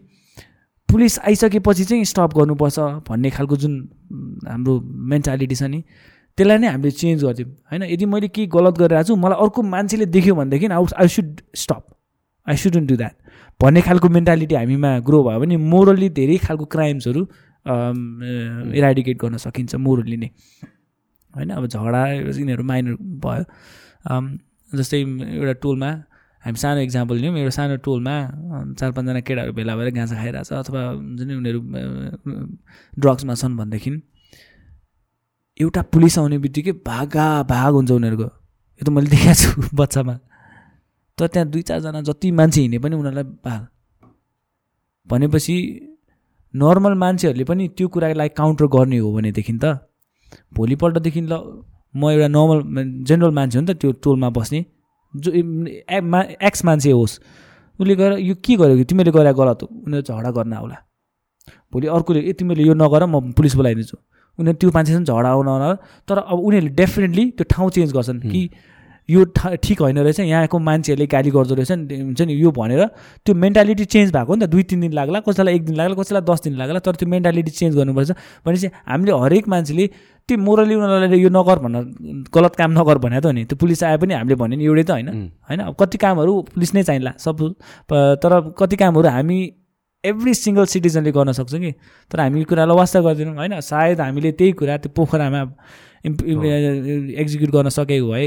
पुलिस आइसकेपछि चाहिँ स्टप गर्नुपर्छ भन्ने खालको जुन हाम्रो मेन्टालिटी छ नि त्यसलाई नै हामीले चेन्ज गरिदिउँ होइन यदि मैले केही गलत गरिरहेको छु मलाई अर्को मान्छेले देख्यो भनेदेखि आउ I should stop I shouldn't do that भन्ने खालको मेन्टालिटी हामीमा ग्रो भयो भने मोरली धेरै खालको क्राइम्सहरू इराडिकेट गर्न सकिन्छ मोरली नै। होइन अब झगडा यिनीहरू माइनर भयो। जस्तै एउटा टोलमा हामी सानो इक्जाम्पल लियौँ एउटा सानो टोलमा चार पाँचजना केटाहरू भेला भएर गाँजा खाइरहेछ अथवा हुन्छ नि उनीहरू ड्रग्समा छन् भनेदेखि एउटा पुलिस आउने बित्तिकै भागा भाग हुन्छ उनीहरूको। यो त मैले देखाएको छु [LAUGHS] बच्चामा। तर त्यहाँ दुई चारजना जति मान्छे हिँडे पनि उनीहरूलाई भाग। भनेपछि नर्मल मान्छेहरूले पनि त्यो कुरालाई काउन्टर गर्ने हो भनेदेखि त भोलिपल्टदेखि ल म एउटा नर्मल जेनरल मान्छे हो नि त त्यो टोलमा बस्ने। जो एक्स मान्छे होस् उसले गएर यो के गर्यो कि? तिमीले गरे गलत हो। उनीहरू झगडा गर्न आउला। भोलि अर्कोले ए तिमीले यो नगर म पुलिस बोलाइदिन्छु। उनीहरू त्यो मान्छेसँग झगडा आउन तर अब उनीहरूले डेफिनेटली त्यो ठाउँ चेन्ज गर्छन् कि यो ठिक होइन रहेछ। यहाँको मान्छेहरूले गाली गर्दो रहेछ। नि हुन्छ नि यो भनेर त्यो मेन्टालिटी चेन्ज भएको नि त। दुई तिन दिन लाग्ला कसैलाई एक दिन लाग्ला कसैलाई दस दिन लाग्ला तर त्यो मेन्टालिटी चेन्ज गर्नुपर्छ। भनेपछि हामीले हरेक मान्छेले त्यो मोरली उनीहरूलाई यो नगर भन्न गलत काम नगर भने त हो नि त्यो पुलिस आए पनि हामीले भन्यो नि एउटै त होइन। होइन? अब कति कामहरू पुलिस नै चाहिला सब तर कति कामहरू हामी एभ्री सिङ्गल सिटिजनले गर्न सक्छौँ कि? तर हामी यो कुरालाई वास्ता गर्दैनौँ होइन? सायद हामीले त्यही कुरा त्यो पोखरामा एक्जिक्युट गर्न सकेको भए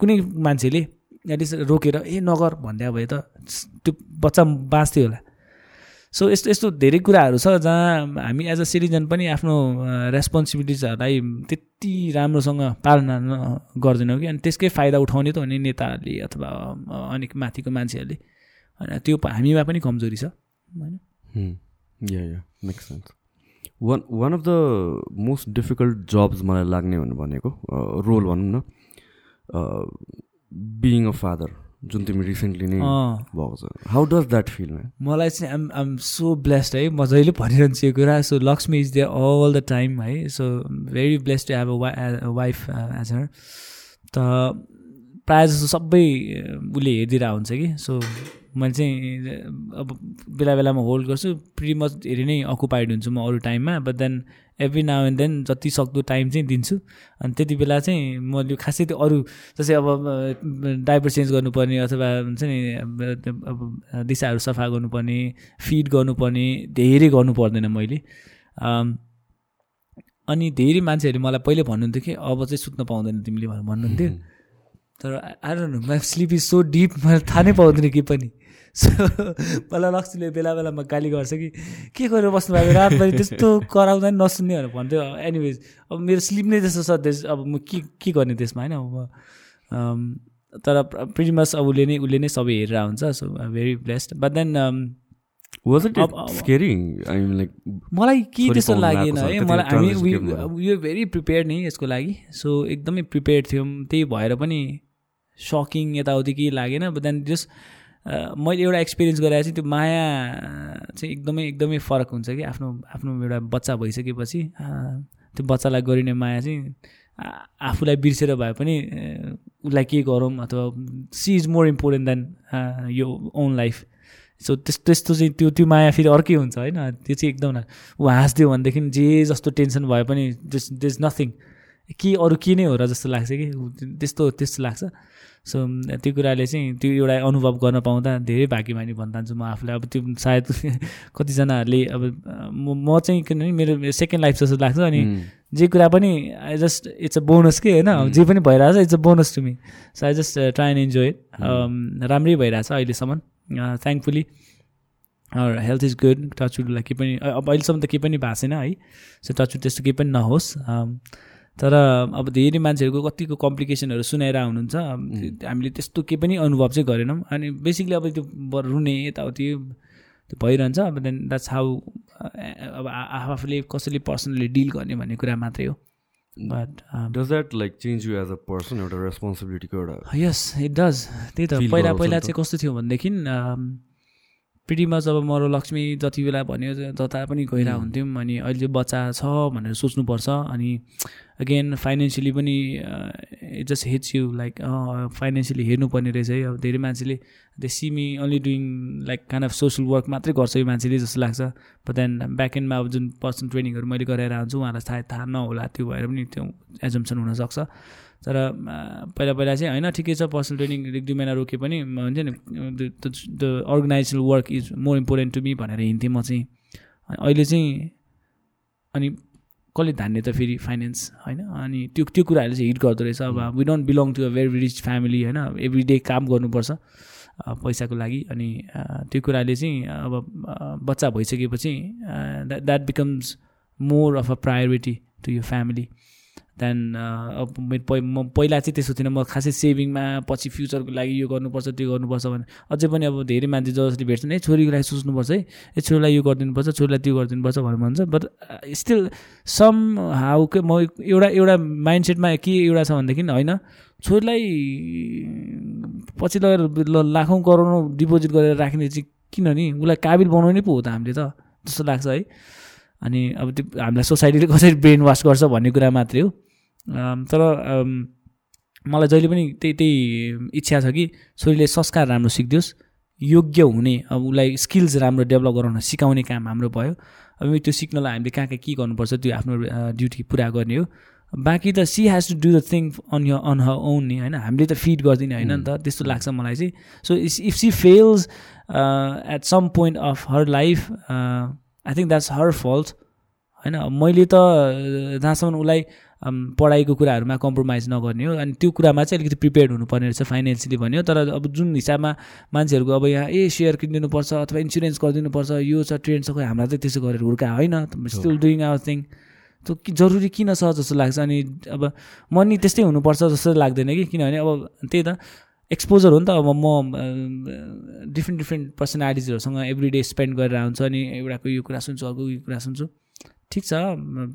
कुनै मान्छेले एटलिस्ट रोकेर ए नगर भन्दा भए त त्यो बच्चा बाँच्थ्यो होला। सो यस्तो यस्तो धेरै कुराहरू छ जहाँ हामी एज अ सिटिजन पनि आफ्नो रेस्पोन्सिबिलिटिजहरूलाई त्यति राम्रोसँग पालना गर्दैनौँ कि। अनि त्यसकै फाइदा उठाउने त हो नि नेताहरूले अथवा अनेक माथिको मान्छेहरूले। होइन त्यो हामीमा पनि कमजोरी छ होइन? One one of the most difficult jobs मलाई लाग्ने भनेको रोल भनौँ न बिइङ अ फादर जुन तिमी रिसेन्टली नै भएको छ। हाउ डज द्याट फिल मलाई चाहिँ आम आम सो ब्लेस्ड है। म जहिले भनिरहन्छु यो कुरा। So Lakshmi is there all the time है। So very blessed to have a wife as her त प्रायः जस्तो सबै उसले हेरिदिएर हुन्छ कि। सो मैले चाहिँ अब बेला बेलामा होल्ड गर्छु। प्रि मच धेरै नै अकुपाइड हुन्छु म अरू टाइममा but then every now and then जति सक्दो टाइम चाहिँ दिन्छु। अनि त्यति बेला चाहिँ म यो खासै त्यो अरू जस्तै अब डाइपर चेन्ज गर्नुपर्ने अथवा हुन्छ नि अब दिशाहरू सफा गर्नुपर्ने फिड गर्नुपर्ने धेरै गर्नु पर्दैन मैले। अनि धेरै मान्छेहरूले मलाई पहिले भन्नुहुन्थ्यो कि अब चाहिँ सुत्न पाउँदैन तिमीले भन्नुहुन्थ्यो। तर आएर my sleep is so deep मलाई थाहा नै पाउँदैन के पनि। सो मलाई लक्ष्मीले बेला बेलामा गाली गर्छ कि के गरेर बस्नुभएको रातभरि त्यस्तो कराउँदा नि नसुन्ने भनेर भन्थ्यो। एनिवेज अब मेरो स्लिप नै त्यस्तो छ त्यस अब म के के गर्ने त्यसमा होइन? अब तर प्रिमस अब उसले नै उसले नै सबै हेरेर हुन्छ so very blessed but then मलाई के त्यस्तो लागेन है। मलाई हामी यो भेरी प्रिपेयर नै यसको लागि। सो एकदमै प्रिपेयर थियौँ। त्यही भएर पनि सकिङ यताउति केही लागेन बट देन जस्ट मैले एउटा एक्सपिरियन्स गरेर चाहिँ त्यो माया चाहिँ एकदमै एकदमै फरक हुन्छ कि आफ्नो आफ्नो एउटा बच्चा भइसकेपछि त्यो बच्चालाई गरिने माया चाहिँ आफूलाई बिर्सेर भए पनि उसलाई के गरौँ अथवा she is more important than your own life so त्यस्तो त्यस्तो चाहिँ त्यो त्यो माया फेरि अर्कै हुन्छ होइन? त्यो चाहिँ एकदम ऊ हाँसिदियो भनेदेखि जे जस्तो टेन्सन भए पनि दिस दिस नथिङ के अरू के नै हो र जस्तो लाग्छ कि? त्यस्तो त्यस्तो लाग्छ। सो त्यो कुराले चाहिँ त्यो एउटा अनुभव गर्न पाउँदा धेरै भाग्यमानी भन्न चाहन्छु म आफूलाई। अब त्यो सायद [LAUGHS] कतिजनाहरूले अब म चाहिँ किनभने मेरो सेकेन्ड लाइफ जस्तो लाग्छ अनि जे कुरा पनि I just it's a bonus के होइन? जे पनि भइरहेछ it's a bonus to me so I just try and enjoy राम्रै भइरहेछ अहिलेसम्म। थ्याङ्कफुली हेल्थ इज गुड टचवुडलाई केही पनि अब अहिलेसम्म त केही पनि भएको छैन है। सो टचवुड त्यस्तो केही पनि नहोस्। तर अब धेरै मान्छेहरूको कतिको कम्प्लिकेसनहरू सुनाएर हुनुहुन्छ। हामीले त्यस्तो केही पनि अनुभव चाहिँ गरेनौँ। अनि बेसिकली अब त्यो रुने यताउति त्यो भइरहन्छ। अब देन द्याट्स हाउ अब आफूले कसैले पर्सनली डिल गर्ने भन्ने कुरा मात्रै हो। But does that like change you as a person एउटा रेस्पोन्सिबिलिटीको एउटा यस इट डज त्यही त। पहिला पहिला चाहिँ कस्तो थियो भनेदेखि प्रिटिमा जब मरो लक्ष्मी जति बेला भन्यो जता पनि गइरहेको हुन्थ्यौँ अनि अहिले बच्चा छ भनेर सोच्नुपर्छ अनि अगेन फाइनेन्सियली पनि it just hits you like financially हेर्नुपर्ने रहेछ है। अब धेरै मान्छेले they see me only doing like kind of social work मात्रै गर्छ यो मान्छेले जस्तो लाग्छ। बट देन ब्याक एन्डमा अब जुन पर्सन ट्रेनिङहरू मैले गराएर आउँछु उहाँलाई थाहा थाहा नहोला त्यो भएर पनि त्यो एजम्सन हुनसक्छ। तर पहिला पहिला चाहिँ होइन ठिकै छ पर्सनल ट्रेनिङ एक दुई महिना रोके पनि हुन्छ नि the organisational work is more important to me भनेर हिँड्थेँ म चाहिँ। अहिले चाहिँ अनि कसले धान्ने त फेरि फाइनेन्स होइन? अनि त्यो त्यो कुराहरूले चाहिँ हिट गर्दो रहेछ। अब we don't belong to a very rich family होइन? एभ्री डे काम गर्नुपर्छ पैसाको लागि। अनि त्यो कुराले चाहिँ अब बच्चा भइसकेपछि that that becomes more of a priority to यो फ्यामिली देन अब मेरो म पहिला चाहिँ त्यसो थिएन। म खासै सेभिङमा पछि फ्युचरको लागि यो गर्नुपर्छ त्यो गर्नुपर्छ भने अझै पनि अब धेरै मान्छे जसरी भेट्छन् है छोरीको लागि सोच्नुपर्छ है। ए छोरीलाई यो गरिदिनुपर्छ छोरीलाई त्यो गरिदिनुपर्छ भनेर भन्छ। बट स्टिल सम हाउ म एउटा एउटा माइन्ड सेटमा के एउटा छ भनेदेखि होइन छोरीलाई पछि लगेर लाखौँ करोडौँ डिपोजिट गरेर राख्ने चाहिँ किन नि उसलाई काबिल बनाउने पो हो त हामीले त जस्तो लाग्छ है। अनि अब त्यो हामीलाई सोसाइटीले [LAUGHS] कसरी ब्रेन वास गर्छ भन्ने कुरा मात्रै हो। तर मलाई जहिले पनि त्यही त्यही इच्छा छ कि छोरीले संस्कार राम्रो सिकिदियोस् योग्य हुने अब उसलाई स्किल्स राम्रो डेभलप गराउन सिकाउने काम हाम्रो भयो। अब त्यो सिक्नलाई हामीले कहाँ कहाँ के गर्नुपर्छ त्यो आफ्नो ड्युटी पुरा गर्ने हो। बाँकी त she has to do the thing on your on her own नि होइन? हामीले त फिड गरिदिने होइन नि त? त्यस्तो लाग्छ मलाई चाहिँ। So if she fails at some point of her life I think that's her fault होइन मैले त जहाँसम्म उसलाई पढाइको कुराहरूमा कम्प्रोमाइज नगर्ने हो अनि त्यो कुरामा चाहिँ अलिकति प्रिपेयर्ड हुनुपर्ने रहेछ फाइनेन्सियली भन्यो तर अब जुन हिसाबमा मान्छेहरूको अब यहाँ ए सेयर किनिदिनुपर्छ अथवा इन्सुरेन्स गरिदिनुपर्छ यो छ ट्रेन छ खोइ हामीलाई चाहिँ त्यसो गरेर हुर्का होइन स्टिल डुइङ आवर थिङ त्यो जरुरी किन छ जस्तो लाग्छ अनि अब मनी त्यस्तै हुनुपर्छ जस्तो लाग्दैन कि किनभने अब त्यही त एक्सपोजर हो नि त अब म डिफ्रेन्ट डिफ्रेन्ट पर्सनालिटिजहरूसँग एभ्री डे स्पेन्ड गरेर आउँछ अनि एउटाको यो कुरा सुन्छु अर्को यो कुरा सुन्छु। ठिक छ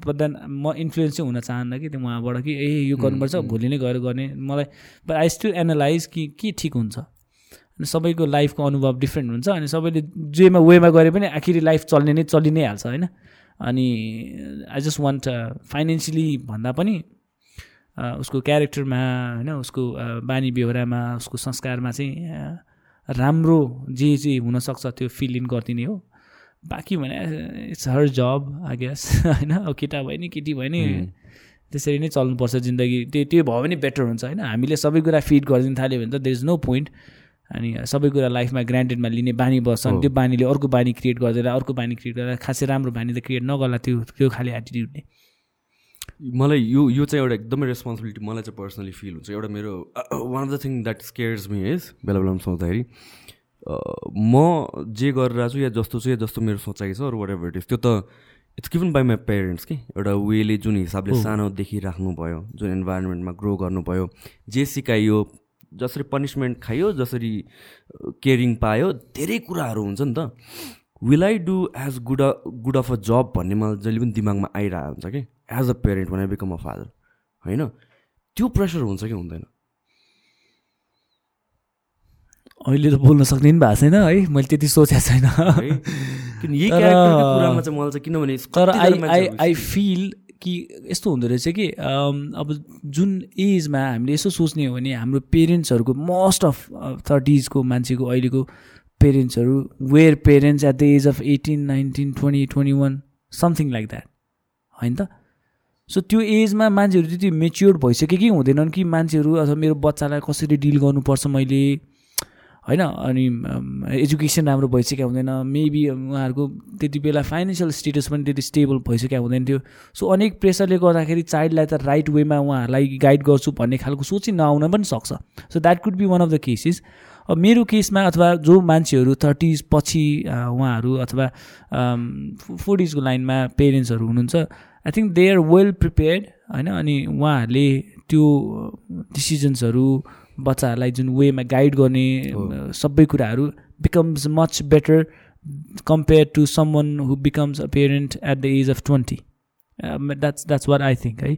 बट देन म इन्फ्लुएन्स चाहिँ हुन चाहन्न कि त्यो उहाँबाट कि ए यो गर्नुपर्छ भोलि नै गएर गर्ने। मलाई बट आई स्टिल एनालाइज कि के ठिक हुन्छ। अनि सबैको लाइफको अनुभव डिफ्रेन्ट हुन्छ अनि सबैले जेमा वेमा गरे पनि आखिरी लाइफ चल्ने नै चलि नै हाल्छ होइन? अनि आई जस्ट वान्ट फाइनेन्सियली भन्दा पनि उसको क्यारेक्टरमा होइन उसको बानी बेहोरामा उसको संस्कारमा चाहिँ राम्रो जे जे हुनसक्छ त्यो फिल इन गरिदिने हो। बाँकी भने it's her job I guess [LAUGHS] होइन अब केटा भयो नि केटी भयो नि त्यसरी नै चल्नुपर्छ जिन्दगी। त्यो त्यो भयो भने बेटर हुन्छ होइन। हामीले सबै कुरा फिड गरिदिनु थाल्यो भने त देयर इज नो पोइन्ट अनि सबै कुरा लाइफमा ग्रान्टेडमा लिने बानी बस्छन् त्यो बानीले अर्को बानी क्रिएट गरिदिएर अर्को बानी क्रिएट गरेर खासै राम्रो बानी त क्रिएट नगर्ला त्यो त्यो खालि एटिट्युडले मलाई यो यो चाहिँ एउटा एकदमै रेस्पोन्सिबिलिटी मलाई चाहिँ पर्सनली फिल हुन्छ। एउटा मेरो one of the thing that scares me is बेला बेलामा सोच्दाखेरि म जे गरिरहेको छु या जस्तो छु या जस्तो मेरो सोचाइ छ अरू वाट एभर इट इज त्यो त it's given by my parents कि? एउटा वेले जुन हिसाबले सानोदेखि राख्नुभयो जुन इन्भाइरोमेन्टमा ग्रो गर्नुभयो जे सिकाइयो जसरी पनिसमेन्ट खायो जसरी केयरिङ पायो धेरै कुराहरू हुन्छ नि त। Will I do as good good of a job भन्ने मलाई जहिले पनि दिमागमा आइरहेको हुन्छ कि? As a parent when I become a father होइन? त्यो प्रेसर हुन्छ कि हुँदैन? अहिले त बोल्न सक्ने पनि भएको छैन है मैले त्यति सोचेको छैन। किनभने तर आई आई आई फिल कि यस्तो हुँदो रहेछ कि अब जुन एजमा हामीले यसो सोच्ने हो भने हाम्रो पेरेन्ट्सहरूको मोस्ट अफ थर्टिजको मान्छेको अहिलेको पेरेन्ट्सहरू were parents at the age of eighteen nineteen twenty twenty one something like that होइन त? सो त्यो एजमा मान्छेहरू त्यति मेच्योर्ड भइसक्यो कि हुँदैनन् कि मान्छेहरू अथवा मेरो बच्चालाई कसरी डिल गर्नुपर्छ मैले होइन? अनि एजुकेसन राम्रो भइसकेको हुँदैन। मेबी उहाँहरूको त्यति बेला फाइनेन्सियल स्टेटस पनि त्यति स्टेबल भइसकेको हुँदैन थियो। सो अनेक प्रेसरले गर्दाखेरि चाइल्डलाई त राइट वेमा उहाँहरूलाई गाइड गर्छु भन्ने खालको सोचै नआउन पनि सक्छ। So that could be one of the cases अब मेरो केसमा अथवा जो मान्छेहरू थर्टिज पछि उहाँहरू अथवा फोर्टिजको लाइनमा पेरेन्ट्सहरू हुनुहुन्छ I think they are well prepared होइन? अनि उहाँहरूले त्यो डिसिजन्सहरू बच्चाहरूलाई जुन वेमा गाइड गर्ने सबै कुराहरू becomes much better compare to someone who becomes a parent at the age of twenty that's that's what I think है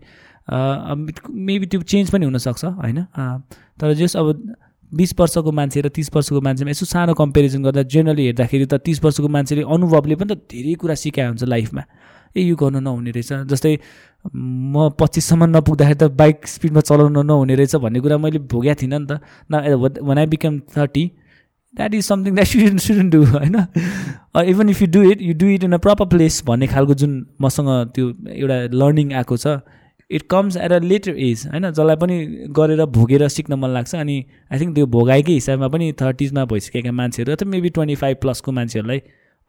मेबी त्यो चेन्ज पनि हुनसक्छ होइन? तर जस अब बिस वर्षको मान्छे र तिस वर्षको मान्छेमा यसो सानो कम्पेरिजन गर्दा जेनरली हेर्दाखेरि त तिस वर्षको मान्छेले अनुभवले पनि त धेरै कुरा सिकायो हुन्छ लाइफमा ए यो गर्नु नहुने रहेछ। जस्तै म पच्चिससम्म नपुग्दाखेरि त बाइक स्पिडमा चलाउन नहुने रहेछ भन्ने कुरा मैले भोगेको थिइनँ नि त। न when I become thirty that is something that you shouldn't do होइन? Even if you do it you do it in a proper place भन्ने खालको जुन मसँग त्यो एउटा लर्निङ आएको छ it comes at a later age होइन? जसलाई पनि गरेर भोगेर सिक्न मन लाग्छ। अनि आई थिङ्क त्यो भोगाइकै हिसाबमा पनि थर्टिजमा भइसकेका मान्छेहरू अथवा मेबी ट्वेन्टी फाइभ प्लसको मान्छेहरूलाई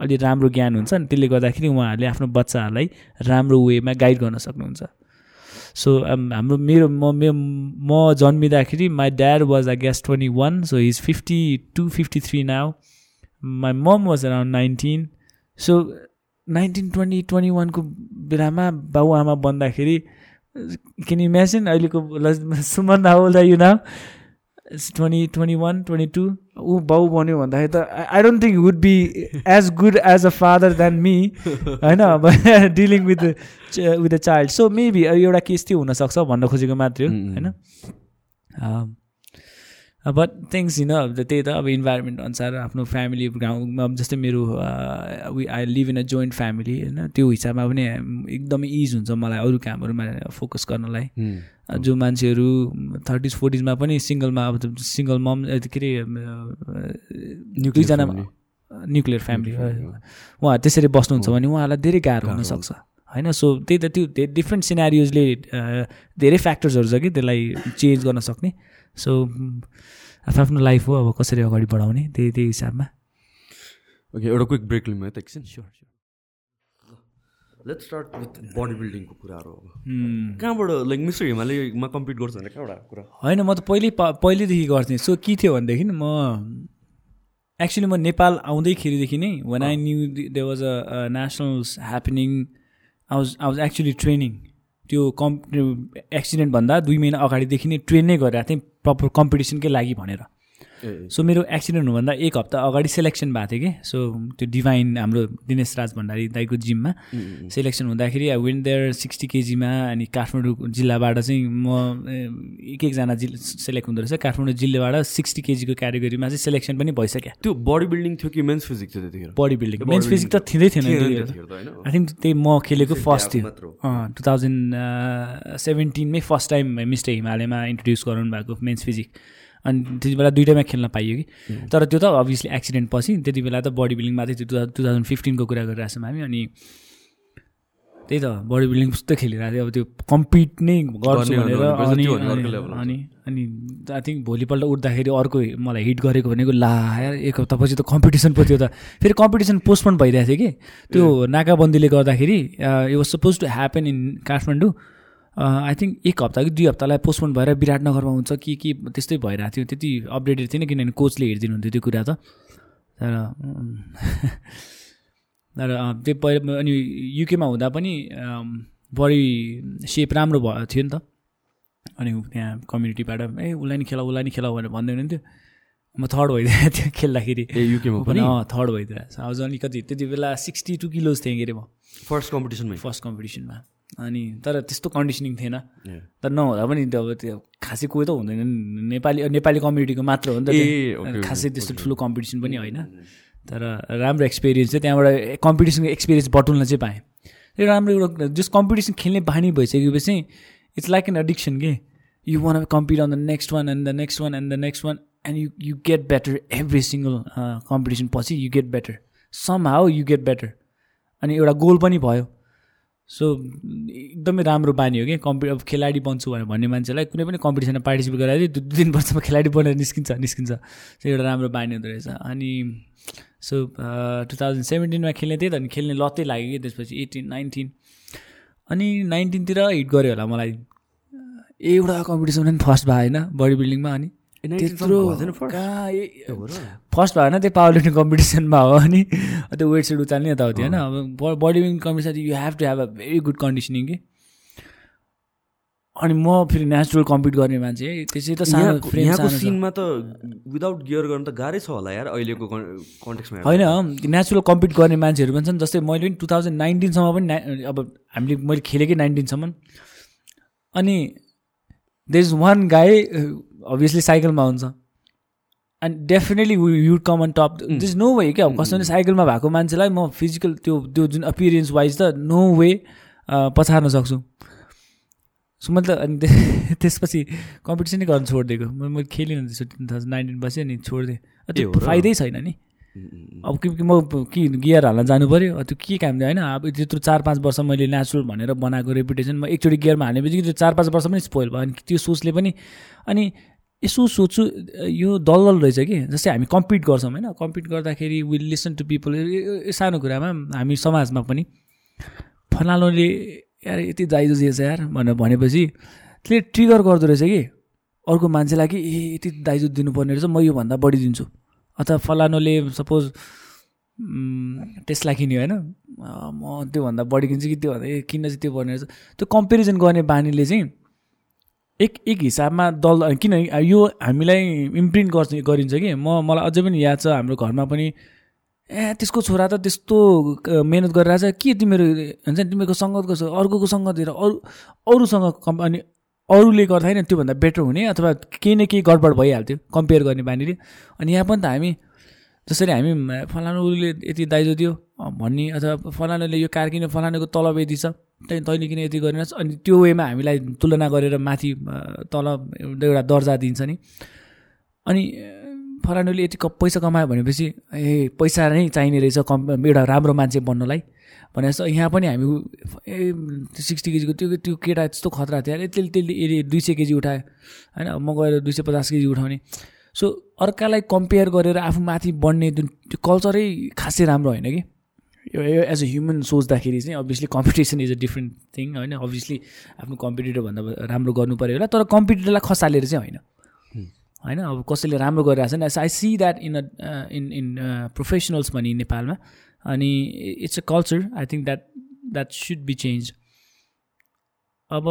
अलि राम्रो ज्ञान हुन्छ अनि त्यसले गर्दाखेरि उहाँहरूले आफ्नो बच्चाहरूलाई राम्रो वेमा गाइड गर्न सक्नुहुन्छ। सो हाम्रो मेरो म मे म जन्मिँदाखेरि my dad was I guess twenty one so is fifty two fifty three now my mom was around nineteen so nineteen twenty twenty वानको बेलामा बाबुआमा बन्दाखेरि किन इमेजिन अहिलेको Suman how you now twenty twenty one twenty two ऊ बाउ बन्यो भन्दाखेरि त I don't think would be as good as a father than me होइन? [LAUGHS] अब dealing with with a child so maybe एउटा केस त्यो हुनसक्छ भन्न खोजेको मात्रै हो होइन? बट थिङ्स होइन अब त्यही त अब इन्भाइरोमेन्ट अनुसार आफ्नो फ्यामिली गाउँमा जस्तै मेरो I live in a joint family होइन? त्यो हिसाबमा पनि एकदमै इज हुन्छ मलाई अरू कामहरूमा फोकस गर्नलाई। जो मान्छेहरू थर्टिज फोर्टिजमा पनि सिङ्गलमा अब सिङ्गल मम के अरे दुईजना न्युक्लियर फ्यामिली उहाँ त्यसरी बस्नुहुन्छ भने उहाँलाई धेरै गाह्रो हुनसक्छ। होइन? सो त्यही त त्यो डिफ्रेन्ट सिनारियोजले धेरै फ्याक्टर्सहरू छ कि त्यसलाई चेन्ज गर्न सक्ने। सो आफ्नो लाइफ हो अब कसरी अगाडि बढाउने त्यही त्यही हिसाबमा। ओके एउटा क्विक ब्रेक लिउँ है त एकछिन sure let's start with body बिल्डिङको कुराहरू अब। कहाँबाट लाइक मिस्टर हिमालयमा कम्पिट गर्छ भने कहाँबाट कुरा? होइन म त पहिले पहिल्यैदेखि गर्थेँ सो के थियो भनेदेखि म एक्चुली म नेपाल आउँदैखेरिदेखि नै when I knew they was a nationals happening I was I was actually training त्यो कम् एक्सिडेन्टभन्दा दुई महिना अगाडिदेखि नै ट्रेन नै गरिरहेको थिएँ प्रपर कम्पिटिसनकै लागि भनेर। सो मेरो एक्सिडेन्ट हुनुभन्दा एक हप्ता अगाडि सेलेक्सन भएको थियो कि? सो त्यो डिभाइन हाम्रो दिनेश राज भण्डारी दाईको जिममा सेलेक्सन हुँदाखेरि अब विन देयर सिक्सटी केजीमा अनि काठमाडौँ जिल्लाबाट चाहिँ म एक एकजना जिल्ला सेलेक्ट हुँदो रहेछ। काठमाडौँ जिल्लाबाट सिक्सटी केजीको क्याटेगोरीमा चाहिँ सेलेक्सन पनि भइसक्यो। त्यो बडी बिल्डिङ थियो कि मेन्स फिजिक थियो त्यतिखेर? बडी बिल्डिङ मेन्स फिजिक त थिँदै थिएन आई थिङ्क त्यही म खेलेको फर्स्ट थियो। टु थाउजन्ड सेभेन्टिनमै फर्स्ट टाइम मिस्टर हिमालयमा इन्ट्रोड्युस गराउनु भएको मेन्स फिजिक अनि त्यति बेला दुइटैमा खेल्न पाइयो कि। तर त्यो त अभियसली एक्सिडेन्ट पछि त्यति बेला त बडी बिल्डिङमा चाहिँ त्यो टु थाउजन्ड फिफ्टिनको कुरा गरिरहेको छौँ हामी अनि त्यही त बडी बिल्डिङ कस्तो खेलिरहेको थियो। अब त्यो कम्पिट नै गर्छु भनेर अनि अनि अनि आई थिङ्क भोलिपल्ट उठ्दाखेरि अर्को मलाई हिट गरेको भनेको ला एक हप्तापछि त कम्पिटिसन पो थियो त। फेरि कम्पिटिसन पोस्टपोन भइरहेको थियो कि। त्यो नाकाबन्दीले गर्दाखेरि it was suppose to happen in Kathmandu I think एक हप्ता कि दुई हप्तालाई पोस्टपोन भएर विराटनगरमा हुन्छ कि के त्यस्तै भइरहेको थियो। त्यति अपडेटेड थिएन किनभने कोचले हेरिदिनु हुन्थ्यो त्यो कुरा त। तर [LAUGHS] तर त्यो पहिला अनि युकेमा हुँदा पनि बडी सेप राम्रो भयो थियो नि त। अनि त्यहाँ कम्युनिटीबाट ए उसलाई नि खेला उसलाई नि खेला भनेर भन्दै हुनुहुन्थ्यो। म थर्ड भइदिएको थियो खेल्दाखेरि। युकेमा पनि? थर्ड भइदिरहेको छ आज अलिकति त्यति बेला सिक्सटी टू किलोज थिएँ के अरे म। फर्स्ट कम्पिटिसनमा फर्स्ट कम्पिटिसनमा अनि तर त्यस्तो कन्डिसनिङ थिएन। तर नहुँदा पनि अब त्यो खासै कोही त हुँदैन नेपाली नेपाली कम्युनिटीको मात्र हो नि त खासै त्यस्तो ठुलो कम्पिटिसन पनि होइन। तर राम्रो एक्सपिरियन्स चाहिँ त्यहाँबाट कम्पिटिसनको एक्सपिरियन्स बटुल्न चाहिँ पाएँ। त्यो राम्रो एउटा जस कम्पिटिसन खेल्ने बानी भइसकेपछि इट्स लाइक एन एडिक्सन के। You want compete on the next one and the next one and the next one and you you get better every single competition पछि you get better somehow you get better अनि एउटा goal पनि भयो। So एकदमै राम्रो बानी हो कि कम्पि अब खेलाडी बन्छु भनेर भन्ने मान्छेलाई कुनै पनि कम्पिटिसनमा पार्टिसिपेट गरायो दुई तिन वर्षमा खेलाडी बनेर निस्किन्छ निस्किन्छ। त्यो एउटा राम्रो बानी हुँदो रहेछ। अनि सो टु थाउजन्ड सेभेन्टिनमा खेल्ने थिएँ त अनि खेल्ने लत्तै लाग्यो कि त्यसपछि एटिन नाइन्टिन अनि नाइन्टिनतिर हिट गऱ्यो होला मलाई। एउटा कम्पिटिसन पनि फर्स्ट भयो होइन बडी बिल्डिङमा अनि। त्यत्रो फर्स्ट भयो होइन त्यो पावर लिफ्टिङ कम्पिटिसनमा हो अनि त्यो वेट सेट उचाल्ने यताउति होइन। अब body building competition you have to have a very good conditioning कि। अनि म फेरि नेचुरल कम्पिट गर्ने मान्छे है त्यसै त सानो सिनमा त विदाउट गियर गर्नु त गाह्रै छ होला यार अहिलेको कन्टेक्समा होइन नेचुरल कम्पिट गर्ने मान्छेहरू पनि छन् जस्तै मैले पनि टु थाउजन्ड नाइन्टिनसम्म पनि अब हामीले मैले खेलेकै नाइन्टिनसम्म अनि there is one guy obviously साइकलमा हुन्छ। And definitely you come on top this no way क्या? कसै पनि साइकलमा भएको मान्छेलाई म फिजिकल त्यो त्यो जुन अपियरेन्स वाइज त नो वे पछार्न सक्छु। सो मैले त अनि [LAUGHS] त्यसपछि कम्पिटिसनै गर्नु छोडिदिएको। मैले खेलिनँ त्यसो टु थाउजन्ड नाइन्टिन पछि अनि छोडिदिएँ। त्यो फाइदै छैन नि। अब कि म कि गियर हाल्न जानु पऱ्यो त्यो के काम थियो? होइन अब त्यत्रो चार पाँच वर्ष मैले नेचुरल भनेर बनाएको रेपुटेसन म एकचोटि गियरमा हालेपछि त्यो चार पाँच वर्ष पनि स्पोइल भयो। अनि त्यो सोचले पनि अनि यसो सोच्छु यो दलदल रहेछ कि जस्तै हामी कम्पिट गर्छौँ होइन? कम्पिट गर्दाखेरि विल लिसन टु पिपल सानो कुरामा हामी समाजमा पनि फलालोले यार यति दाइजो दिएछ यार भनेर भनेपछि त्यसले ट्रिगर गर्दो रहेछ कि अर्को मान्छेलाई कि ए यति दाइजो दिनुपर्ने रहेछ म योभन्दा बढी दिन्छु। अथवा फलानुले सपोज टेस्ला किन्यो होइन? म त्योभन्दा बढी किन्छु कि त्योभन्दा ए किन्न चाहिँ त्यो पर्ने रहेछ। त्यो कम्पेरिजन गर्ने बानीले चाहिँ एक एक हिसाबमा दल किन यो हामीलाई इम्प्रिन्ट गर्छ गरिन्छ कि? म मलाई अझै पनि याद छ हाम्रो घरमा पनि ए त्यसको छोरा त त्यस्तो मिहिनेत गरिरहेछ के तिमीहरू हुन्छ नि तिमीहरूको सङ्गत गर्छ अर्कोको सङ्गत हेर अरू अरूसँग कम् अनि अरूले गर्दाखेरि त्योभन्दा बेटर हुने अथवा केही न केही गडबड भइहाल्थ्यो कम्पेयर गर्ने बानीले। अनि यहाँ पनि त हामी जसरी हामी फलानुले यति दाइजो दियो भन्ने अथवा फलानुले यो कार किन्यो फलानुको तलब यति छ तैँले किन यति गरेन अनि त्यो वेमा हामीलाई तुलना गरेर माथि तल एउटा दर्जा दिन्छ नि। अनि फलानुले यति पैसा कमायो भनेपछि ए पैसा नै चाहिने रहेछ कम् एउटा राम्रो मान्छे बन्नलाई। भनेर चाहिँ यहाँ पनि हामी ए सिक्सटी केजीको त्यो त्यो केटा त्यस्तो खतरा थियो। अरे त्यसले त्यसले दुई सय केजी उठायो। होइन म गएर दुई सय पचास केजी उठाउने। सो अर्कालाई कम्पेयर गरेर आफू माथि बढ्ने जुन त्यो कल्चरै खासै राम्रो होइन कि? एज अ ह्युमन सोच्दाखेरि चाहिँ obviously competition is a different thing होइन? अभियसली आफ्नो कम्पिटिटरभन्दा राम्रो गर्नु पऱ्यो होला तर कम्पिटिटरलाई खसालेर चाहिँ होइन। होइन? अब कसैले राम्रो गरिरहेको छ नि I see that in a in in professionals भने नेपालमा। अनि it's a culture I think that that should be change अब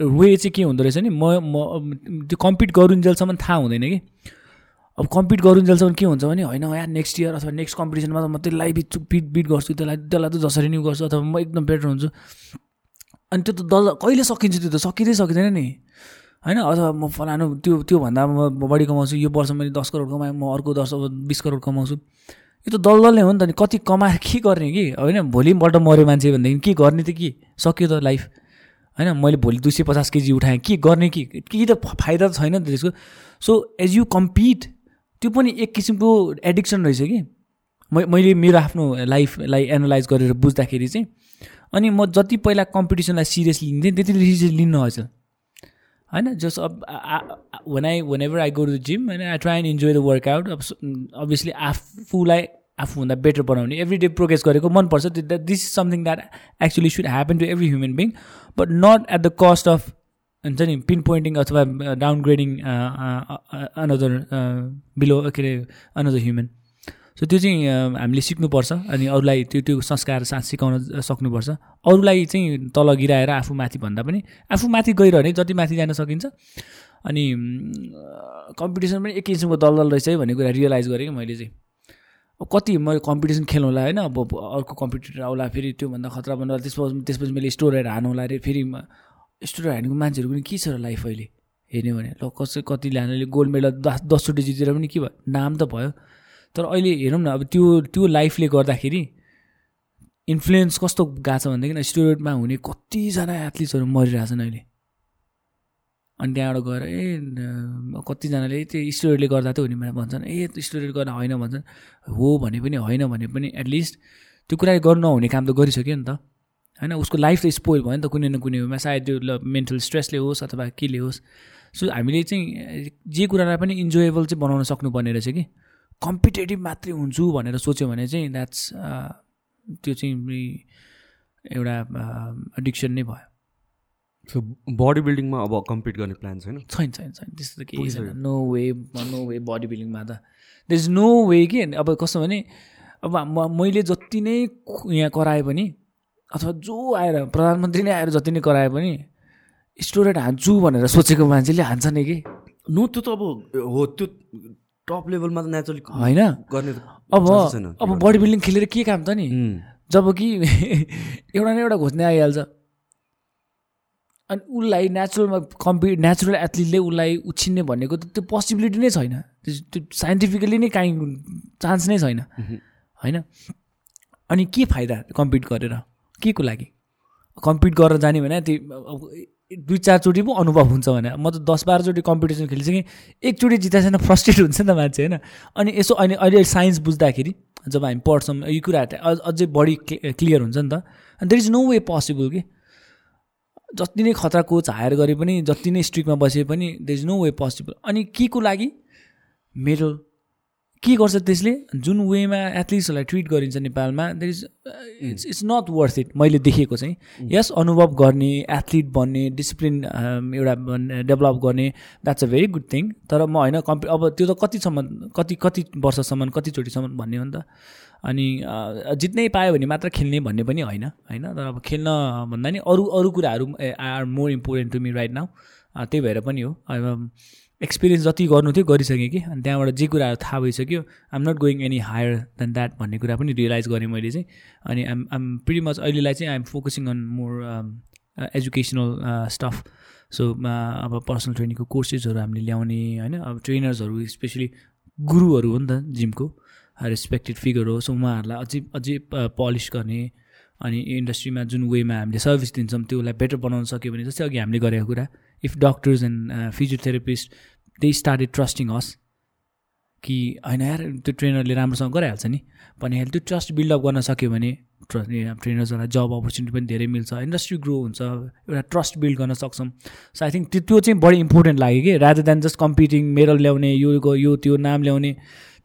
वे चाहिँ के हुँदो रहेछ नि? म म त्यो कम्पिट गरुन्जेलसम्म थाहा हुँदैन कि। अब कम्पिट गरुन्जेलसम्म के हुन्छ भने होइन यहाँ नेक्स्ट इयर अथवा नेक्स्ट कम्पिटिसनमा त म त्यसलाई बिट बिट बिट गर्छु त्यसलाई त्यसलाई त जसरी नै गर्छु अथवा म एकदम बेटर हुन्छु। अनि त्यो त दल कहिले सकिन्छ त्यो त? सकिँदै सकिँदैन नि। होइन अथवा म फलानु त्यो त्योभन्दा म बढी कमाउँछु यो वर्ष मैले दस करोड कमाएँ म अर्को दस बिस करोड कमाउँछु। यो त दलदलले हो नि त नि कति कमाएर के गर्ने कि? होइन भोलिपल्ट मऱ्यो मान्छे भनेदेखि के गर्ने त के? सक्यो त लाइफ होइन मैले भोलि दुई सय पचास केजी उठाएँ के गर्ने कि? केही त फाइदा त छैन त त्यसको। सो एज यु कम्पिट त्यो पनि एक किसिमको एडिक्सन रहेछ कि? मैले मेरो आफ्नो लाइफलाई एनालाइज गरेर बुझ्दाखेरि चाहिँ अनि म जति पहिला कम्पिटिसनलाई सिरियसली लिन्थेँ त्यति सिरियस लिनु हजुर होइन? जस्ट अब when I whenever I go to gym होइन I try and enjoy the workout अब अभियसली आफूलाई आफूभन्दा बेटर बनाउने एभ्री डे प्रोग्रेस गरेको मनपर्छ। This is something that actually should happen to every human being but not at the cost of हुन्छ नि pinpointing अथवा डाउन ग्रेडिङ अनदर बिलो के अरे अनदर ह्युमन सो त्यो चाहिँ हामीले सिक्नुपर्छ अनि अरूलाई त्यो त्यो संस्कार साथ सिकाउन सक्नुपर्छ। अरूलाई चाहिँ तल गिराएर आफू माथि भन्दा पनि आफू माथि गइरहने जति माथि जान सकिन्छ। अनि कम्पिटिसन पनि एक किसिमको दलदल रहेछ है भन्ने कुरा रियलाइज गरेँ कि मैले चाहिँ। अब कति मैले कम्पिटिसन खेल्नु होला होइन अब अर्को कम्पिटिटर आउला फेरि त्योभन्दा खतरा भन्नु त्यसपछि त्यसपछि मैले स्टोरहरू हार्नु होला अरे फेरि स्टोर हार्नेको मान्छेहरू पनि के छ र लाइफ अहिले? हेर्ने भने ल कसै कति ल्याने गोल्ड मेडल दस दसचोटि जितेर पनि के भयो? नाम त भयो। तर अहिले हेरौँ न अब त्यो त्यो लाइफले गर्दाखेरि इन्फ्लुएन्स कस्तो गएको छ भनेदेखि स्टुडेन्टमा हुने कतिजना एथलिट्सहरू मरिरहेछन् अहिले। अनि त्यहाँबाट गएर ए कतिजनाले त्यो स्टुडेन्टले गर्दा त हो नि भन्छन्। ए स्टुडेन्ट गर्दा होइन भन्छन्। हो भने पनि होइन भने पनि एटलिस्ट त्यो कुरा गर्नु नहुने काम त गरिसक्यो नि त। होइन उसको लाइफ त स्पोइल भयो नि त कुनै न कुनै उयोमा सायद त्यो मेन्टल स्ट्रेसले होस् अथवा केले होस्। सो हामीले चाहिँ जे कुरालाई पनि इन्जोएबल चाहिँ बनाउन सक्नुपर्ने रहेछ कि? कम्पिटेटिभ मात्रै हुन्छु भनेर सोच्यो भने चाहिँ द्याट्स त्यो चाहिँ एउटा एडिक्सन नै भयो। सो बडी बिल्डिङमा अब कम्पिट गर्ने प्लान छैन छैन छैन। छैन त्यस्तो त केही छैन no way no way body बिल्डिङमा त। दर इज नो वे कि अब कस्तो भने अब मैले जति नै यहाँ कराए पनि अथवा जो आएर प्रधानमन्त्री नै आएर जति नै कराए पनि स्टुडेन्ट हान्छु भनेर सोचेको मान्छेले हान्छ नि कि? नो त्यो त अब हो त्यो टप लेभलमा त नेचुरली होइन? गर्ने अब अब बडी बिल्डिङ खेलेर के काम त नि? जब कि [LAUGHS] एउटा न एउटा घोज्ने आइहाल्छ। अनि उसलाई नेचुरलमा कम्पि नेचुरल एथलिटले उसलाई उछिन्ने भनेको त त्यो पोसिबिलिटी नै छैन। त्यो साइन्टिफिकली नै काहीँ चान्स नै छैन। होइन? अनि के फाइदा कम्पिट गरेर? के को लागि? कम्पिट गरेर जाने भने त्यो दुई चारचोटि पो अनुभव हुन्छ भने। म त दस बाह्रचोटि कम्पिटिसन खेलिसकेँ एकचोटि जिता छैन फ्रस्ट्रेट हुन्छ नि त मान्छे होइन? अनि यसो अहिले अहिले साइन्स बुझ्दाखेरि जब हामी पढ्छौँ यो कुराहरू अझ बढी क्लियर हुन्छ नि त। अनि there is no way possible कि? जति नै खतरा कोच हायर गरे पनि जति नै स्ट्रिकमा बसे पनि there is no way possible अनि के को लागि? मेडल के गर्छ त्यसले? जुन वेमा एथलिट्सहरूलाई ट्रिट गरिन्छ नेपालमा there is it's it's not worth it मैले देखेको चाहिँ। यस अनुभव गर्ने एथलिट बन्ने डिसिप्लिन एउटा डेभलप गर्ने that's a very good thing तर म होइन कम्पि अब त्यो त कतिसम्म कति कति वर्षसम्म कतिचोटिसम्म भन्ने हो नि त। अनि जित्नै पायो भने मात्र खेल्ने भन्ने पनि होइन होइन? तर अब खेल्न भन्दा नि अरू अरू कुराहरू are more important to me right now त्यही भएर पनि हो। एक्सपिरियन्स जति गर्नु थियो गरिसकेँ कि। अनि त्यहाँबाट जे कुराहरू थाहा भइसक्यो I'm not going any higher than that भन्ने कुरा पनि रियलाइज गरेँ मैले चाहिँ। अनि आइम आइम प्रिटी मच अहिलेलाई चाहिँ I'm focusing on more educational stuff so अब पर्सनल ट्रेनिङको कोर्सेसहरू हामीले ल्याउने होइन? अब ट्रेनर्सहरू स्पेसली गुरुहरू हो नि त जिमको। रेस्पेक्टेड फिगर हो। सो उहाँहरूलाई अझै अझै पलिस गर्ने। अनि इन्डस्ट्रीमा जुन वेमा हामीले सर्भिस दिन्छौँ त्योलाई बेटर बनाउन सक्यो भने जस्तै अघि हामीले गरेको कुरा। If doctors and physiotherapist they started trusting us कि होइन यार त्यो ट्रेनरले राम्रोसँग गराइहाल्छ नि। भने त्यो ट्रस्ट बिल्डअप गर्न सक्यो भने ट्रेनर्सहरूलाई जब अपर्च्युनिटी पनि धेरै मिल्छ। इन्डस्ट्री ग्रो हुन्छ एउटा ट्रस्ट बिल्ड गर्न सक्छौँ। सो आई थिङ्क त्यो चाहिँ बढी इम्पोर्टेन्ट लाग्यो कि। Rather than just competing medal ल्याउने यो यो त्यो नाम ल्याउने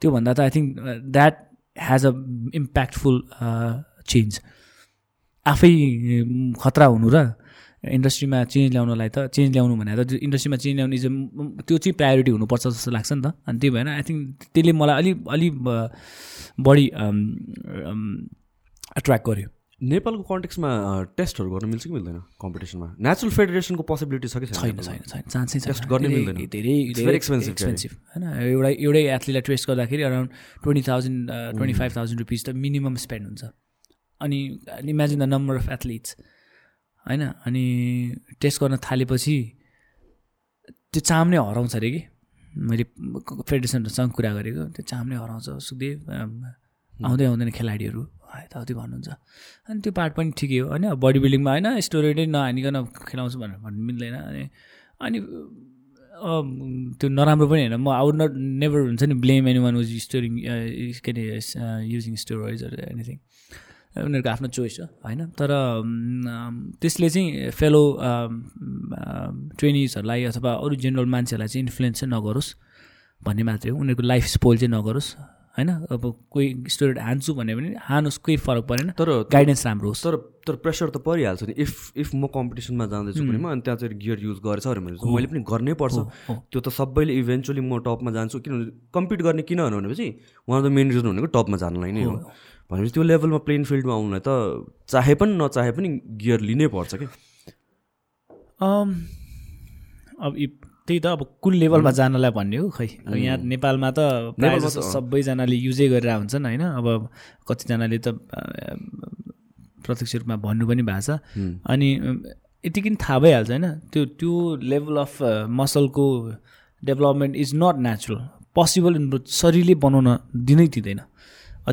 त्योभन्दा त I think that has a impactful change आफै खतरा हुनु र इन्डस्ट्रीमा चेन्ज ल्याउनलाई त चेन्ज ल्याउनु भनेर त इन्डस्ट्रीमा चेन्ज ल्याउने इज त्यो चाहिँ प्रायोरिटी हुनुपर्छ जस्तो लाग्छ नि त। अनि त्यही भएर आई थिङ्क त्यसले मलाई अलि अलि बढी एट्र्याक्ट गर्यो। नेपालको कन्टेक्समा टेस्टहरू गर्न मिल्छ कि मिल्दैन कम्पिटिसनमा नेचुरल फेडरेसनको पोसिबिलिटी छ कि छैन छैन छैन चान्सै टेस्ट गर्ने मिल्दैन। धेरै धेरै एक्सपेन्सिभ एक्सपेन्सिभ होइन? एउटा एउटै एथलीलाई टेस्ट गर्दाखेरि around twenty thousand twenty five thousand rupees त मिनिमम स्पेन्ड हुन्छ। अनि imagine the number of athletes होइन? अनि टेस्ट गर्न थालेपछि त्यो चाम नै हराउँछ अरे कि? मैले फेडरेसनहरूसँग कुरा गरेको त्यो चाम नै हराउँछ। सुखदेव आउँदै आउँदैन खेलाडीहरू। यताउति भन्नुहुन्छ। अनि त्यो पार्ट पनि ठिकै हो होइन? बडी बिल्डिङमा होइन? स्टोरेडै नहानिकन खेलाउँछु भनेर भन्नु मिल्दैन। अनि अनि त्यो नराम्रो पनि होइन। म आउट नट नेभर हुन्छ नि blame any one was storing के अरे युजिङ स्टोरोइड्स एनिथिङ उनीहरूको आफ्नो चोइस हो होइन? तर त्यसले चाहिँ फेलो ट्रेनिजहरूलाई अथवा अरू जेनरल मान्छेहरूलाई चाहिँ इन्फ्लुएन्स चाहिँ नगरोस् भन्ने मात्रै हो। उनीहरूको लाइफ स्पोइल चाहिँ नगरोस् होइन? अब कोही स्टुडेन्ट हान्छु भने पनि हानुहोस् कोही फरक परेन। तर गाइडेन्स राम्रो होस्। तर तर प्रेसर त परिहाल्छ नि। इफ इफ म कम्पिटिसनमा जाँदैछु भने अनि त्यहाँ चाहिँ गियर युज गरेछ अरे भने मैले पनि गर्नै पर्छ। त्यो त सबैले इभेन्चुली म टपमा जान्छु। किनभने कम्पिट गर्ने किन भनेपछि one of the main reason भनेको टपमा जानलाई नै हो। भनेपछि त्यो लेभलमा प्लेन फिल्डमा आउनुलाई त चाहे पनि नचाहे पनि गियर लिनै पर्छ कि? अब त्यही त अब कुन लेभलमा जानलाई भन्ने हो? खै यहाँ नेपालमा त सबैजनाले युजै गरेर हुन्छन् होइन? अब कतिजनाले त प्रत्यक्ष रूपमा भन्नु पनि भएको छ। अनि यतिकै थाहा भइहाल्छ होइन? त्यो त्यो level of मसलको development is not natural. Possible शरीरले बनाउन दिनै दिँदैन।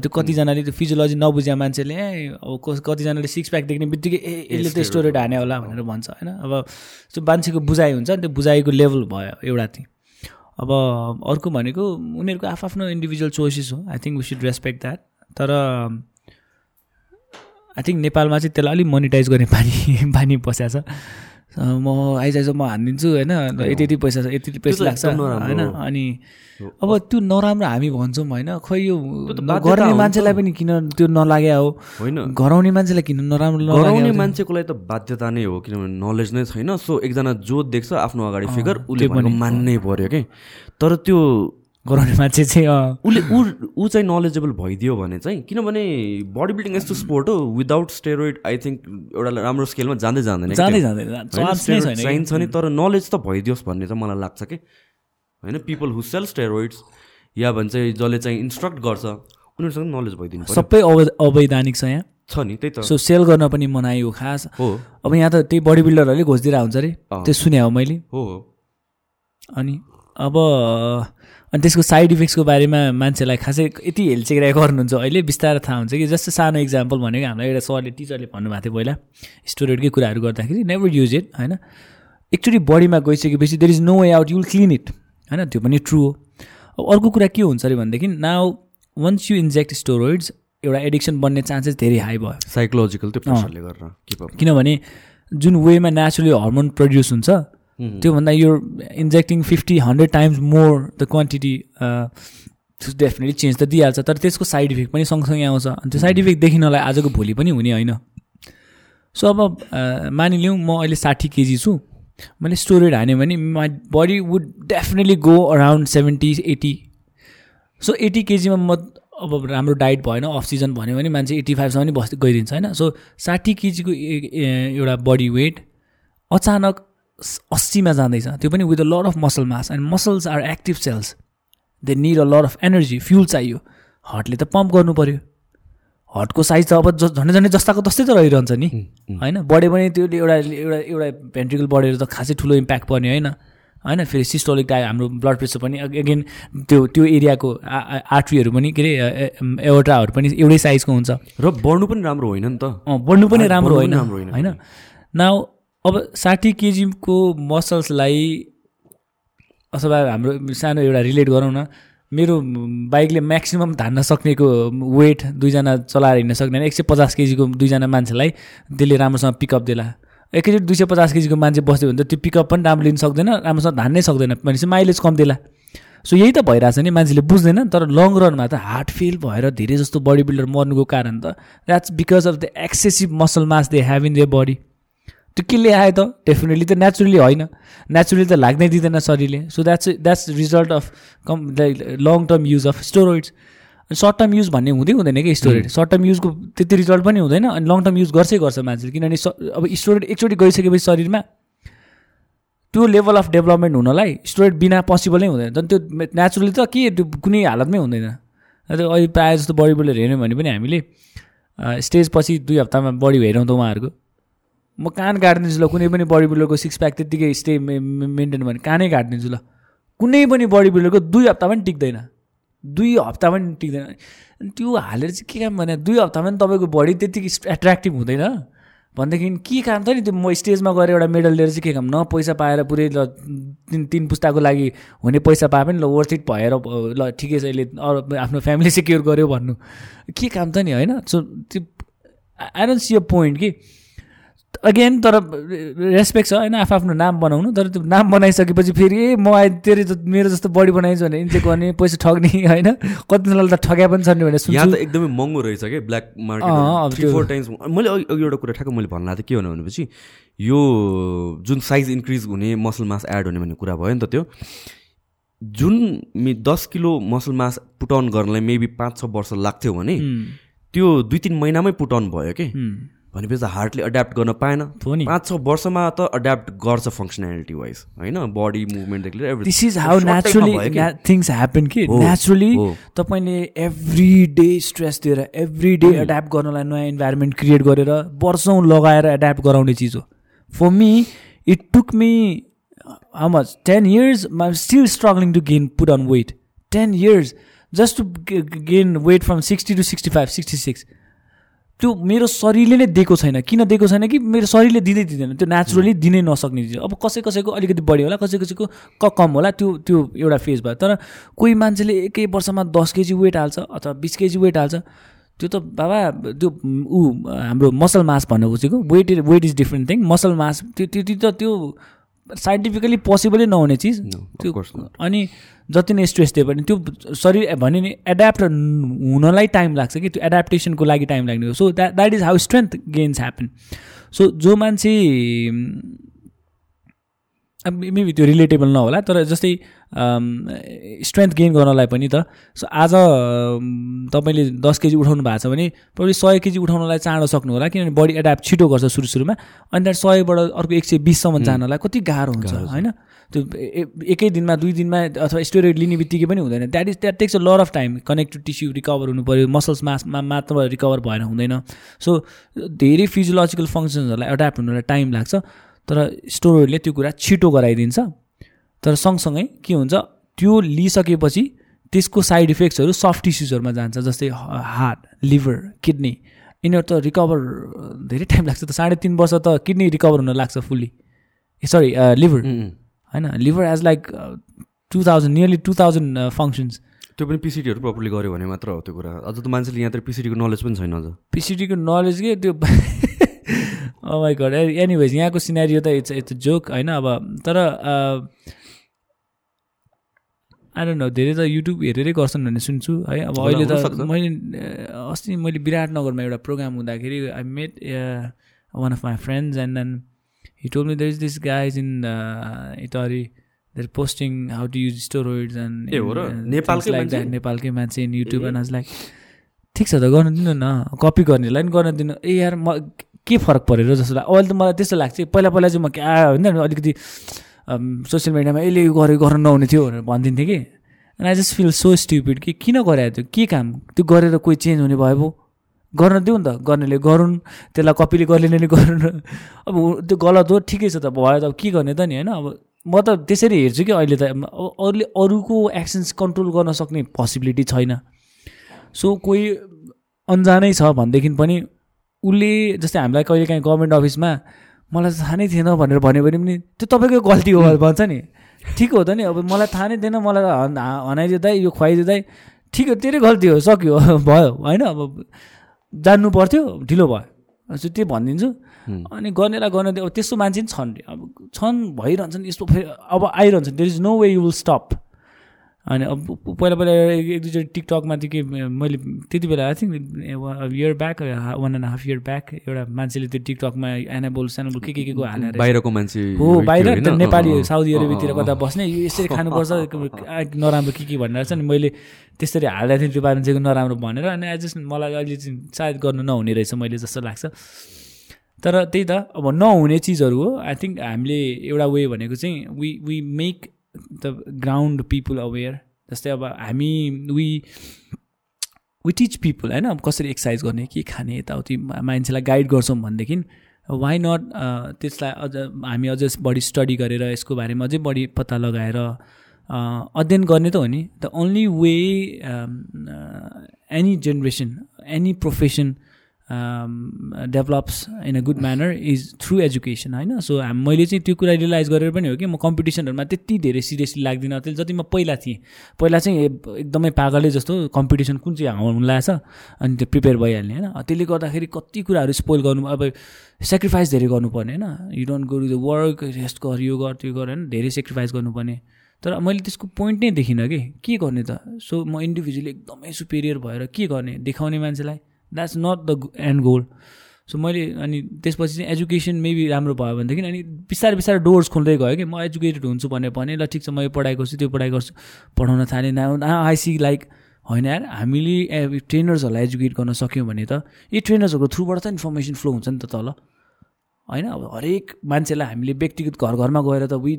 त्यो कतिजनाले त्यो फिजियोलोजी नबुझ्या मान्छेले अब कतिजनाले सिक्स प्याक देख्ने बित्तिकै ए यसले त स्टोरेड हाने होला भनेर भन्छ होइन? अब त्यो मान्छेको बुझाइ हुन्छ नि त्यो बुझाइको लेभल भयो एउटा चाहिँ अब अर्को भनेको उनीहरूको आफ्नो इन्डिभिजुअल चोइसेस हो। I think we should respect that तर आई थिङ्क नेपालमा चाहिँ त्यसलाई अलिक मोनिटाइज गर्ने बानी बानी [LAUGHS] बस्या छ। म आइज आइज म हानिदिन्छु होइन यति यति पैसा छ यति यति पैसा लाग्छ होइन अनि अब त्यो नराम्रो हामी भन्छौँ होइन खै यो गर्ने मान्छेलाई पनि किन त्यो नलाग्या हो? होइन। घराउने मान्छेलाई किन नराम्रो गराउने मान्छेको लागि त बाध्यता नै हो किनभने नलेज नै छैन। सो एकजना जो देख्छ आफ्नो अगाडि फिगर उसले पनि मान्नै पर्यो कि? तर त्यो गराउने मान्छे चाहिँ उसले ऊ ऊ चाहिँ नलेजेबल भइदियो भने चाहिँ किनभने बडी बिल्डिङ यस्तो स्पोर्ट हो विदाउट स्टेरोइड आई थिङ्क एउटा राम्रो स्केलमा जाँदै जाँदैन जाँदै जाँदैन। चाहिन्छ नि तर नलेज त भइदियोस् भन्ने चाहिँ मलाई लाग्छ कि। होइन? पिपल हु सेल स्टेरोइड्स या भन्छ जसले चाहिँ इन्स्ट्रक्ट गर्छ उनीहरूसँग नलेज भइदिनु सबै अवैधानिक छ यहाँ। छ नि त्यही त। सो सेल गर्न पनि मनाइ हो खास। हो। अब यहाँ त त्यही बडी बिल्डरहरूले घोषिदिएर हुन्छ अरे। त्यो सुने हो मैले। हो। अनि अब अनि त्यसको साइड इफेक्ट्सको बारेमा मान्छेलाई खासै यति हेलचेक्राइ गर्नुहुन्छ। अहिले बिस्तारै थाहा हुन्छ कि जस्तो सानो इक्जाम्पल भनेको हामीलाई एउटा सरले टिचरले भन्नुभएको थियो पहिला स्टुडेन्टकै कुराहरू गर्दाखेरि नेभर युज इट होइन। एकचोटि बडीमा गइसकेपछि there is no way out you'll clean it होइन। त्यो पनि ट्रु हो। अब अर्को कुरा के हुन्छ अरे भनेदेखि now once you inject steroids एउटा एडिक्सन बन्ने चान्सेस धेरै हाई भयो। साइकोलोजिकल त्यो प्रेसरले गरेर. किनभने जुन वेमा नेचुरली हर्मोन प्रड्युस हुन्छ त्योभन्दा यो injecting fifty hundred times more the quantity definitely change त दिइहाल्छ तर त्यसको साइड इफेक्ट पनि सँगसँगै आउँछ। अनि त्यो साइड इफेक्ट देखिनलाई आजको भोलि पनि हुने होइन। सो अब अ, मानिलिउँ म अहिले साठी केजी छु। मैले स्टोरेड हाने भने my body would definitely go around seventy eighty so eighty केजीमा म अब राम्रो डाइट भएन अफ सिजन भन्यो भने मान्छे एट्टी फाइभसम्म पनि बस् गइदिन्छ होइन। सो साठी केजीको एउटा बडी वेट अचानक अस्सीमा जाँदैछ। त्यो पनि with a lot of muscle mass and muscles are active cells they need a lot of energy fuel चाहियो। हार्टले त पम्प गर्नु पऱ्यो हार्टको साइज त अब ज- झन्डै झन्डै जस्ताको तस्तै त रहिरहन्छ नि। होइन? बढ्यो भने त्यो एउटा एउटा एउटा भेन्ट्रिकल बढेर त खासै ठुलो इम्प्याक्ट पर्ने होइन? होइन? फेरि सिस्टोलिक डाय हाम्रो ब्लड प्रेसर पनि अगेन त्यो त्यो एरियाको आर्ट्रीहरू पनि के अरे एवटाहरू पनि एउटै साइजको हुन्छ। र बढ्नु पनि राम्रो होइन नि त। अँ, बढ्नु पनि हाइट राम्रो बढ्नु होइन पनि राम्रो होइन। होइन? नाउ अब साठी केजीको मसल्सलाई अथवा हाम्रो सानो एउटा रिलेट गरौँ न मेरो बाइकले म्याक्सिमम् धान्न सक्नेको वेट दुईजना चलाएर हिँड्न सक्ने एक सय पचास केजीको दुईजना मान्छेलाई त्यसले राम्रोसँग पिकअप देला। एकैचोटि दुई सय पचास केजीको मान्छे बस्यो भने त त्यो पिकअप पनि राम्रो लिन सक्दैन राम्रोसँग धान्नै सक्दैन भनेपछि माइलेज कम देला। सो यही त भइरहेछ नि मान्छेले बुझ्दैन तर लङ रनमा त हार्ट फेल भएर धेरै जस्तो बडी बिल्डर मर्नुको कारण त that's because of the excessive muscle mass they have in their body त्यो के ल्यायो त डेफिनेटली त नेचुरली होइन। नेचुरली त लाग्नै दिँदैन शरीरले। So that's that's result of com like long term use of steroids short term use भन्ने हुँदै हुँदैन कि स्टोरेड सर्ट टर्म युजको त्यति रिजल्ट पनि हुँदैन अनि लङ टर्म युज गर्छै गर्छ मान्छेले। किनभने अब स्टोरेड एकचोटि गइसकेपछि शरीरमा त्यो लेभल अफ डेभलपमेन्ट हुनलाई स्टोरेड बिना पोसिबल नै हुँदैन। झन् त्यो नेचुरली त के त्यो कुनै हालतमै हुँदैन। अन्त अहिले प्रायः जस्तो बडी बिल्डर हेऱ्यौँ भने पनि हामीले स्टेज पछि दुई हप्तामा बडी हेरौँ त उहाँहरूको। म कान काटिदिन्छु ल कुनै पनि बडी बिल्डरको सिक्स प्याक त्यत्तिकै स्टे मेन्टेन भने कानै काटिदिन्छु ल कुनै पनि बडी बिल्डरको दुई हप्ता पनि टिक्दैन। दुई हप्ता पनि टिक्दैन। त्यो हालेर चाहिँ के काम भने दुई हप्तामा पनि तपाईँको बडी त्यतिकै एट्र्याक्टिभ हुँदैन। भनेदेखि के काम त नि? त्यो म स्टेजमा गएर एउटा मेडल लिएर चाहिँ के काम? न पैसा पाएर पुरै ल तिन तिन पुस्ताको लागि हुने पैसा पाए पनि ल वर्थ इट भएर ल ठिकै छ यसले अरू आफ्नो फ्यामिली सेक्योर गर्यो भन्नु। के काम त नि? होइन? सो त्यो I don't see a point कि अगेन तर रेस्पेक्ट छ होइन आफ्नो नाम बनाउनु तर त्यो नाम बनाइसकेपछि फेरि ए म आइ तेरो मेरो जस्तो बडी बनाइन्छ भने इन्जेक्ट गर्ने पैसा ठग्ने [LAUGHS] होइन? कतिजनाले त ठग्या पनि छन् भने यहाँ त एकदमै महँगो रहेछ कि ब्ल्याक मार्केट फोर टाइम्स मैले अघि एउटा कुरा ठ्याक्क मैले भन्नु लाग्थेँ के भन्नु भनेपछि यो जुन साइज इन्क्रिज हुने मसल मास एड हुने भन्ने कुरा भयो नि त त्यो जुन मि दस kilo muscle mass put on गर्नलाई मेबी पाँच छ वर्ष लाग्थ्यो भने त्यो दुई तिन महिनामै पुट अन भयो कि? भनेपछि त हार्टले एड्याप्ट गर्न पाएन। पाँच छ वर्षमा त एड्याप्ट गर्छ फङ्सनालिटी वाइज होइन? बडी मुभमेन्टदेखि लिएर this. Is how naturally? Things happen कि नेचुरली। तपाईँले एभ्री डे स्ट्रेस दिएर एभ्री डे एड्याप्ट गर्नलाई नयाँ इन्भाइरोमेन्ट क्रिएट गरेर वर्षौँ लगाएर एड्याप्ट गराउने चिज हो। For me it took me how much? 10 years i'm still struggling to gain put on weight 10 years just to g- gain weight from 60 to 65 66 त्यो मेरो शरीरले नै दिएको छैन। किन दिएको छैन कि मेरो शरीरले दिँदै दिँदैन। त्यो नेचुरली दिनै नसक्ने चिज। अब कसै कसैको अलिकति बढी होला कसै कसैको क कम होला त्यो त्यो एउटा फेज भयो। तर कोही मान्छेले एकै वर्षमा दस केजी वेट हाल्छ अथवा बिस केजी वेट हाल्छ। त्यो त बाबा त्यो ऊ हाम्रो मसल मास भन्नु खोजेको weight weight is different thing muscle mass त्यो त्यो त त्यो साइन्टिफिकली पोसिबलै नहुने चिज। त्यो. अनि जति नै स्ट्रेस दिए पनि त्यो शरीर भने नि एड्याप्ट हुनलाई टाइम लाग्छ कि त्यो एड्याप्टेसनको लागि टाइम लाग्ने हो। So that that is how strength gains happen so जो मान्छे अब मेबी त्यो रिलेटेबल नहोला तर जस्तै स्ट्रेन्थ गेन गर्नलाई पनि त सो आज अम, तपाईँले दस केजी उठाउनु भएको छ भने probably सय केजी उठाउनलाई चाँडो सक्नु होला किनभने बडी एड्याप्ट छिटो गर्छ सुरु सुरुमा अनि त्यहाँ सयबाट अर्को एक सय बिससम्म जानलाई कति गाह्रो हुन्छ होइन? त्यो एकै दिनमा दुई दिनमा अथवा स्टेरोइड लिने बित्तिकै पनि हुँदैन। That is that takes a lot of time connective tissue recover हुनु पऱ्यो मसल्स मासमा मात्र रिकभर भएर हुँदैन। सो धेरै फिजियोलोजिकल फङ्सन्सहरूलाई एड्याप्ट हुनलाई टाइम लाग्छ। तर स्टोरोइडले त्यो कुरा छिटो गराइदिन्छ। तर सँगसँगै के हुन्छ त्यो लिइसकेपछि त्यसको साइड इफेक्ट्सहरू सफ्ट टिस्युजहरूमा जान्छ जस्तै हार्ट लिभर किडनी। यिनीहरू त रिकभर धेरै टाइम लाग्छ त साढे तिन वर्ष त किडनी रिकभर हुन लाग्छ फुल्ली। Sorry liver. होइन liver has like two thousand nearly two thousand functions त्यो पनि पिसिटीहरू प्रपरली गऱ्यो भने मात्र हो त्यो कुरा। अझ त मान्छेले यहाँतिर पिसिटीको नलेज पनि छैन अझ। पिसिटीको नलेज के? त्यो माई गड एनिवेज यहाँको सिनेरियो त इट्स इट्स जोक होइन अब तर आई न धेरै त युट्युब हेरेरै गर्छन् भन्ने सुन्छु है अब होला, अहिले त। मैले अस्ति मैले विराटनगरमा एउटा प्रोग्राम हुँदाखेरि I met one of my friends and then he told me there is this guys in Itahari there posting how to use steroids and? नेपालकै मान्छे? नेपालकै मान्छे इन युट्युब एन्ड आज लाइक ठिक छ त गर्नु दिनु न कपी गर्नेलाई पनि गर्न दिनु ए यार म के फरक परेर जस्तो लाग्छ अहिले त मलाई त्यस्तो लाग्छ पहिला पहिला चाहिँ म क्या होइन अलिकति सोसियल मिडियामा यसले गरे गर्न नहुने थियो भनेर भनिदिन्थेँ कि। And I just feel so stupid कि किन गरायो त्यो? के काम? त्यो गरेर कोही चेन्ज हुने भयो पो। गर्न दिउँ नि त। गर्नेले गरून् त्यसलाई कपीले गर्नेले गरून्। अब त्यो गलत हो ठिकै छ त भयो त अब के गर्ने त नि होइन? अब म त त्यसरी हेर्छु कि अहिले त। अरूले अरूको एक्सन्स कन्ट्रोल गर्न सक्ने पोसिबिलिटी छैन। सो कोही अन्जानै छ भनेदेखि पनि उसले जस्तै हामीलाई कहिले काहीँ गभर्मेन्ट अफिसमा मलाई थाहा नै थिएन भनेर भन्यो भने पनि त्यो तपाईँकै गल्ती हो भन्छ नि। ठिक हो त नि। अब मलाई थाहा नै थिएन मलाई हनाइदिँदै यो खुवाइदिँदै ठिक हो तेरै गल्ती हो सक्यो [LAUGHS] भयो होइन? अब जान्नु पर्थ्यो ढिलो भयो। सो त्यो भनिदिन्छु। अनि गर्नेलाई गर्न अब त्यस्तो मान्छे पनि छन्। अब छन् भइरहन्छन् यस्तो फेरि अब आइरहन्छ there is no way you will stop अनि अब पहिला पहिला एक एक दुईचोटि टिकटकमा थियो कि मैले त्यति बेला I think year back one and half year back एउटा मान्छेले त्यो टिकटकमा एनाबोल स्यानाबोल के के के को हालेर बाहिरको मान्छे हो बाहिर? त्यो नेपाली साउदी अरेबियातिर कता। बस्ने यसरी खानुपर्छ नराम्रो के के भनेर चाहिँ मैले त्यसरी हाल्दा थिएँ त्यो मान्छेको नराम्रो भनेर अनि आई जस्ट मलाई अहिले चाहिँ सायद गर्नु नहुने रहेछ मैले जस्तो लाग्छ तर त्यही त अब नहुने चिजहरू हो आई थिङ्क हामीले एउटा वे भनेको चाहिँ we we make the ground people aware जस्तै अब हामी वी वी टिच पिपुल होइन? अब कसरी एक्सर्साइज गर्ने के खाने यताउति मान्छेलाई गाइड गर्छौँ भनेदेखि वाइ नट त्यसलाई अझ हामी अझ बढी स्टडी गरेर यसको बारेमा अझै बढी पत्ता लगाएर अध्ययन गर्ने त हो नि? The only way any generation any profession develops in a good manner is through education होइन? सो हाम मैले चाहिँ त्यो कुरा रियलाइज गरेर पनि हो कि म कम्पिटिसनहरूमा त्यति धेरै सिरियसली लाग्दिनँ। त्यसले जति म पहिला थिएँ पहिला चाहिँ एकदमै पागलै जस्तो कम्पिटिसन कुन चाहिँ हुन लाग्छ अनि त्यो प्रिपेयर भइहाल्ने होइन? त्यसले गर्दाखेरि कति कुराहरू स्पोइल गर्नु अब सेक्रिफाइस धेरै गर्नुपर्ने होइन? You don't go the work rest गर यो गर त्यो गर होइन? धेरै सेक्रिफाइस गर्नुपर्ने। तर मैले त्यसको पोइन्ट नै देखिनँ कि के गर्ने त? सो म इन्डिभिजुअली एकदमै सुपेरियर भएर के गर्ने? देखाउने मान्छेलाई। That's not the end goal so मैले अनि त्यसपछि चाहिँ एजुकेसन मेबी राम्रो भयो भनेदेखि अनि बिस्तारै बिस्तारै डोर्स खोल्दै गयो कि म एजुकेटेड हुन्छु भने भने ल ठिक छ म यो पढाइ गर्छु त्यो पढाइ गर्छु पढाउन थालेँ। न आई सी लाइक होइन यार हामीले ट्रेनर्सहरूलाई एजुकेट गर्न सक्यौँ भने त यी ट्रेनर्सहरूको थ्रुबाट त इन्फर्मेसन फ्लो हुन्छ नि त तल। होइन? अब हरेक मान्छेलाई हामीले व्यक्तिगत घर घरमा गएर त we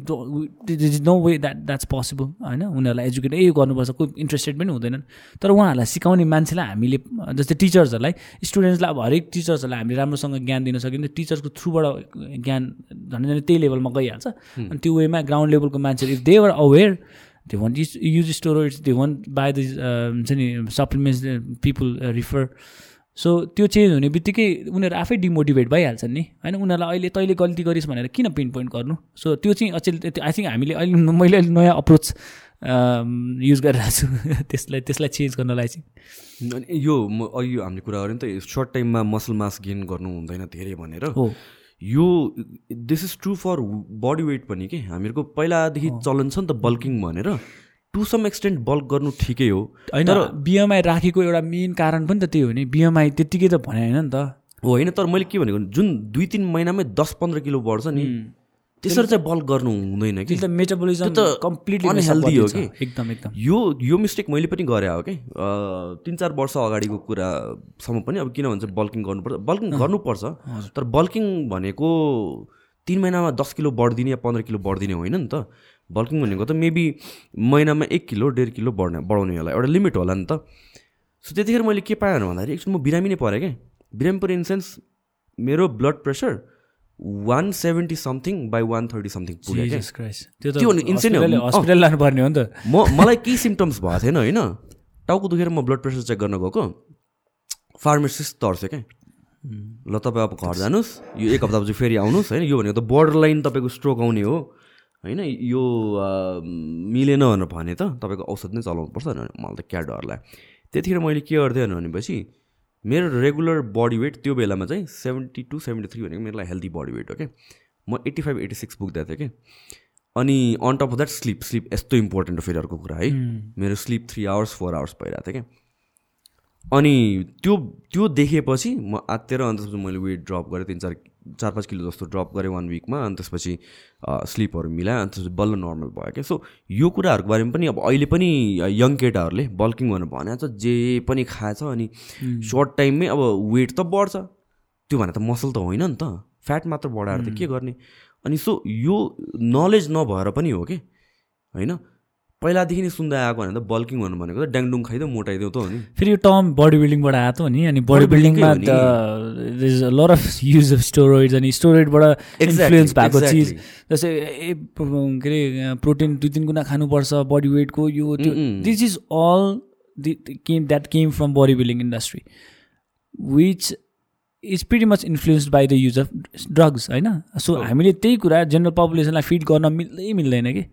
is no way that that's possible होइन? उनीहरूलाई एजुकेट ए गर्नुपर्छ कोही इन्ट्रेस्टेड पनि हुँदैनन्। तर उहाँहरूलाई सिकाउने मान्छेलाई हामीले जस्तै टिचर्सहरूलाई स्टुडेन्ट्सलाई अब हरेक टिचर्सहरूलाई हामीले राम्रोसँग ज्ञान दिन सकिन्छ टिचर्सको थ्रुबाट ज्ञान झन् झन् त्यही लेभलमा गइहाल्छ। अनि त्यो वेमा ग्राउन्ड लेभलको मान्छेहरू if they were aware they won't use use steroids they won't by the हुन्छ नि सप्लिमेन्ट्स पिपुल रिफर सो त्यो चेन्ज हुने बित्तिकै उनीहरू आफै डिमोटिभेट भइहाल्छन् नि। होइन उनीहरूलाई अहिले तैँले गल्ती गरिस् भनेर किन पिन पोइन्ट गर्नु? सो त्यो चाहिँ अचेल आई थिङ्क हामीले अहिले मैले अहिले नयाँ अप्रोच युज गरिरहेको छु। [LAUGHS] त्यसलाई त्यसलाई चेन्ज गर्नलाई चाहिँ। अनि यो म अघि हामीले कुरा गऱ्यौँ नि त सर्ट टाइममा मसल मास गेन गर्नु हुँदैन धेरै भनेर। हो। यो this is true for body weight पनि के? हामीहरूको पहिलादेखि चलन छ नि त बल्किङ भनेर। टु सम एक्सटेन्ट बल्क गर्नु ठिकै हो। होइन बिएमआई राखेको एउटा मेन कारण पनि त त्यही हो नि। बिएमआई त्यत्तिकै त भने होइन नि त। हो होइन तर मैले के भनेको जुन दुई तिन महिनामै दस पन्ध्र किलो बढ्छ नि त्यसरी चाहिँ बल्क गर्नु हुँदैन कि। मेटाबोलिजम त कम्प्लिटली unhealthy हो कि। एकदम एकदम। यो यो मिस्टेक मैले पनि गरेँ हो कि। तिन चार वर्ष अगाडिको कुरासम्म पनि अब किन भन्छ बल्किङ गर्नुपर्छ। बल्किङ गर्नुपर्छ तर बल्किङ भनेको तिन महिनामा दस किलो बढिदिने या पन्ध्र किलो बढिदिने होइन नि त। बल्किङ भनेको त मेबी महिनामा एक किलो डेढ किलो बढ्ने बढाउने होला। एउटा लिमिट होला नि त। सो त्यतिखेर मैले के पाएँ भन्दाखेरि एकचोटि म बिरामी नै परेँ क्या। बिरामी पऱ्यो इन सेन्स मेरो blood pressure one seventy something by one thirty something पुग्यो लानुपर्ने हो नि त। म मलाई केही सिम्टम्स भएको थिएन होइन? टाउको दुखेर म ब्लड प्रेसर चेक गर्न गएको। फार्मेसिस्ट तर्स्यो क्या। ल तपाईँ अब घर जानुहोस्। यो एक हप्तापछि फेरि आउनुहोस् होइन? यो भनेको त बोर्डर लाइन तपाईँको स्ट्रोक आउने हो। होइन यो मिलेन भनेर भने त तपाईँको औषध नै चलाउनु पर्छ मलाई त क्या डर लाग्यो। त्यतिखेर मैले के गर्थेँ भनेपछि मेरो रेगुलर बडी वेट त्यो बेलामा चाहिँ सेभेन्टी टू सेभेन्टी थ्री भनेको मेरो लागि हेल्दी बडी वेट हो क्या म एट्टी फाइभ एट्टी सिक्स पुग्दै थिएँ कि अनि on top of that sleep sleep यस्तो इम्पोर्टेन्ट हो फेरि अर्को कुरा है? मेरो sleep three hours four hours भइरहेको थियो क्या अनि त्यो त्यो देखेपछि म आत्तिएर अनि त्यसपछि मैले वेट ड्रप गरेँ तिन चार चार पाँच किलो जस्तो ड्रप गरेँ वान विकमा अनि त्यसपछि स्लिपहरू मिलाएँ अनि त्यसपछि बल्ल नर्मल भयो क्या सो यो कुराहरूको बारेमा पनि अब अहिले पनि यङ केटाहरूले बल्किङ भनेर भनेको छ जे पनि खाएछ अनि सर्ट टाइममै अब वेट त बढ्छ। त्यो भने त मसल त होइन नि त। फ्याट मात्र बढाएर त के गर्ने? अनि सो यो नलेज नभएर पनि हो कि होइन? पहिलादेखि नै सुन्दै आएको भने त बल्किङ भन्नु भनेको त ड्याङडुङ खाइदियो मोटाइदियो त हो नि। फेरि यो टर्म बडी बिल्डिङबाट आएको नि अनि बडी बिल्डिङमा त lot of use of steroids अनि स्टोरोइडबाट इन्फ्लुएन्स भएको चिज. जस्तै ए के अरे प्रोटिन दुई तिन गुणा खानुपर्छ बडी वेटको यो त्यो. This is all came that came from body building industry which is pretty much influenced by the use of drugs होइन? सो हामीले त्यही कुरा जेनरल पपुलेसनलाई फिड गर्न मिल्दै मिल्दैन कि?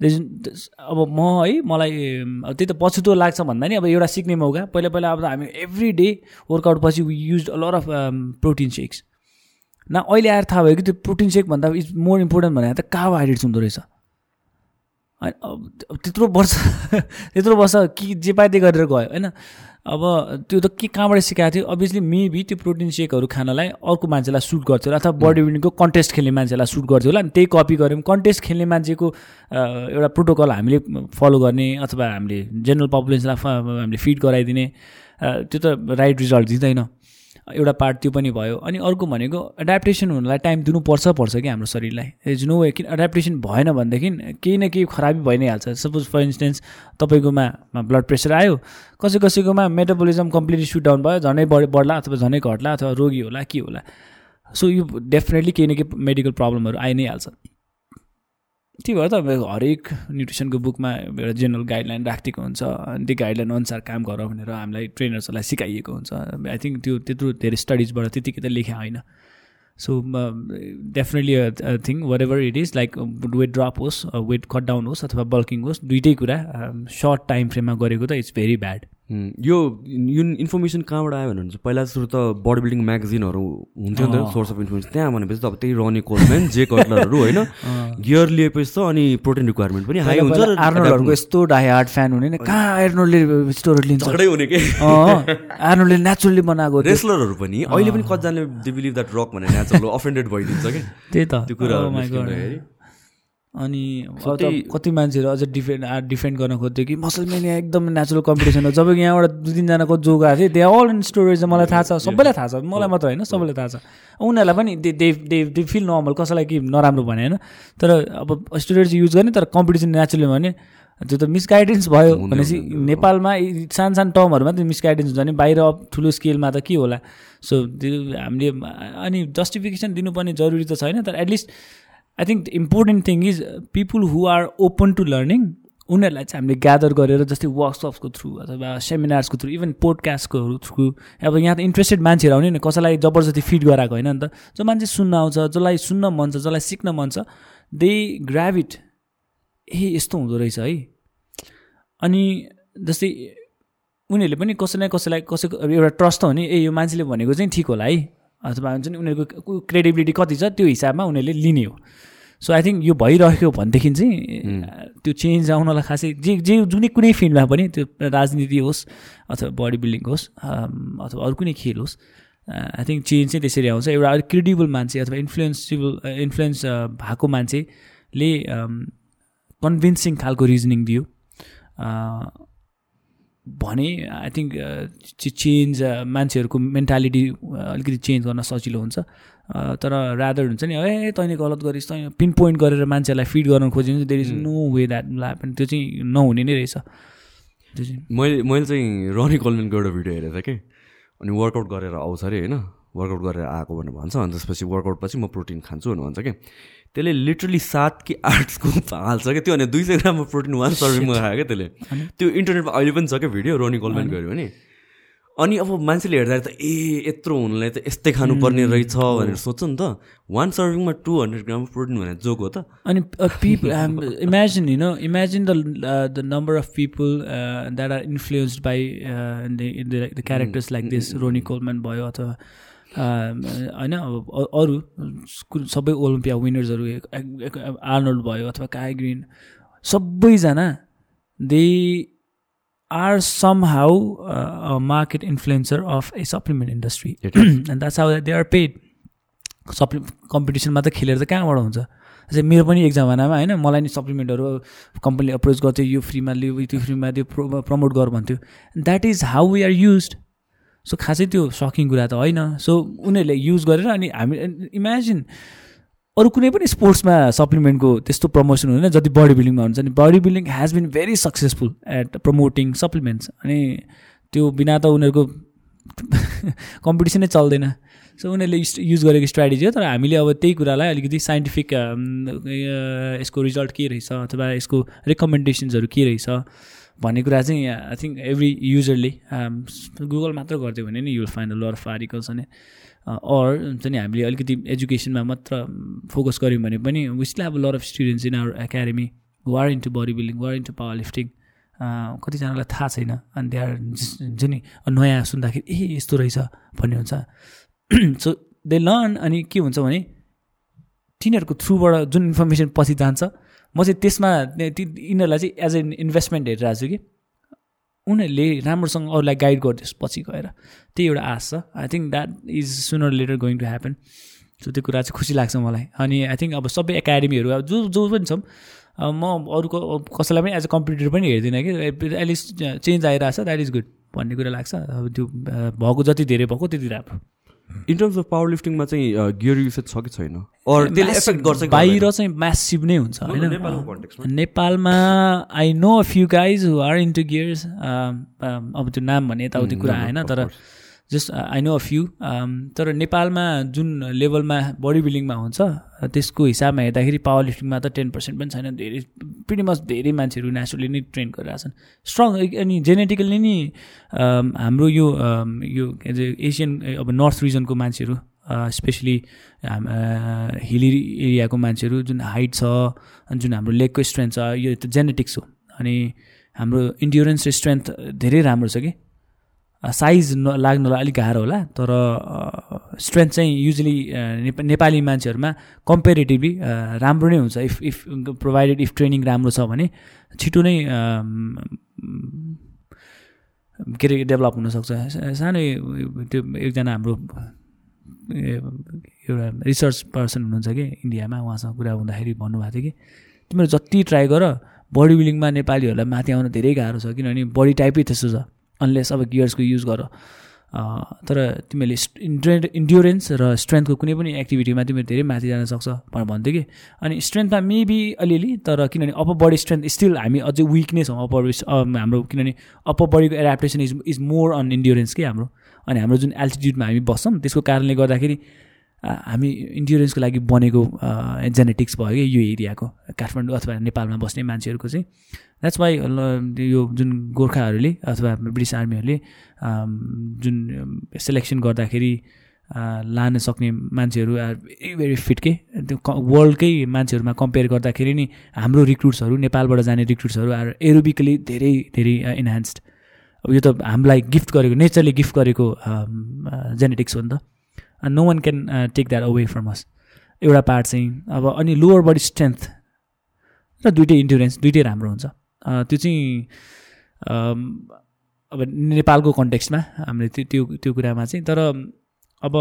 अब म है मलाई त्यही त पछुतो लाग्छ भन्दा नि अब एउटा सिक्ने मौका। पहिला पहिला अब हामी एभ्री डे वर्कआउट पछि use lot of protein shakes न अहिले आएर थाहा भयो कि त्यो प्रोटिन सेक भन्दा इज मोर इम्पोर्टेन्ट भनेर त कार्बोहाइड्रेट्स हुँदो रहेछ। त्यत्रो वर्ष [LAUGHS] त्यत्रो वर्ष कि जे त्यही गरेर गयो होइन? अब त्यो त के कहाँबाट सिकाएको थियो? अभियसली मेबी त्यो प्रोटिन सेकहरू खानलाई अर्को मान्छेलाई सुट गर्थ्यो होला अथवा बडी बिल्डिङको कन्टेस्ट खेल्ने मान्छेलाई सुट गर्थ्यो होला। अनि त्यही कपी गऱ्यौँ। कन्टेस्ट खेल्ने मान्छेको एउटा प्रोटोकल हामीले फलो गर्ने अथवा हामीले जेनरल पपुलेसनलाई हामीले फिड गराइदिने त्यो त राइट रिजल्ट दिँदैन। एउटा पार्ट त्यो पनि भयो। अनि अर्को भनेको एड्याप्टेसन हुनलाई टाइम दिनुपर्छ पर्छ कि हाम्रो शरीरलाई। इज नो वे किन एड्याप्टेसन भएन भनेदेखि केही न केही खराबी भइ नै हाल्छ सपोज फर इन्स्टेन्स तपाईँकोमा ब्लड प्रेसर आयो कसै कसैकोमा मेटाबोलिजम कम्प्लिटली सुट डाउन भयो झनै बढ बढ्ला अथवा झनै घट्ला अथवा रोगी होला के होला। सो यो डेफिनेटली केही न केही मेडिकल प्रब्लमहरू आइ नै हाल्छ त्यही भएर त अब हरेक न्युट्रिसनको बुकमा एउटा जेनरल गाइडलाइन राखिदिएको हुन्छ। अनि त्यो गाइडलाइन अनुसार काम गर भनेर हामीलाई ट्रेनर्सहरूलाई सिकाइएको हुन्छ। आई थिङ्क त्यो त्यत्रो धेरै स्टडिजबाट त्यतिकै त लेख्या होइन। So definitely thing whatever it is like weight drop होस् वेट कट डाउन होस् अथवा बल्किङ होस् दुइटै कुरा सर्ट टाइम फ्रेममा गरेको त इट्स भेरी ब्याड यो यो इन्फर्मेसन कहाँबाट आयो भने चाहिँ पहिला सुरु त बडी बिल्डिङ म्यागजिनहरू हुन्थ्यो नि त सोर्स अफ इन्फर्मेसन त्यहाँ भनेपछि त अब त्यही रनी कोलम्यान जे कटलरहरू होइन गियर लिएपछि त अनि प्रोटिन रिक्वायरमेन्ट पनि हाई हुन्छ आर्नोल्डहरूको यस्तो डाइ हार्ड फ्यान हुने नि कहाँ आर्नोल्डले स्टोरेज लिन्छ? हुने के? आर्नोल्डले नेचुरली बनाएको रेस्लरहरू पनि। अहिले पनि कतिजनाले दे बिलिभ द्याट रक भने नेचुरल अफेन्डेड भइदिन्छ कि? त्यही त। त्यो कुराहरू अनि त्यही- कति मान्छेहरू अझ डिफेन्ड डिफेन्ड गर्न खोज्थ्यो कि मसलमेनिया एकदम नेचुरल कम्पिटिसन हो। जब यहाँबाट दुई तिनजनाको जोग आएको थियो दे अल इन स्टोरेज मलाई थाहा छ। सबैलाई थाहा छ। मलाई मात्र होइन सबैलाई थाहा छ। उनीहरूलाई पनि they they they feel normal कसैलाई कि नराम्रो भने होइन। तर अब स्टोरेज युज गर्ने तर कम्पिटिसन नेचुरली भने त्यो त मिसगाइडेन्स भयो भनेपछि नेपालमा सानो सानो टर्महरूमा त मिसगाइडेन्स हुन्छ भने बाहिर ठुलो स्केलमा त के होला? सो हामीले अनि जस्टिफिकेसन दिनुपर्ने जरुरी त छैन तर at least I think important thing is people who are open to learning उनीहरूलाई चाहिँ हामीले ग्यादर गरेर जस्तै वर्कसप्सको थ्रु अथवा सेमिनार्सको थ्रु इभन पोडकास्टको थ्रु अब यहाँ त इन्ट्रेस्टेड मान्छेहरू आउने नि कसैलाई जबरजस्ती फिड गराएको होइन नि त। जो मान्छे सुन्न आउँछ जसलाई सुन्न मन छ जसलाई सिक्न मन छ दे ग्राभिट ए यस्तो हुँदो रहेछ है। अनि जस्तै उनीहरूले पनि कसै न कसैलाई कसैको एउटा ट्रस्ट त हो नि ए यो मान्छेले भनेको चाहिँ ठिक होला है। अथवा हुन्छ नि उनीहरूको क्रेडिबिलिटी कति छ त्यो हिसाबमा उनीहरूले लिने हो। सो आई थिङ्क यो भइरहेको भनेदेखि चाहिँ त्यो चेन्ज आउनलाई खासै जे जे जुनै कुनै फिल्डमा पनि त्यो राजनीति होस् अथवा बडी बिल्डिङ होस् अथवा अरू कुनै खेल होस् आई थिङ्क चेन्ज चाहिँ त्यसरी आउँछ। एउटा अलिक क्रेडिबल मान्छे अथवा इन्फ्लुएन्सिबल इन्फ्लुएन्स भएको मान्छेले कन्भिन्सिङ खालको रिजनिङ दियो। भने आई थिङ्क चेन्ज मान्छेहरूको मेन्टालिटी अलिकति चेन्ज गर्न सजिलो हुन्छ। अ, तर रादर हुन्छ नि ए तैँले गलत गरिस् तैँ पिन पोइन्ट गरेर मान्छेलाई फिड गर्न भने there is no way that happen त्यो चाहिँ नहुने नै रहेछ। त्यो चाहिँ मैले मैले चाहिँ रनी कोलमेनको एउटा भिडियो हेरेको थिएँ कि। अनि वर्कआउट गरेर आउँछ अरे होइन? वर्कआउट गरेर आएको भनेर भन्छ अनि त्यसपछि वर्कआउट पछि म प्रोटिन खान्छु भनेर भन्छ कि। त्यसले लिटरली सात कि आठ स्कुप हाल्छ क्या त्यो भने दुई सय ग्रामको प्रोटिन वान सर्भिङमा खायो क्या त्यसले। त्यो इन्टरनेटमा अहिले पनि छ क्या भिडियो रोनी कोलमेन गऱ्यो भने। अनि अब मान्छेले हेर्दा त ए यत्रो हुनुलाई त यस्तै खानुपर्ने रहेछ भनेर सोध्छ नि त। वान सर्भिङमा टु हन्ड्रेड ग्राम प्रोटिन भनेर जोक हो त। अनि people imagine you know imagine the the number of people that are influenced by the characters like this Ronnie Coleman भयो अथवा होइन अब अरू सबै ओलम्पिया विनर्सहरू आर्नोल्ड भयो अथवा काय ग्रिन सबैजना they are somehow market influencer of a supplement industry and that's how they are paid सप्लि कम्पिटिसनमा त खेलेर त कहाँबाट हुन्छ? जस्तै मेरो पनि एक जमानामा होइन मलाई नि सप्लिमेन्टहरू कम्पनीले अप्रोच गर्थ्यो यो फ्रीमा लियो त्यो फ्रीमा त्यो प्रो प्रमोट गर भन्थ्यो। That is how we are use so खासै त्यो सकिङ कुरा त होइन। सो उनीहरूले युज गरेर अनि हामी इमेजिन अरू कुनै पनि स्पोर्ट्समा सप्लिमेन्टको त्यस्तो प्रमोसन हुँदैन जति बडी बिल्डिङमा हुन्छ। नि body building has been very successful at promoting supplements अनि त्यो बिना त उनीहरूको [LAUGHS] कम्पिटिसनै चल्दैन। सो उनीहरूले युज गरेको स्ट्राटेजी हो तर हामीले अब त्यही कुरालाई अलिकति साइन्टिफिक यसको रिजल्ट के रहेछ अथवा यसको रेकमेन्डेसन्सहरू के रहेछ। भन्ने कुरा चाहिँ आई थिङ्क एभ्री युजरले गुगल मात्र गरिदियो भने नि you'll find lot of articles अनि अर हुन्छ नि हामीले अलिकति एजुकेसनमा मात्र फोकस गऱ्यौँ भने पनि विस्टले अब lot of students in our academy were into body building were into power lifting कतिजनालाई थाहा छैन अनि त्यहाँ हुन्छ नि नयाँ सुन्दाखेरि ए यस्तो रहेछ भन्ने हुन्छ। सो दे लर्न अनि के हुन्छ भने तिनीहरूको थ्रुबाट जुन इन्फर्मेसन पछि जान्छ म चाहिँ त्यसमा यिनीहरूलाई चाहिँ एज एन इन्भेस्टमेन्ट हेरिरहेको छु कि। उनीहरूले राम्रोसँग अरूलाई गाइड गरिदियोस् पछि गएर त्यही एउटा आश। छ I think that is sooner later going to happen so त्यो कुरा चाहिँ खुसी लाग्छ मलाई। अनि आई थिङ्क अब सबै एकाडेमीहरू अब जो जो पनि छौँ म अरूको कसैलाई पनि एज अ कम्पिटिटर पनि हेर्दिनँ कि। एटलिस्ट चेन्ज आइरहेको छ द्याट इज गुड भन्ने कुरा लाग्छ। अब त्यो भएको जति धेरै भएको त्यति राम्रो। इन टर्म्स अफ पावर लिफ्टिङमा चाहिँ गियर युसेज छ कि छैन? अर त्यसले एफेक्ट गर्छ बाहिर चाहिँ म्यासिभ नै हुन्छ होइन? नेपालमा I know a few guys who are into gears अब त्यो नाम भने यताउति कुरा आएन तर just I know a few तर नेपालमा जुन लेभलमा बडी बिल्डिङमा हुन्छ त्यसको हिसाबमा हेर्दाखेरि पावर लिफ्टिङमा त टेन पर्सेन्ट पनि छैन। धेरै पिडी मच धेरै मान्छेहरू नेचुरली नै ट्रेन गरिरहेछन् स्ट्रङ अनि जेनेटिकली नै हाम्रो यो यो के अरे एसियन अब नर्थ रिजनको मान्छेहरू स्पेसली हिली एरियाको मान्छेहरू जुन हाइट छ जुन हाम्रो लेगको स्ट्रेन्थ छ यो त जेनेटिक्स हो। अनि हाम्रो इन्ड्योरेन्स र स्ट्रेन्थ धेरै राम्रो छ कि। साइज न लाग्नलाई अलिक गाह्रो होला तर स्ट्रेन्थ चाहिँ युजली नेपाली मान्छेहरूमा कम्पेरिटिभली राम्रो नै हुन्छ। If if provided if training राम्रो छ भने छिटो नै के अरे डेभलप हुनसक्छ। सानो त्यो एकजना हाम्रो एउटा रिसर्च पर्सन हुनुहुन्छ कि इन्डियामा उहाँसँग कुरा हुँदाखेरि भन्नुभएको थियो कि तिमीहरू जति ट्राई गर बडी बिल्डिङमा नेपालीहरूलाई माथि आउन धेरै गाह्रो छ किनभने बडी टाइपै त्यस्तो छ। अनलेस अब गियर्सको युज गर। तर तिमीहरूले इन्ड्रे इन्ड्योरेन्स र स्ट्रेन्थको कुनै पनि एक्टिभिटीमा तिमीहरू धेरै माथि जान सक्छ भनेर भन्थ्यो कि। अनि स्ट्रेन्थमा मेबी अलिअलि तर किनभने अप्पर बडी स्ट्रेन्थ स्टिल हामी अझै विक नै छौँ अप्पर हाम्रो किनभने अप्पर बडीको adaptation is is more on endurance के हाम्रो। अनि हाम्रो जुन एल्टिट्युडमा हामी बस्छौँ त्यसको कारणले गर्दाखेरि हामी इन्ड्योरेन्सको लागि बनेको जेनेटिक्स भयो कि यो एरियाको काठमाडौँ अथवा नेपालमा बस्ने मान्छेहरूको चाहिँ द्याट्स वाइ यो जुन गोर्खाहरूले अथवा ब्रिटिस आर्मीहरूले जुन सेलेक्सन गर्दाखेरि लान सक्ने मान्छेहरू आर भेरी भेरी फिट के त्यो वर्ल्डकै मान्छेहरूमा कम्पेयर गर्दाखेरि नि हाम्रो रिक्रुट्सहरू नेपालबाट जाने रिक्रुट्सहरू आर एरोबिकली धेरै धेरै इन्हान्स्ड अब यो त हामीलाई गिफ्ट गरेको नेचरले गिफ्ट गरेको जेनेटिक्स हो नि त। No one can take that away from us एउटा पार्ट चाहिँ अब अनि लोवर बडी स्ट्रेन्थ र दुइटै इन्डुरेन्स दुइटै राम्रो हुन्छ। त्यो चाहिँ अब नेपालको कन्टेक्स्टमा हामीले त्यो त्यो त्यो कुरामा चाहिँ तर अब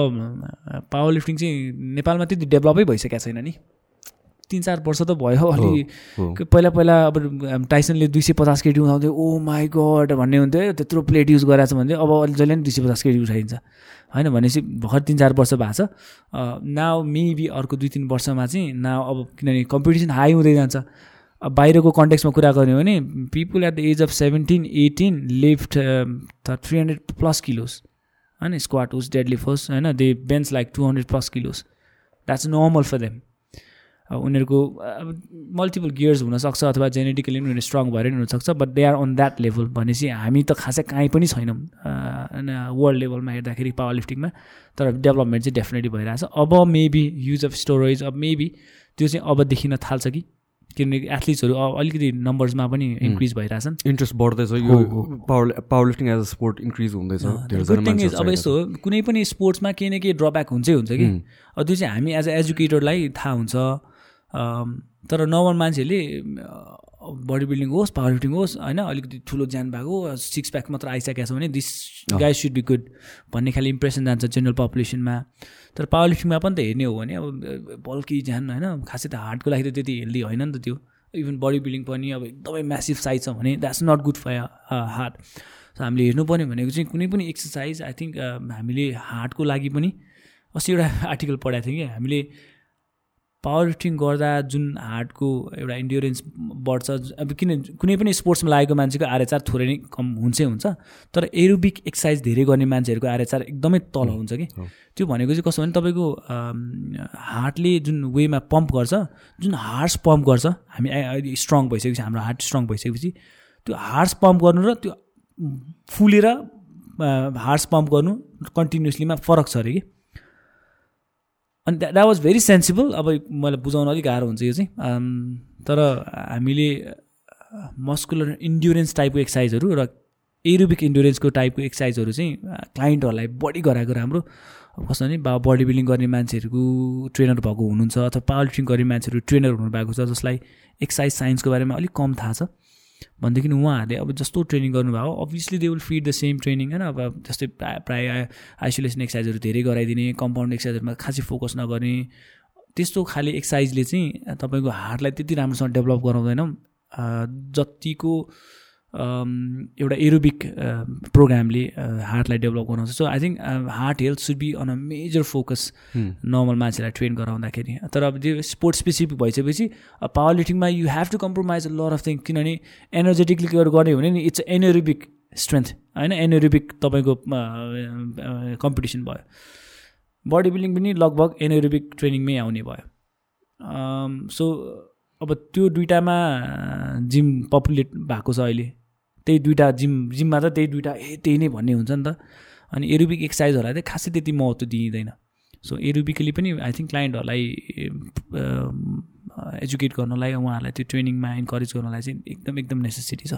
पावर लिफ्टिङ चाहिँ नेपालमा त्यति डेभलपै भइसकेको छैन नि। तिन चार वर्ष त भयो अलि। पहिला पहिला अब टाइसनले दुई सय पचास केटी उठाउँथ्यो। ओ माई गड भन्ने हुन्थ्यो। त्यत्रो प्लेट युज गराएको छ भने अब अहिले जहिले पनि दुई सय पचास केटी उठाइन्छ। होइन भनेपछि भर्खर तिन चार वर्ष भएको छ। नाउ मेबी अर्को दुई तिन वर्षमा चाहिँ नाउ अब किनभने कम्पिटिसन हाई हुँदै जान्छ। अब बाहिरको कन्टेक्समा कुरा गर्ने हो भने people at the age of seventeen eighteen lift three hundred plus kilos होइन स्क्वाट होस् डेडली फोर्स होइन they bench like two hundred plus kilos that's normal for them उनीहरूको मल्टिपल गियर्स हुनसक्छ अथवा जेनेटिकली पनि उनीहरू स्ट्रङ भएर पनि हुनसक्छ but they are on that level भनेपछि हामी त खासै काहीँ पनि छैनौँ वर्ल्ड लेभलमा हेर्दाखेरि पावर लिफ्टिङमा तर डेभलपमेन्ट चाहिँ डेफिनेटली भइरहेछ। अब मेबी युज अफ स्टोरेज अब मेबी त्यो चाहिँ अब देखिन थाल्छ कि किनभने एथलिट्सहरू अलिकति नम्बर्समा पनि इन्क्रिज भइरहेछन्। इन्ट्रेस्ट बढ्दैछ यो power power lifting as a sport increase हुँदैछ इज अब यस्तो हो कुनै पनि स्पोर्ट्समा केही न केही ड्रब्याक हुन्छै हुन्छ कि। अब त्यो चाहिँ हामी एज अ एजुकेटरलाई थाहा हुन्छ तर नर्मल मान्छेहरूले बडी बिल्डिङ होस् पावर लिफ्टिङ होस् होइन अलिकति ठुलो ज्यान भएको सिक्स प्याक मात्र आइसकेको छ भने this guy should be good भन्ने खालि इम्प्रेसन जान्छ जेनरल पपुलेसनमा तर पावर लिफ्टिङमा पनि त हेर्ने हो भने अब बल्की ज्यान होइन खासै त हार्टको लागि त त्यति हेल्दी होइन नि त त्यो। इभन बडी बिल्डिङ पनि अब एकदमै म्यासिभ साइज छ भने that's not good for heart so हामीले हेर्नुपर्ने भनेको चाहिँ कुनै पनि एक्सर्साइज आई थिङ्क हामीले हार्टको लागि पनि अस्ति एउटा आर्टिकल पढाएको थियौँ कि। हामीले पावर लिफ्टिङ गर्दा जुन हार्टको एउटा इन्ड्योरेन्स बढ्छ अब किन कुनै पनि स्पोर्ट्समा लागेको मान्छेको आरएचआर थोरै नै कम हुन्छै हुन्छ तर एरोबिक एक्सर्साइज धेरै गर्ने मान्छेहरूको आरएचआर एकदमै तल हुन्छ कि। त्यो भनेको चाहिँ कसो भने तपाईँको हार्टले जुन वेमा पम्प गर्छ जुन हार्स पम्प गर्छ हामी अहिले स्ट्रङ भइसकेपछि हाम्रो हार्ट स्ट्रङ भइसकेपछि त्यो हार्स पम्प गर्नु र त्यो फुलेर हार्स पम्प गर्नु कन्टिन्युसलीमा फरक छ अरे कि। अनि द्याट वाज भेरी सेन्सिबल अब मलाई बुझाउन अलिक गाह्रो हुन्छ यो चाहिँ। तर हामीले मस्कुलर इन्ड्युरेन्स टाइपको एक्सर्साइजहरू र एरोबिक इन्ड्युरेन्सको टाइपको एक्सर्साइजहरू चाहिँ क्लाइन्टहरूलाई बढी गराएको राम्रो। अब कस्तो भने बा बडी बिल्डिङ गर्ने मान्छेहरूको ट्रेनर भएको हुनुहुन्छ अथवा पावर लिफ्टिङ गर्ने मान्छेहरू ट्रेनर हुनुभएको छ जसलाई एक्सर्साइज साइन्सको बारेमा अलिक कम थाहा छ। भनेदेखि उहाँहरूले अब जस्तो ट्रेनिङ गर्नुभयो obviously they will feed the same training होइन? अब जस्तै प्रायः प्रायः आइसोलेसन एक्सर्साइजहरू धेरै गराइदिने कम्पाउन्ड एक्सर्साइजहरूमा खासै फोकस नगर्ने त्यस्तो खाले एक्सर्साइजले चाहिँ तपाईँको हार्टलाई त्यति राम्रोसँग डेभलप गराउँदैन। जतिको एउटा एरोबिक प्रोग्रामले हार्टलाई डेभलप गराउँछ so I think heart health should be on a major focus normal मान्छेलाई ट्रेन गराउँदाखेरि। तर अब त्यो स्पोर्ट स्पेसिफिक भइसकेपछि power लिफ्टिङमा you have to compromise a lot of thing किनभने एनर्जेटिकली गर्ने भने नि इट्स एनोरिबिक स्ट्रेन्थ होइन? एनोरिबिक तपाईँको कम्पिटिसन भयो। बडी बिल्डिङ पनि लगभग एनोरिबिक ट्रेनिङमै आउने भयो। सो अब त्यो दुइटामा जिम पपुलेट भएको छ अहिले। त्यही दुइटा जिम जिममा त त्यही दुइटा ए त्यही नै भन्ने हुन्छ नि त। अनि एरोबिक एक्सर्साइजहरूलाई चाहिँ खासै त्यति महत्त्व दिइँदैन। सो एरोबिकली पनि आई थिङ्क क्लाइन्टहरूलाई एजुकेट गर्नलाई उहाँहरूलाई त्यो ट्रेनिङमा इन्करेज गर्नलाई चाहिँ एकदम एकदम नेसेसिटी छ।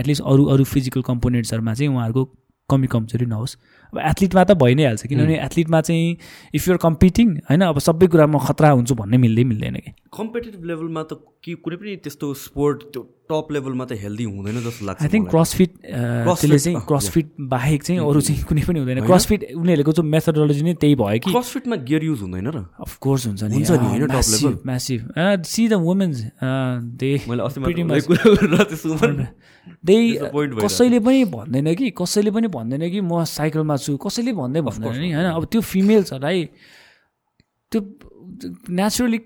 एटलिस्ट अरू अरू फिजिकल कम्पोनेन्ट्सहरूमा चाहिँ उहाँहरूको कमी कमजोरी नहोस्। अब एथलिटमा त भइ नै हाल्छ किनभने एथलिटमा चाहिँ इफ युआर कम्पिटिङ होइन अब सबै कुरामा खतरा हुन्छु भन्ने मिल्दै मिल्दैन कि। कम्पिटेटिभ लेभलमा त के कुनै पनि त्यस्तो स्पोर्ट त्यो टप लेभलमा त हेल्दी हुँदैन जस्तो लाग्छ आई थिङ्क क्रसफिट त्यसले चाहिँ क्रसफिट बाहेक चाहिँ अरू चाहिँ कुनै पनि हुँदैन। क्रसफिट उनीहरूको चाहिँ मेथोडोलोजी नै त्यही भयो कि। क्रसफिटमा गियर युज हुँदैन र। अफकोर्स हुन्छ नि। हुन्छ नि होइन top level massive see the women's they they कसैले पनि भन्दैन कि कसैले पनि भन्दैन कि म साइकलमा छु कसैले भन्दै भन्दैन। नि होइन अब त्यो फिमेल्सहरूलाई त्यो नेचुरली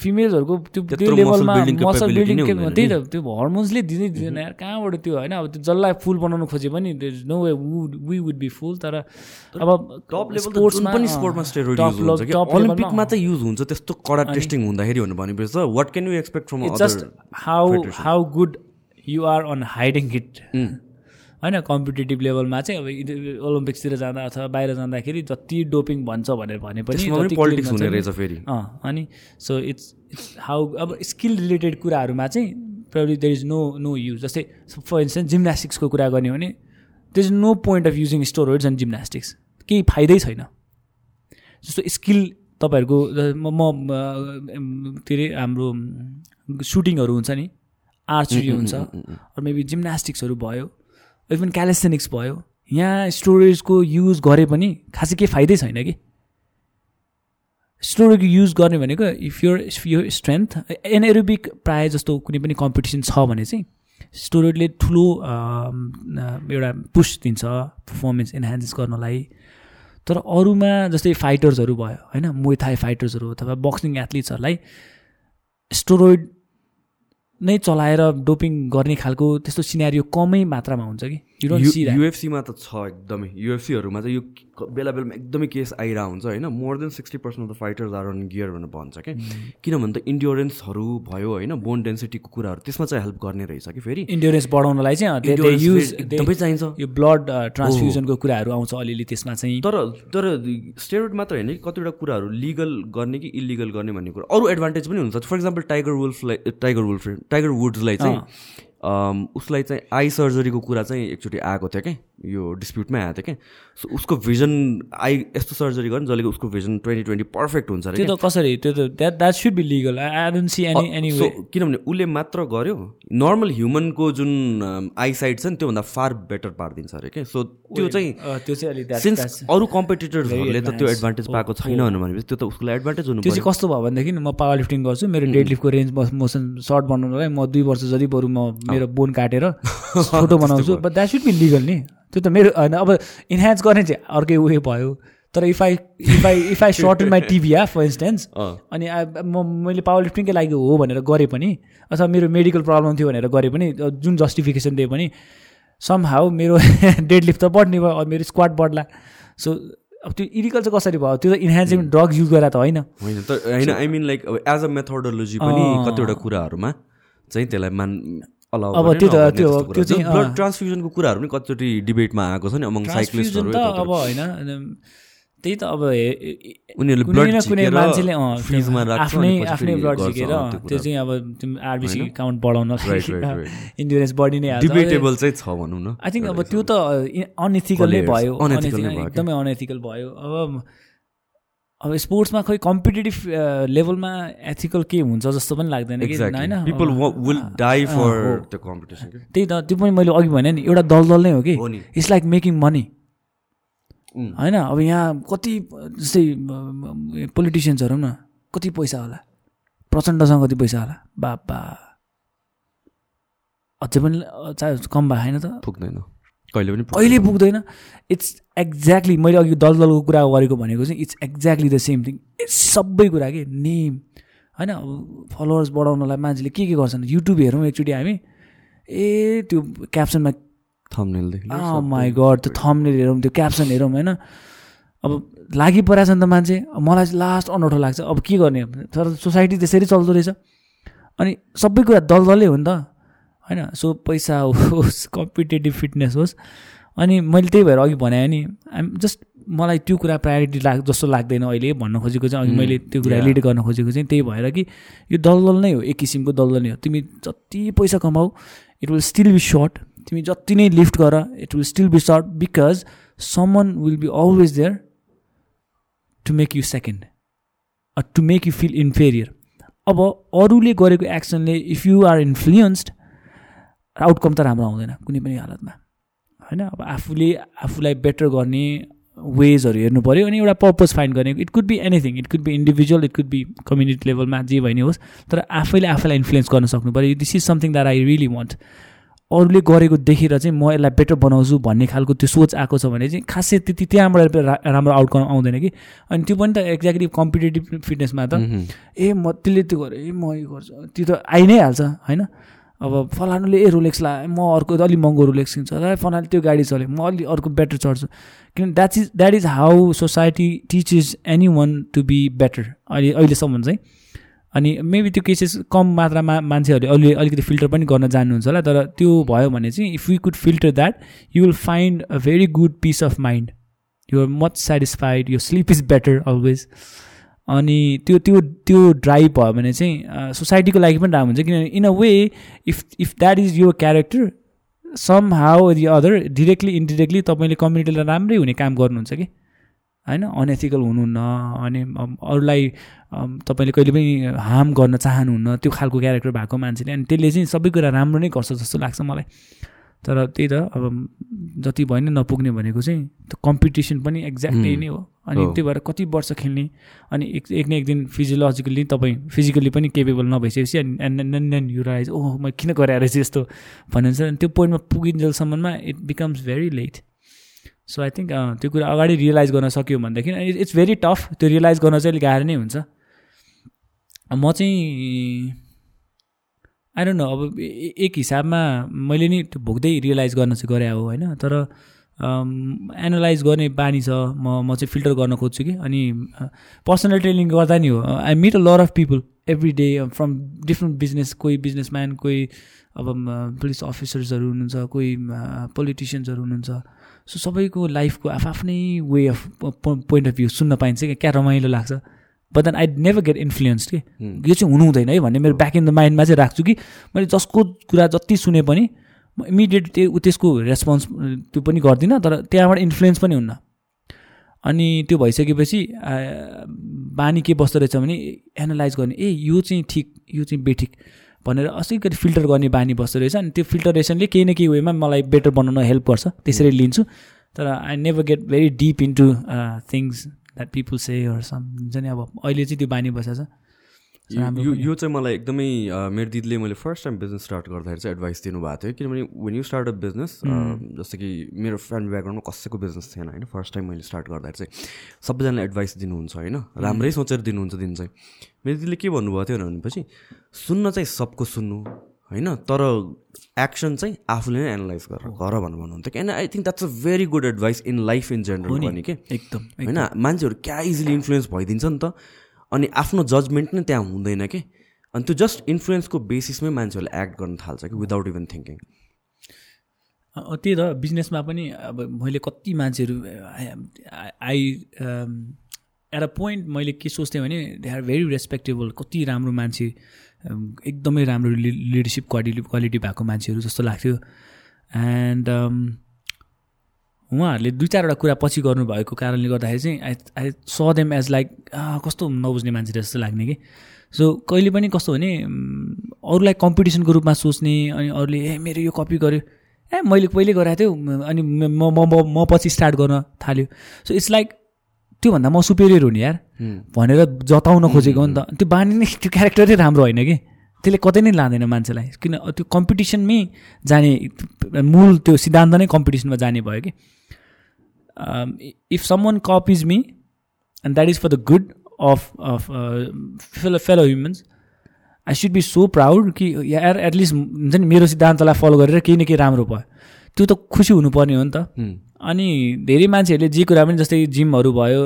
फिमेल्सहरूको त्यो त्यो लेभलमा मसल बिल्डिङ त्यही त त्यो हर्मोन्सले दिँदै दिँदैन। यार कहाँबाट त्यो होइन अब त्यो जसलाई फुल बनाउनु खोजे पनि no way we would be full तर अब टप लेभल पनि स्पोर्टमा स्टेरोइड हुन्छ कि ओलम्पिकमा त युज हुन्छ त्यस्तो कडा टेस्टिङ हुँदाखेरि भनेपछि त what can you expect from just how how good you are on hiding it होइन कम्पिटेटिभ लेभलमा चाहिँ अब ओलम्पिक्सतिर जाँदा अथवा बाहिर जाँदाखेरि जति डोपिङ भन्छ भनेर भने पनि पोलिटिक्स हुने रहेछ फेरि। अनि सो इट्स इट्स हाउ अब स्किल रिलेटेड कुराहरूमा चाहिँ probably there is no no use जस्तै फर इन्स्टेन्स जिम्नास्टिक्सको कुरा गर्ने हो भने there is no point of using steroids and gymnastics केही फाइदै छैन। जस्तो स्किल तपाईँहरूको म के अरे हाम्रो सुटिङहरू हुन्छ नि आर्चरी हुन्छ मेबी जिम्नास्टिक्सहरू भयो। इभन क्यालेस्थेनिक्स भयो। यहाँ स्टोरेजको युज गरे पनि खासै केही फाइदै छैन कि? स्टोरेजको युज गर्ने भनेको इफ योर यो स्ट्रेन्थ एनएरोबिक प्रायः जस्तो कुनै पनि कम्पिटिसन छ भने चाहिँ स्टोरेजले ठुलो एउटा पुस दिन्छ पर्फर्मेन्स इन्हान्स गर्नलाई। तर अरूमा जस्तै फाइटर्सहरू भयो होइन मोथाई फाइटर्सहरू अथवा बक्सिङ एथलिट्सहरूलाई स्टोरोइड नै चलाएर डोपिङ गर्ने खालको त्यस्तो सिनेरियो कमै मात्रामा हुन्छ कि? युएफसीमा त छ एकदमै। युएफसीहरूमा चाहिँ यो बेला बेलामा एकदमै केस आइरहेको हुन्छ होइन? More than sixty percent of the fighters are on gear भनेर भन्छ क्या किनभने त इन्ड्योरेन्सहरू भयो होइन? बोन डेन्सिटीको कुराहरू त्यसमा चाहिँ हेल्प गर्ने रहेछ कि फेरि? इन्ड्योरेन्स बढाउनलाई चाहिँ युज एकदमै चाहिन्छ। यो ब्लड ट्रान्सफ्युजनको कुराहरू आउँछ अलिअलि त्यसमा चाहिँ। तर तर स्टेरोइड मात्र होइन कि कतिवटा कुराहरू लिगल गर्ने कि इलिगल गर्ने भन्ने कुरा। अरू एडभान्टेज पनि हुन्छ। फर इक्जाम्पल टाइगर वुल्फलाई टाइगर वुल्फ टाइगर वुड्सलाई चाहिँ उसलाई चाहिँ आई सर्जरीको कुरा चाहिँ एकचोटि आएको थियो क्या यो डिस्प्युटमै आएको थियो क्या। सो उसको भिजन आई यस्तो सर्जरी गर्नु जसले उसको भिजन ट्वेन्टी ट्वेन्टी पर्फेक्ट हुन्छ अरे त्यो त कसरी त्यो त that that should be legal I don't see any any so किनभने उसले मात्र गर्यो नर्मल ह्युमनको जुन आई साइड छ नि त्योभन्दा फार बेटर पारिदिन्छ अरे क्या। सो त्यो चाहिँ त्यो चाहिँ अलिक सिन्स अरू कम्पिटिटर्सहरूले त त्यो एडभान्टेज पाएको छैन भनेपछि त्यो त उसको एडभान्टेज हुनु त्यो चाहिँ कस्तो भयो भनेदेखि म पावर लिफ्टिङ गर्छु मेरो डेड लिफ्टको रेन्ज मोसन सर्ट बनाउनुलाई म दुई वर्ष जति बरु म मेरो [LAUGHS] बोन काटेर [LAUGHS] छोटो बनाउँछु। But that should be legal नि। त्यो त मेरो होइन अब इन्हान्स गर्ने चाहिँ अर्कै वे भयो। तर if I if I if I short in my TV uh for instance. अनि आ- म मैले पावर लिफ्टिङकै लागि हो भनेर गरेँ पनि अथवा मेरो मेडिकल प्रब्लम थियो भनेर गरेँ पनि जुन जस्टिफिकेसन दिए पनि सम हाउ मेरो [LAUGHS] डेड लिफ्ट त बढ्ने भयो मेरो स्क्वाड बढ्ला। सो अब त्यो इलिगल चाहिँ कसरी भयो? त्यो त इन्हान्सिङ ड्रग युज गरेर त होइन। होइन त होइन आई मिन लाइक अब एज अ मेथोडोलोजी पनि कतिवटा कुराहरूमा चाहिँ त्यसलाई मान अब त्यो त- त्यो- त्यो चाहिँ, ब्लड। ट्रान्सफ्युजनको कुराहरू पनि कतिचोटि डिबेटमा आएको छ नि अमङ साइक्लिस्टहरू त अब होइन त्यही त अब उनीहरूले न कुनै मान्छेले आफ्नै आफ्नै ब्लड झिकेर त्यो। चाहिँ अब आरबिसी काउन्ट बढाउन Right, right, right. इन्डुरेन्स बढी नै डिबेटेबल चाहिँ छ भनौँ न। आई थिङ्क अब त्यो त अनइथिकल नै भयो। एकदमै अनएथिकल भयो। अब अब स्पोर्ट्समा खोइ कम्पिटेटिभ लेभलमा एथिकल के हुन्छ जस्तो पनि लाग्दैन कि? होइन? Exactly people will die for the competition त्यही त त्यो पनि मैले अघि भने नि एउटा दलदल नै हो कि। It's like making money. होइन? अब यहाँ कति जस्तै पोलिटिसियन्सहरू न कति पैसा होला? प्रचण्डसँग कति पैसा होला? बाबा अझै पनि चाहे कम भए होइन त? पुग्दैन कहिले पनि। कहिले पुग्दैन। इट्स एक्ज्याक्टली मैले अघि दलदलको कुरा गरेको भनेको चाहिँ it's exactly the same thing सबै कुरा के? नेम होइन? अब फलोवर्स बढाउनलाई मान्छेले के के गर्छन्? युट्युब हेरौँ एकचोटि हामी। ए त्यो क्याप्सनमा सबै। my god त्यो थम्नेल हेरौँ त्यो क्याप्सन हेरौँ होइन? अब लागि परेको छ नि त मान्छे। मलाई चाहिँ लास्ट अनौठो लाग्छ। अब के गर्ने? तर सोसाइटी त्यसरी चल्दो रहेछ। अनि सबै कुरा दलदलै हो नि त। होइन? सो पैसा होस् कम्पिटेटिभ फिटनेस होस्। अनि मैले त्यही भएर अघि भने नि आइम जस्ट मलाई त्यो कुरा प्रायोरिटी लाग जस्तो लाग्दैन अहिले भन्न खोजेको चाहिँ अघि मैले त्यो कुरा. लिड गर्न खोजेको चाहिँ त्यही भएर कि यो दलदल नै हो एक किसिमको दलदल नै हो। तिमी जति पैसा कमाऊ it will still be short तिमी जति नै लिफ्ट गर it will still be short because someone will be always there to make you second to make you feel inferior अब अरूले गरेको एक्सनले if you are influenced outcome त राम्रो आउँदैन कुनै पनि हालतमा। होइन अब आफूले आफूलाई बेटर गर्ने वेजहरू हेर्नु पऱ्यो अनि एउटा पर्पज फाइन्ड गर्ने। It could be anything it could be individual it could be community लेभलमा जे भए नि होस् तर आफैले आफैलाई इन्फ्लुएन्स गर्न सक्नु पऱ्यो this is something that I really want अरूले गरेको देखेर चाहिँ म यसलाई बेटर बनाउँछु भन्ने खालको त्यो सोच आएको छ भने चाहिँ खासै त्यति त्यहाँबाट राम्रो आउटकम आउँदैन कि। अनि त्यो पनि त एक्ज्याक्टली कम्पिटेटिभ फिटनेसमा त। ए म त्यसले त्यो गरेँ ए म यो गर्छु। त्यो त आइ नै हाल्छ होइन? अब फलानुले ए रोलेक्स ला म अर्को अलिक महँगो रोलेक्स किन्छ र फलानु त्यो गाडी चल्यो। म अलि अर्को बेटर चढ्छु। किन that is that is how society teaches anyone to be better अहिले अहिलेसम्म चाहिँ। अनि मेबी त्यो केसेस कम मात्रामा मान्छेहरूले अलि अलिकति फिल्टर पनि गर्न जान्नुहुन्छ होला। तर त्यो भयो भने चाहिँ if you could filter that you will find a very good piece of mind you're much satisfied यो स्लिप इज बेटर अलवेज अनि त्यो त्यो त्यो ड्राइभ भयो भने चाहिँ सोसाइटीको लागि पनि राम्रो हुन्छ। किनभने in a way if if that is यो character somehow the other directly indirectly तपाईँले कम्युनिटीलाई राम्रै हुने काम गर्नुहुन्छ कि? होइन? अनएथिकल हुनुहुन्न अनि अरूलाई तपाईँले कहिले पनि हार्म गर्न चाहनुहुन्न त्यो खालको क्यारेक्टर भएको मान्छेले। अनि त्यसले चाहिँ सबै कुरा राम्रो नै गर्छ जस्तो लाग्छ मलाई। तर त्यही त अब जति भयो नि नपुग्ने भनेको चाहिँ त्यो कम्पिटिसन पनि एक्ज्याक्ट त्यही नै हो। अनि। त्यही भएर कति वर्ष खेल्ने अनि एक एक न एक दिन फिजियोलोजिकली तपाईँ फिजिकली पनि केपेबल नभइसकेपछि अनि and then you rise oh म किन गरेर रहेछ यस्तो भन्नुहुन्छ? अनि त्यो पोइन्टमा पुगिन्जेलसम्ममा it becomes very late so I think त्यो कुरा अगाडि रियलाइज गर्न सक्यो भनेदेखि इट्स भेरी टफ त्यो रियलाइज गर्न चाहिँ अलिक गाह्रो नै हुन्छ। म चाहिँ आई डोन्ट नो अब एक हिसाबमा मैले नि भोग्दै रियलाइज गर्न चाहिँ गरे हो होइन? तर एनालाइज गर्ने बानी छ। म म चाहिँ फिल्टर गर्न खोज्छु कि। अनि पर्सनल ट्रेनिङ गर्दा नि हो। I meet a lot of people every day from different business कोही बिजनेसम्यान कोही अब पुलिस अफिसर्सहरू हुनुहुन्छ कोही पोलिटिसियन्सहरू हुनुहुन्छ। सो सबैको लाइफको आफ्नै way of point of view सुन्न पाइन्छ क्या क्या रमाइलो लाग्छ? But then I never get influence कि यो चाहिँ हुनु हुँदैन है? भन्ने मेरो ब्याक इन द माइन्डमा चाहिँ राख्छु कि मैले जसको कुरा जति सुने पनि म इमिडिएट त्यो त्यसको रेस्पोन्स त्यो पनि गर्दिनँ तर त्यहाँबाट इन्फ्लुएन्स पनि हुन्न। अनि त्यो भइसकेपछि बानी के बस्दो रहेछ भने एनालाइज गर्ने ए यो चाहिँ ठिक यो चाहिँ बेठिक। भनेर असैगरी फिल्टर गर्ने बानी बस्दो रहेछ। अनि त्यो फिल्टरेसनले केही न केही वेमा मलाई बेटर बनाउन हेल्प गर्छ। त्यसरी लिन्छु। तर I never get very deep into things that people say some हुन्छ नि अब अहिले चाहिँ त्यो बानी बसेको छ यो चाहिँ मलाई एकदमै मेरो दिदीले मैले फर्स्ट टाइम बिजनेस स्टार्ट गर्दाखेरि चाहिँ एडभाइस दिनुभएको थियो। किनभने when you start a business जस्तो कि मेरो फ्यामिली ब्याकग्राउन्डमा कसैको बिजनेस थिएन होइन? फर्स्ट टाइम मैले स्टार्ट गर्दाखेरि चाहिँ सबैजनाले एडभाइस दिनुहुन्छ होइन? राम्रै सोचेर दिनुहुन्छ दिन चाहिँ। मेरो दिदीले के भन्नुभएको थियो भनेपछि सुन्न चाहिँ सबको सुन्नु। होइन? तर एक्सन चाहिँ आफूले नै एनालाइज गरेर गर भनेर भन्नुहुन्थ्यो कि? And I think that's a very good advice in life in general पनि के? एकदम होइन? मान्छेहरू क्या इजिली इन्फ्लुएन्स भइदिन्छ नि त। अनि आफ्नो जजमेन्ट नै त्यहाँ हुँदैन कि? अनि त्यो जस्ट इन्फ्लुएन्सको बेसिसमै मान्छेहरूले एक्ट गर्न थाल्छ कि? विदाउट इभन थिङ्किङ त्यही त। बिजनेसमा पनि अब मैले कति मान्छेहरू आई एट अ पोइन्ट मैले के सोच्थेँ भने दे आर भेरी रेस्पेक्टेबल कति राम्रो मान्छे एकदमै राम्रो लिडरसिप क्वालिटी क्वालिटी भएको मान्छेहरू जस्तो लाग्थ्यो। एन्ड उहाँहरूले दुई चारवटा कुरा पछि गर्नुभएको कारणले गर्दाखेरि चाहिँ I I saw them as like कस्तो नबुझ्ने मान्छे जस्तो लाग्ने कि? सो कहिले पनि कस्तो भने अरूलाई कम्पिटिसनको रूपमा सोच्ने अनि अरूले ए मेरो यो कपी गर्यो। ए मैले पहिले गराएको थियो अनि म- म पछि स्टार्ट गर्न थाल्यो। सो इट्स लाइक त्योभन्दा म सुपेरियर हुने यार। भनेर जताउन खोजेको हो नि त। त्यो बानी नै त्यो क्यारेक्टरै राम्रो होइन कि? त्यसले कतै नै लाँदैन मान्छेलाई। किन त्यो कम्पिटिसनमै जाने मूल त्यो सिद्धान्त नै कम्पिटिसनमा जाने भयो कि? If someone copies me and that is for the good of of fellow fellow humans I should be so proud कि यार एटलिस्ट हुन्छ नि मेरो सिद्धान्तलाई फलो गरेर केही न केही राम्रो भयो। त्यो त खुसी हुनुपर्ने हो नि त। अनि धेरै मान्छेहरूले जे कुरा पनि जस्तै जिमहरू भयो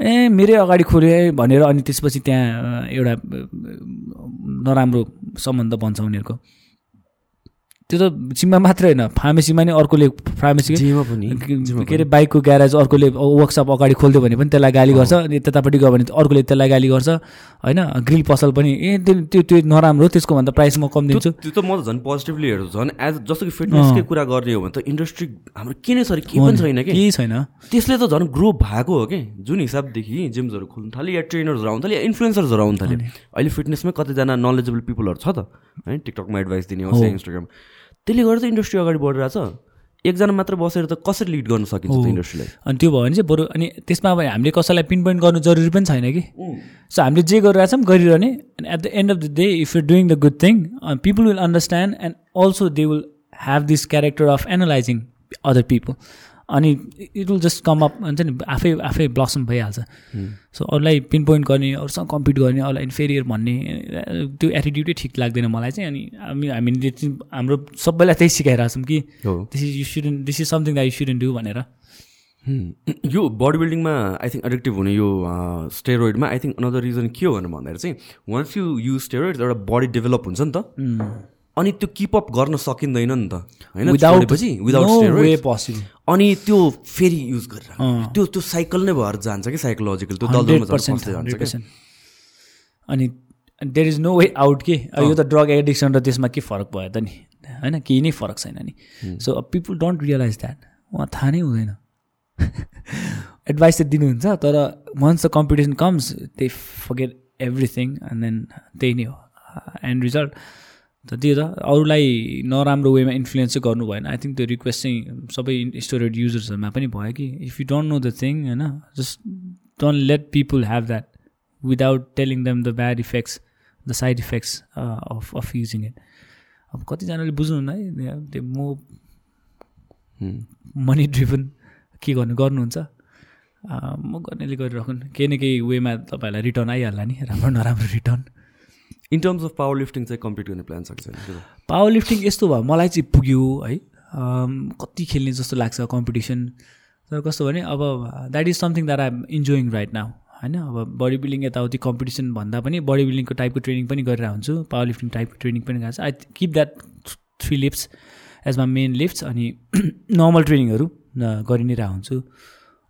ए मेरै अगाडि खोल्यो भनेर अनि त्यसपछि त्यहाँ एउटा नराम्रो सम्बन्ध बन्छ उनीहरूको। त्यो त जिममा मात्रै होइन। फार्मेसीमा नै अर्कोले फार्मेसी जेमा पनि। के अरे बाइकको ग्यारेज अर्कोले वर्कसप अगाडि खोलिदियो भने पनि त्यसलाई गाली गर्छ। अनि त्यतापट्टि गयो भने अर्कोले त्यसलाई गाली गर्छ। होइन ग्रिल पसल पनि। ए त्यो त्यो त्यो नराम्रो त्यसको भन्दा प्राइस म कम दिन्छु। त्यो त म त झन् पोजिटिभली हेर्छु। झन् एज जस्तो कि फिटनेसकै कुरा गर्ने हो भने त इन्डस्ट्री हाम्रो के नै सरी केही पनि छैन कि? केही छैन। त्यसले त झन् ग्रो भएको हो कि? जुन हिसाबदेखि जिम्सहरू खोल्नु थाल्यो या ट्रेनर्सहरू आउनु थाल्यो या इन्फ्लुएन्सर्सहरू आउनु थाल्यो। अहिले फिटनेसमै कतिजना नलेजेबल पिपलहरू छ त। है टिकटकमा एडभाइस दिने होस् या इन्स्टाग्राम त्यसले गर्दा त इन्डस्ट्री अगाडि बढिरहेछ। एकजना मात्र बसेर त कसरी लिड गर्न सकिन्छ त इन्डस्ट्रीलाई? अनि त्यो भयो भने चाहिँ बरु अनि त्यसमा अब हामीले कसैलाई पिन पोइन्ट गर्नु जरुरी पनि छैन कि। सो हामीले जे गरिरहेछौँ गरिरहने। And at the end of the day if you doing the good thing people will understand and also they will have this character of analysing other people अनि it will just come up हुन्छ नि आफै आफै blossom भइहाल्छ। So अरूलाई pin point गर्ने अरूसँग compete गर्ने अरूलाई इन्फेरियर भन्ने त्यो एटिट्युडै ठिक लाग्दैन मलाई चाहिँ। अनि हामी हामीले हाम्रो सबैलाई त्यही सिकाइरहेछौँ कि हो। This is you shouldn't this is something that you shouldn't do भनेर। यो बडी बिल्डिङमा आई थिङ्क एडिक्टिभ हुने यो स्टेरोइडमा आई थिङ्क अनदर रिजन के हो भनेर भन्दाखेरि चाहिँ वान्स यु युज स्टेरोइड एउटा बडी डेभलप हुन्छ नि त। अनि त्यो किपअप गर्न सकिँदैन नि त। होइन अनि त्यो फेरि युज गरेर। त्यो त्यो साइकल नै भएर जान्छ कि साइकोलोजिकल त्यो जान्छ अनि there is no way out के? यो त ड्रग एडिक्सन र त्यसमा के फरक भयो त नि? होइन केही नै फरक छैन नि। So people don't realise that उहाँ थाहा नै हुँदैन। [LAUGHS] एडभाइस त दिनुहुन्छ तर once the competition comes they forget everything and then त्यही नै हो एन्ड रिजल्ट त त्यो त अरूलाई नराम्रो वेमा इन्फ्लुएन्स चाहिँ गर्नु भएन। आई थिङ्क त्यो रिक्वेस्ट चाहिँ सबै स्टोरेड युजर्सहरूमा पनि भयो कि। If you don't know the thing होइन just don't let people have that without telling them the bad effects the side effects of of using it अब कतिजनाले बुझ्नुहुन्न है त्यो म मनी ड्रिभन के गर्नु गर्नुहुन्छ? अँ, म गर्नेले गरिराखुन् केही न केही वेमा तपाईँहरूलाई रिटर्न आइहाल्ला नि राम्रो नराम्रो return in terms of power lifting चाहिँ कम्पिट गर्ने प्लान छ कि छैन पावर लिफ्टिङ यस्तो भयो मलाई चाहिँ पुग्यो है। कति खेल्ने जस्तो लाग्छ कम्पिटिसन तर कस्तो भने अब that is something that I enjoying right now होइन? अब बडी बिल्डिङ यताउति कम्पिटिसन भन्दा पनि बडी बिल्डिङको टाइपको ट्रेनिङ पनि गरेर हुन्छु पावर लिफ्टिङ टाइपको ट्रेनिङ पनि गर्छु। I keep that three lifts as my main lifts अनि [CLEARS THROAT] नर्मल ट्रेनिङहरू गरि नै रहेको हुन्छु।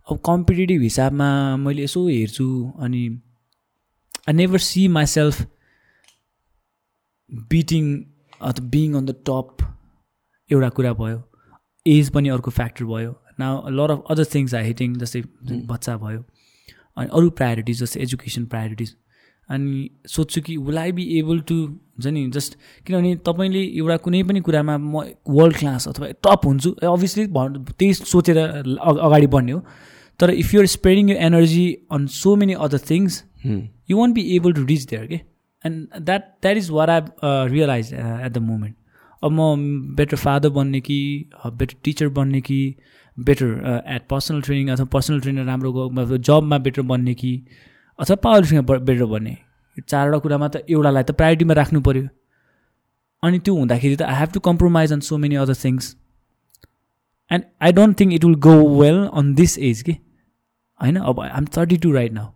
अब कम्पिटेटिभ हिसाबमा मैले यसो हेर्छु अनि I never see myself beating अथवा बिङ अन द टप एउटा कुरा भयो एज पनि अर्को फ्याक्टर भयो. न lot of other things are hitting जस्तै बच्चा भयो अनि अरू प्रायोरिटिज जस्तै एजुकेसन प्रायोरिटिज अनि सोध्छु कि will I be able to हुन्छ नि जस्ट किनभने तपाईँले एउटा कुनै पनि कुरामा म वर्ल्ड क्लास अथवा टप हुन्छु अभियसली त्यही सोचेर अग- अगाडि बढ्ने हो. तर if you're spreading you energy on so many other things you won't be able to reach there के and that that is what I realise at the moment अब म बेटर फादर बन्ने कि बेटर टिचर बन्ने कि better at personal training अथवा personal trainer राम्रो जबमा बेटर बन्ने कि अथवा पावर लिफ्टिङमा बेटर बन्ने। चारवटा कुरामा त एउटालाई त प्रायोरिटीमा राख्नु पऱ्यो अनि त्यो हुँदाखेरि त I have to compromise on so many other things and I don't think it will go well on this age के होइन? अब I'm thirty two right now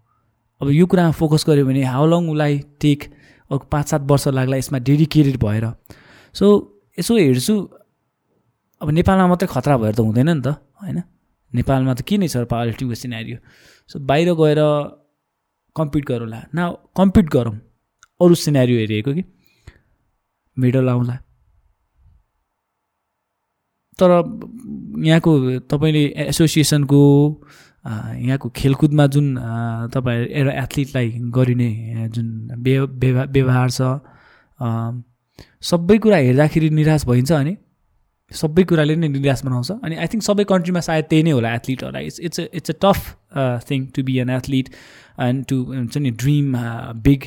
अब यो कुरामा फोकस गऱ्यो भने हाउ लङ उसलाई टेक अब पाँच सात वर्ष लाग्ला यसमा डेडिकेटेड भएर। सो यसो हेर्छु अब नेपालमा मात्रै खतरा भएर त हुँदैन नि त होइन? नेपालमा त के नै छ पावर सिनेरियो सो बाहिर गएर कम्पिट गरौँला। न कम्पिट गरौँ। अरू सिनेरियो हेरिएको कि? मेडल आउँला। तर यहाँको तपाईँले एसोसिएसनको यहाँको खेलकुदमा जुन तपाईँ एउटा एथलिटलाई गरिने जुन व्यव व्यवहा- व्यवहार छ सबै कुरा हेर्दाखेरि निराश भइन्छ अनि सबै कुराले नै निराश बनाउँछ। अनि आई थिङ्क सबै कन्ट्रीमा सायद त्यही नै होला एथलिटहरूलाई। It's it's it's a tough thing to be an athlete and to हुन्छ नि ड्रिम बिग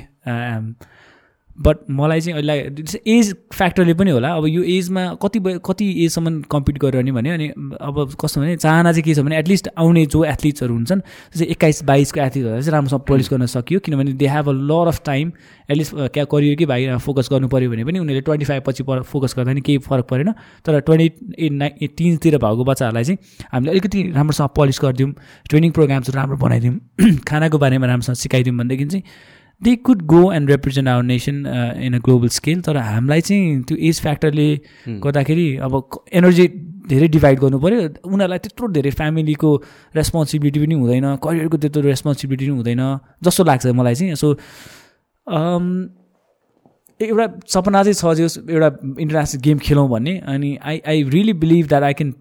बट मलाई चाहिँ अहिले एज फ्याक्टरले पनि होला। अब यो एजमा कति कति एजसम्म कम्पिट गरिरहने भने अनि अब कस्तो भने चाहना चाहिँ के छ भने एटलिस्ट आउने जो एथलिट्सहरू हुन्छन् जस्तै एक्काइस बाइसको एथलिटहरूलाई चाहिँ राम्रोसँग पोलिस गर्न सकियो। किनभने they have a lot of time at least क्या करियरकै भाइ फोकस गर्नु पऱ्यो भने पनि उनीहरूले ट्वेन्टी फाइभ पछि फोकस गर्दा नि केही फरक परेन। तर ट्वेन्टी एट नाइन टिन्सतिर भएको बच्चाहरूलाई चाहिँ हामीले अलिकति राम्रोसँग पलिस गरिदिउँ ट्रेनिङ प्रोग्राम्सहरू राम्रो बनाइदिउँ [CLEARS THROAT] खानाको बारेमा राम्रोसँग सिकाइदिउँ भनेदेखि चाहिँ they could go and represent our nation in a global scale तर हामीलाई चाहिँ त्यो एज फ्याक्टरले गर्दाखेरि अब एनर्जी धेरै डिभाइड गर्नु पऱ्यो। उनीहरूलाई त्यत्रो धेरै फ्यामिलीको रेस्पोन्सिबिलिटी पनि हुँदैन करियरको त्यत्रो रेस्पोन्सिबिलिटी पनि हुँदैन जस्तो लाग्छ मलाई चाहिँ। सो एउटा सपना चाहिँ छ जो एउटा इन्टरनेसनल गेम खेलौँ भन्ने अनि I I really believe that I can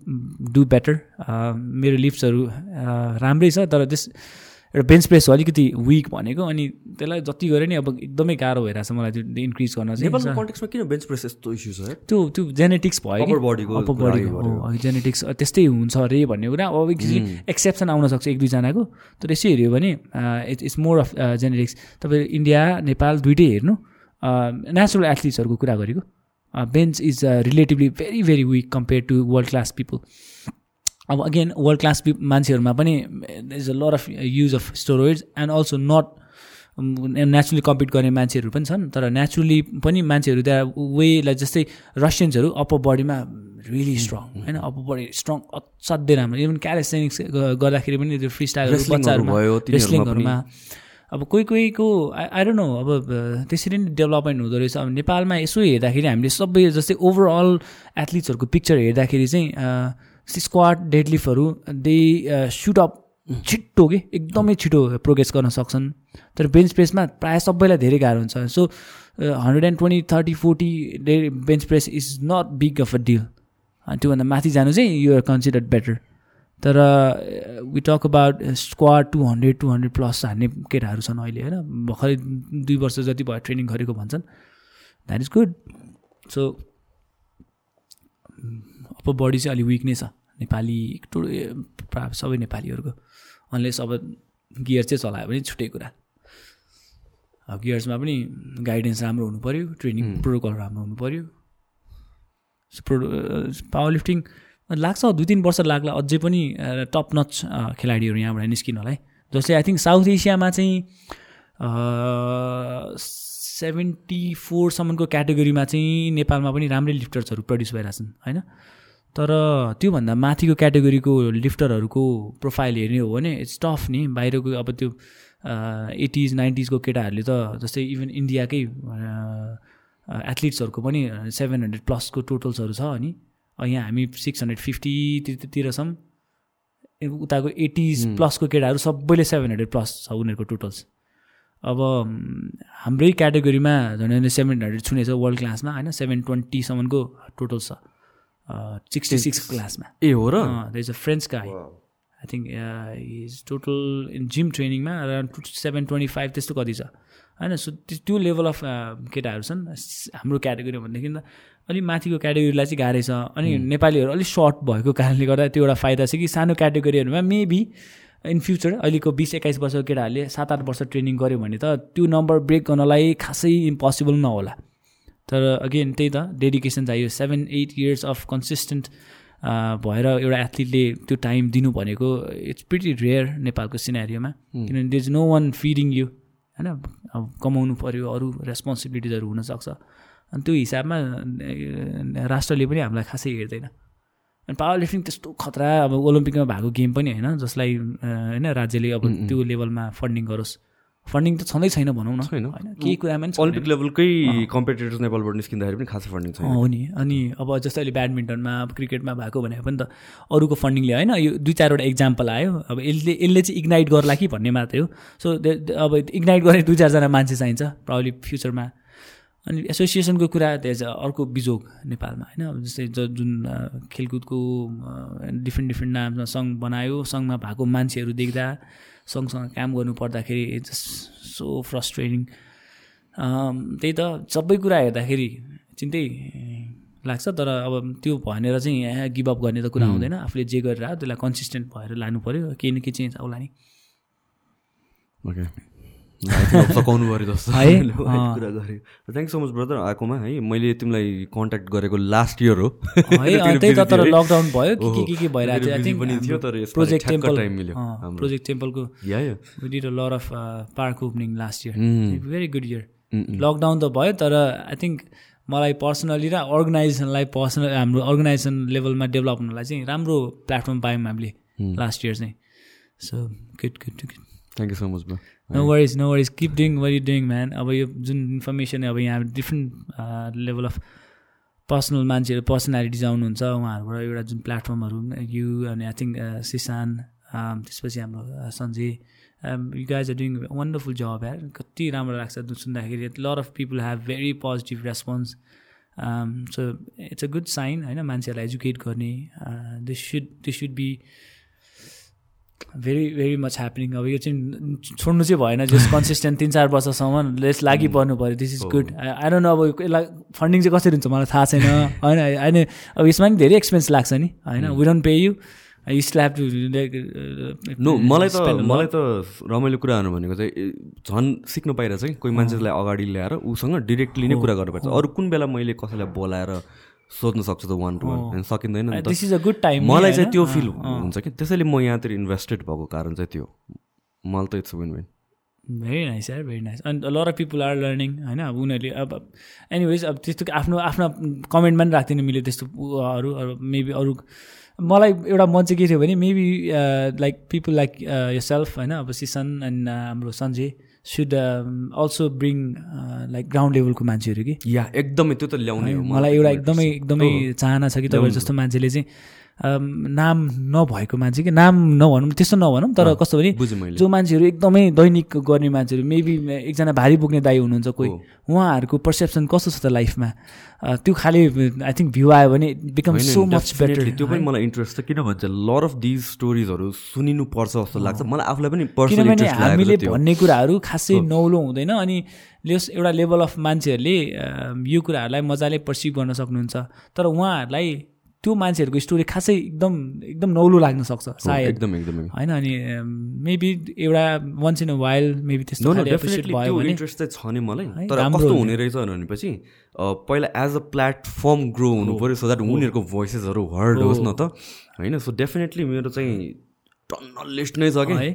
do better मेरो लिफ्ट्सहरू राम्रै छ तर त्यस एउटा बेन्च प्रेस हो अलिकति विक भनेको अनि त्यसलाई जति गरे नि अब एकदमै गाह्रो भइरहेछ मलाई त्यो इन्क्रिज गर्न नेपालको चाहिँ कन्टेक्समा किन बेन्च प्रेस यस्तो इस्यु छ है? त्यो त्यो जेनेटिक्स भयो बडीको जेनेटिक्स त्यस्तै हुन्छ अरे भन्ने कुरा। अब एक्सेप्सन आउन सक्छ एक दुईजनाको। तर यसो हेऱ्यो भने it's it's more of genetics तपाईँ इन्डिया नेपाल दुइटै हेर्नु नेचुरल एथलिट्सहरूको कुरा गरेको। Bench is relatively very very weak compare to world class people अब अगेन वर्ल्ड क्लास पिप मान्छेहरूमा पनि is a lot of use of steroids and also not naturally compete गर्ने मान्छेहरू पनि छन् तर नेचुरली पनि मान्छेहरू त्यहाँ वेलाई जस्तै रसियन्सहरू अप्पर बडीमा रियली स्ट्रङ होइन? अप्पर बडी स्ट्रङ असाध्यै राम्रो। इभन क्यालेसेनिक्स गर्दाखेरि पनि त्यो फ्री हरू बच्चाहरूमा रेस्लिङहरूमा अब कोही कोहीको आई डोन्ट नो अब अ, त्यसरी नै डेभलपमेन्ट हुँदो रहेछ। अब नेपालमा यसो हेर्दाखेरि हामीले सबै जस्तै ओभरअल एथलिट्सहरूको पिक्चर हेर्दाखेरि चाहिँ स्क्वाड डेडलिफ्टहरू दे सुट अप छिट्टो के? एकदमै छिटो प्रोग्रेस गर्न सक्छन्। तर बेन्च प्रेसमा प्रायः सबैलाई धेरै गाह्रो हुन्छ। So hundred and twenty thirty forty the bench press is not big of a deal त्योभन्दा माथि जानु चाहिँ युआर कन्सिडर्ड बेटर तर we talk about squat two hundred two hundred plus हान्ने केटाहरू छन् अहिले होइन? भर्खरै दुई वर्ष जति भयो ट्रेनिङ गरेको भन्छन्। That is good so upper body चाहिँ अलिक विक नै छ। नेपाली टु सबै नेपालीहरूको। अनलेस अब गियर चाहिँ चलायो भने छुट्टै कुरा। अब गियर्समा पनि गाइडेन्स राम्रो हुनु पऱ्यो ट्रेनिङ प्रोटोकल राम्रो हुनु पऱ्यो प्रो पावर लिफ्टिङ लाग्छ दुई तिन वर्ष लाग्ला। अझै पनि टप नच खेलाडीहरू यहाँबाट निस्किनलाई जस्तै आई थिङ्क साउथ एसियामा चाहिँ सेभेन्टी फोरसम्मको क्याटेगोरीमा चाहिँ नेपालमा पनि राम्रै लिफ्टर्सहरू प्रड्युस भइरहेछन् होइन? तर त्योभन्दा माथिको क्याटेगोरीको लिफ्टरहरूको प्रोफाइल हेर्ने हो भने इट्स टफ नि। बाहिरको अब त्यो एटिज नाइन्टिजको केटाहरूले त जस्तै इभन इन्डियाकै एथलिट्सहरूको पनि सेभेन हन्ड्रेड प्लसको टोटल्सहरू छ अनि यहाँ हामी सिक्स हन्ड्रेड फिफ्टीतिर छौँ। उताको एटिज प्लसको केटाहरू सबैले सेभेन हन्ड्रेड प्लस छ उनीहरूको टोटल्स। अब हाम्रै क्याटेगोरीमा झन् झन् सेभेन हन्ड्रेड छुनेछ वर्ल्ड क्लासमा होइन? सेभेन ट्वेन्टीसम्मको टोटल छ। सिक्सटी सिक्स क्लासमा ए हो र? The is a French guy I think is total in gym ट्रेनिङमा around to seven twenty five त्यस्तो कति छ। होइन सो त्यो लेभल अफ केटाहरू छन्। हाम्रो क्याटेगोरी भनेदेखि त अलिक माथिको क्याटेगोरीलाई चाहिँ गाह्रै छ। अनि नेपालीहरू अलिक सर्ट भएको कारणले गर्दा त्यो एउटा फाइदा छ कि सानो क्याटेगोरीहरूमा मेबी इन फ्युचर अहिलेको बिस एक्काइस वर्षको केटाहरूले सात आठ वर्ष ट्रेनिङ गऱ्यो भने त त्यो नम्बर ब्रेक गर्नलाई खासै इम्पोसिबल नहोला। तर अगेन त्यही त डेडिकेसन चाहियो। Seven eight years of consistent भएर एउटा एथलिटले त्यो टाइम दिनु भनेको इट्स प्रिटी रेयर नेपालको सिनेरियोमा किनभने there is no one feeding you होइन? अब कमाउनु पऱ्यो अरू रेस्पोन्सिबिलिटिजहरू हुनसक्छ। अनि त्यो हिसाबमा राष्ट्रले पनि हामीलाई खासै हेर्दैन। अनि पावर लिफ्टिङ त्यस्तो खतरा अब ओलम्पिकमा भएको गेम पनि होइन जसलाई होइन? राज्यले अब त्यो लेभलमा फन्डिङ गरोस्। फन्डिङ त छँदै छैन भनौँ न। छैन। केही कुरामा ओलम्पिक लेभलकै कम्पिटिटर्स नेपालबाट निस्किँदाखेरि पनि खासै फन्डिङ छैन। हो नि। अनि अब जस्तै अहिले ब्याडमिन्टनमा अब क्रिकेटमा भएको भने पनि त अरूको फन्डिङले होइन यो दुई चारवटा इक्जाम्पल आयो। अब यसले यसले चाहिँ इग्नाइट गर्ला कि भन्ने मात्रै हो। सो अब इग्नाइट गर्ने दुई चारजना मान्छे चाहिन्छ प्रब्लि फ्युचरमा अनि एसोसिएसनको कुरा त्यहाँ अर्को बिजोग नेपालमा होइन। अब जस्तै ज जुन खेलकुदको डिफ्रेन्ट डिफ्रेन्ट नाममा सङ्घ बनायो सङ्घमा भएको मान्छेहरू देख्दा सँगसँग काम गर्नु पर्दाखेरि जस्ट सो फ्रस्ट्रेटिङ त्यही त सबै कुरा हेर्दाखेरि चिन्तै लाग्छ तर अब त्यो भनेर चाहिँ यहाँ गिभअप गर्ने त कुरा हुँदैन। आफूले जे गरेर त्यसलाई कन्सिस्टेन्ट भएर लानु पऱ्यो केही न केही चेन्ज आउला नि। ओके सकाउनु पऱ्यो जस्तो। [LAUGHS] कुरा गरेँ थ्याङ्क सो मच ब्रदर आएकोमा है मैले तिमीलाई कन्ट्याक्ट गरेको लास्ट इयर हो। [LAUGHS] है [LAUGHS] त्यही त तर लकडाउन भयो के के के भइरहेको थियो? तर प्रोजेक्ट टेम्पल टाइम मिल्यो। Project टेम्पलको yeah did a lot of park opening last year very good year lockdown त भयो तर आई थिङ्क मलाई पर्सनली र अर्गनाइजेसनलाई पर्सनल हाम्रो अर्गनाइजेसन लेभलमा डेभलप हुनलाई चाहिँ राम्रो प्लेटफर्म पायौँ हामीले लास्ट इयर चाहिँ। So good good good thank you so much bro no worries no worries keep doing what you doing man अब यो जुन इन्फर्मेसन अब यहाँ डिफ्रेन्ट लेभल अफ पर्सनल मान्छेहरू पर्सनालिटिज आउनुहुन्छ उहाँहरूबाट एउटा जुन प्लेटफर्महरू यु अनि आई थिङ्क सिसान त्यसपछि हाम्रो Sanjay you guys are doing wonderful job यार। कति राम्रो लाग्छ सुन्दाखेरि। Lot of people have very positive response so it's a good sign होइन मान्छेहरूलाई एजुकेट गर्ने this should this should be very very much happening अब यो चाहिँ छोड्नु चाहिँ भएन जस कन्सिस्टेन्ट तिन चार वर्षसम्म लेस लागि पर्नु पऱ्यो this is good I don't know अब यसलाई फन्डिङ चाहिँ कसरी हुन्छ मलाई थाहा छैन। [LAUGHS] होइन होइन अब यसमा पनि धेरै एक्सपेन्स लाग्छ नि। होइन we don't pay you you slap to no मलाई त मलाई त रमाइलो कुराहरू भनेको चाहिँ झन् सिक्नु पाइरहेछ कि। कोही मान्छेलाई अगाडि ल्याएर उसँग डिरेक्टली नै कुरा गर्नुपर्छ। अरू कुन बेला मैले कसैलाई बोलाएर सोध्न सक्छु त वान टु वान सकिँदैन नि this is a good time मलाई चाहिँ त्यो फिल हुन्छ कि? त्यसैले म यहाँतिर इन्भेस्टेड भएको कारण चाहिँ त्यो। मलाई त it's win win very nice यार भेरी नाइस अनि lot of people are learning होइन? अब उनीहरूले अब एनिवेज अब त्यस्तो आफ्नो आफ्नो कमेन्टमा पनि राख्दिनँ मिल्यो त्यस्तो अरू मेबी अरू मलाई एउटा मन चाहिँ के थियो भने मेबी लाइक पिपुल लाइक यो सेल्फ होइन? अब सिसन एन्ड हाम्रो Sanjay. Should also bring like ground लेभलको मान्छेहरू कि? या एकदमै त्यो त ल्याउने मलाई एउटा एकदमै एकदमै चाहना छ कि तपाईँहरू जस्तो मान्छेले चाहिँ नाम नभएको मान्छे कि नाम नभनौँ त्यस्तो नभनौँ तर कस्तो भने जो मान्छेहरू एकदमै दैनिक गर्ने मान्छेहरू मेबी एकजना भारी बोक्ने दाई हुनुहुन्छ कोही उहाँहरूको पर्सेप्सन कस्तो छ त लाइफमा त्यो खालि आई थिङ्क भ्यू आयो भने बिकम सो मच बेटर त्यो पनि मलाई इन्ट्रेस्ट छ किन भन्छ लर अफ दिज स्टोरिजहरू सुनिनु पर्छ जस्तो लाग्छ। मलाई आफूलाई पनि किनभने हामीले भन्ने कुराहरू खासै नौलो हुँदैन अनि लेस एउटा लेभल अफ मान्छेहरूले यो कुराहरूलाई मजाले पर्सिभ गर्न सक्नुहुन्छ। तर उहाँहरूलाई त्यो मान्छेहरूको स्टोरी खासै एकदम एकदम नौलो लाग्न सक्छ सायद। एकदम एकदमै होइन अनि मेबी एउटा once in a while maybe त्यस्तो भयो भने। इन्ट्रेस्ट चाहिँ छ नि मलाई। तर कस्तो हुने। रहेछ भनेपछि पहिला एज अ प्लेटफर्म ग्रो हुनु पऱ्यो सो द्याट उनीहरूको भोइसेसहरू हर्ड होस् न त। होइन सो डेफिनेटली मेरो चाहिँ टन्न लिस्ट नै छ कि। है।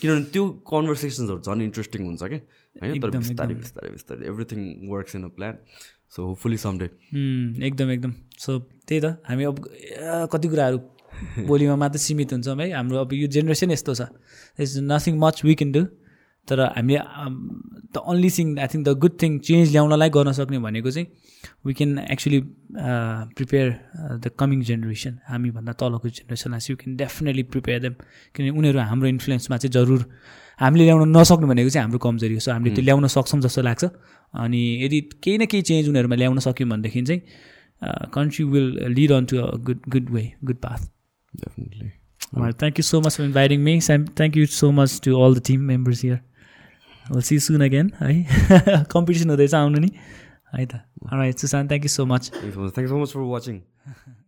किनभने त्यो कन्भर्सेसन्सहरू झन् इन्ट्रेस्टिङ हुन्छ कि। होइन तर बिस्तारै बिस्तारै बिस्तारै everything works in a plan so hopefully someday एकदम एकदम। सो त्यही त हामी अब कति कुराहरू बोलीमा मात्र सीमित हुन्छौँ है। हाम्रो अब यो जेनेरेसन यस्तो छ। Is nothing much we can do तर हामीले the only thing I think the good thing change ल्याउनलाई गर्न सक्ने भनेको चाहिँ we can actually prepare the coming generation हामीभन्दा तलको जेनेरेसनलाई you can definitely prepare them किनभने उनीहरू हाम्रो इन्फ्लुएन्समा चाहिँ जरुर हामीले ल्याउन नसक्नु भनेको चाहिँ हाम्रो कमजोरी हो। सो हामीले त्यो ल्याउन सक्छौँ जस्तो लाग्छ। अनि यदि केही न केही चेन्ज उनीहरूमा ल्याउन सक्यौँ भनेदेखि चाहिँ country will lead on to a good good way good path definitely thank you so much for inviting me same thank you so much to all the team members here will see soon again है competition हुँदैछ आउनु नि है त right Sushant thank you so much thank you so much for watching [LAUGHS]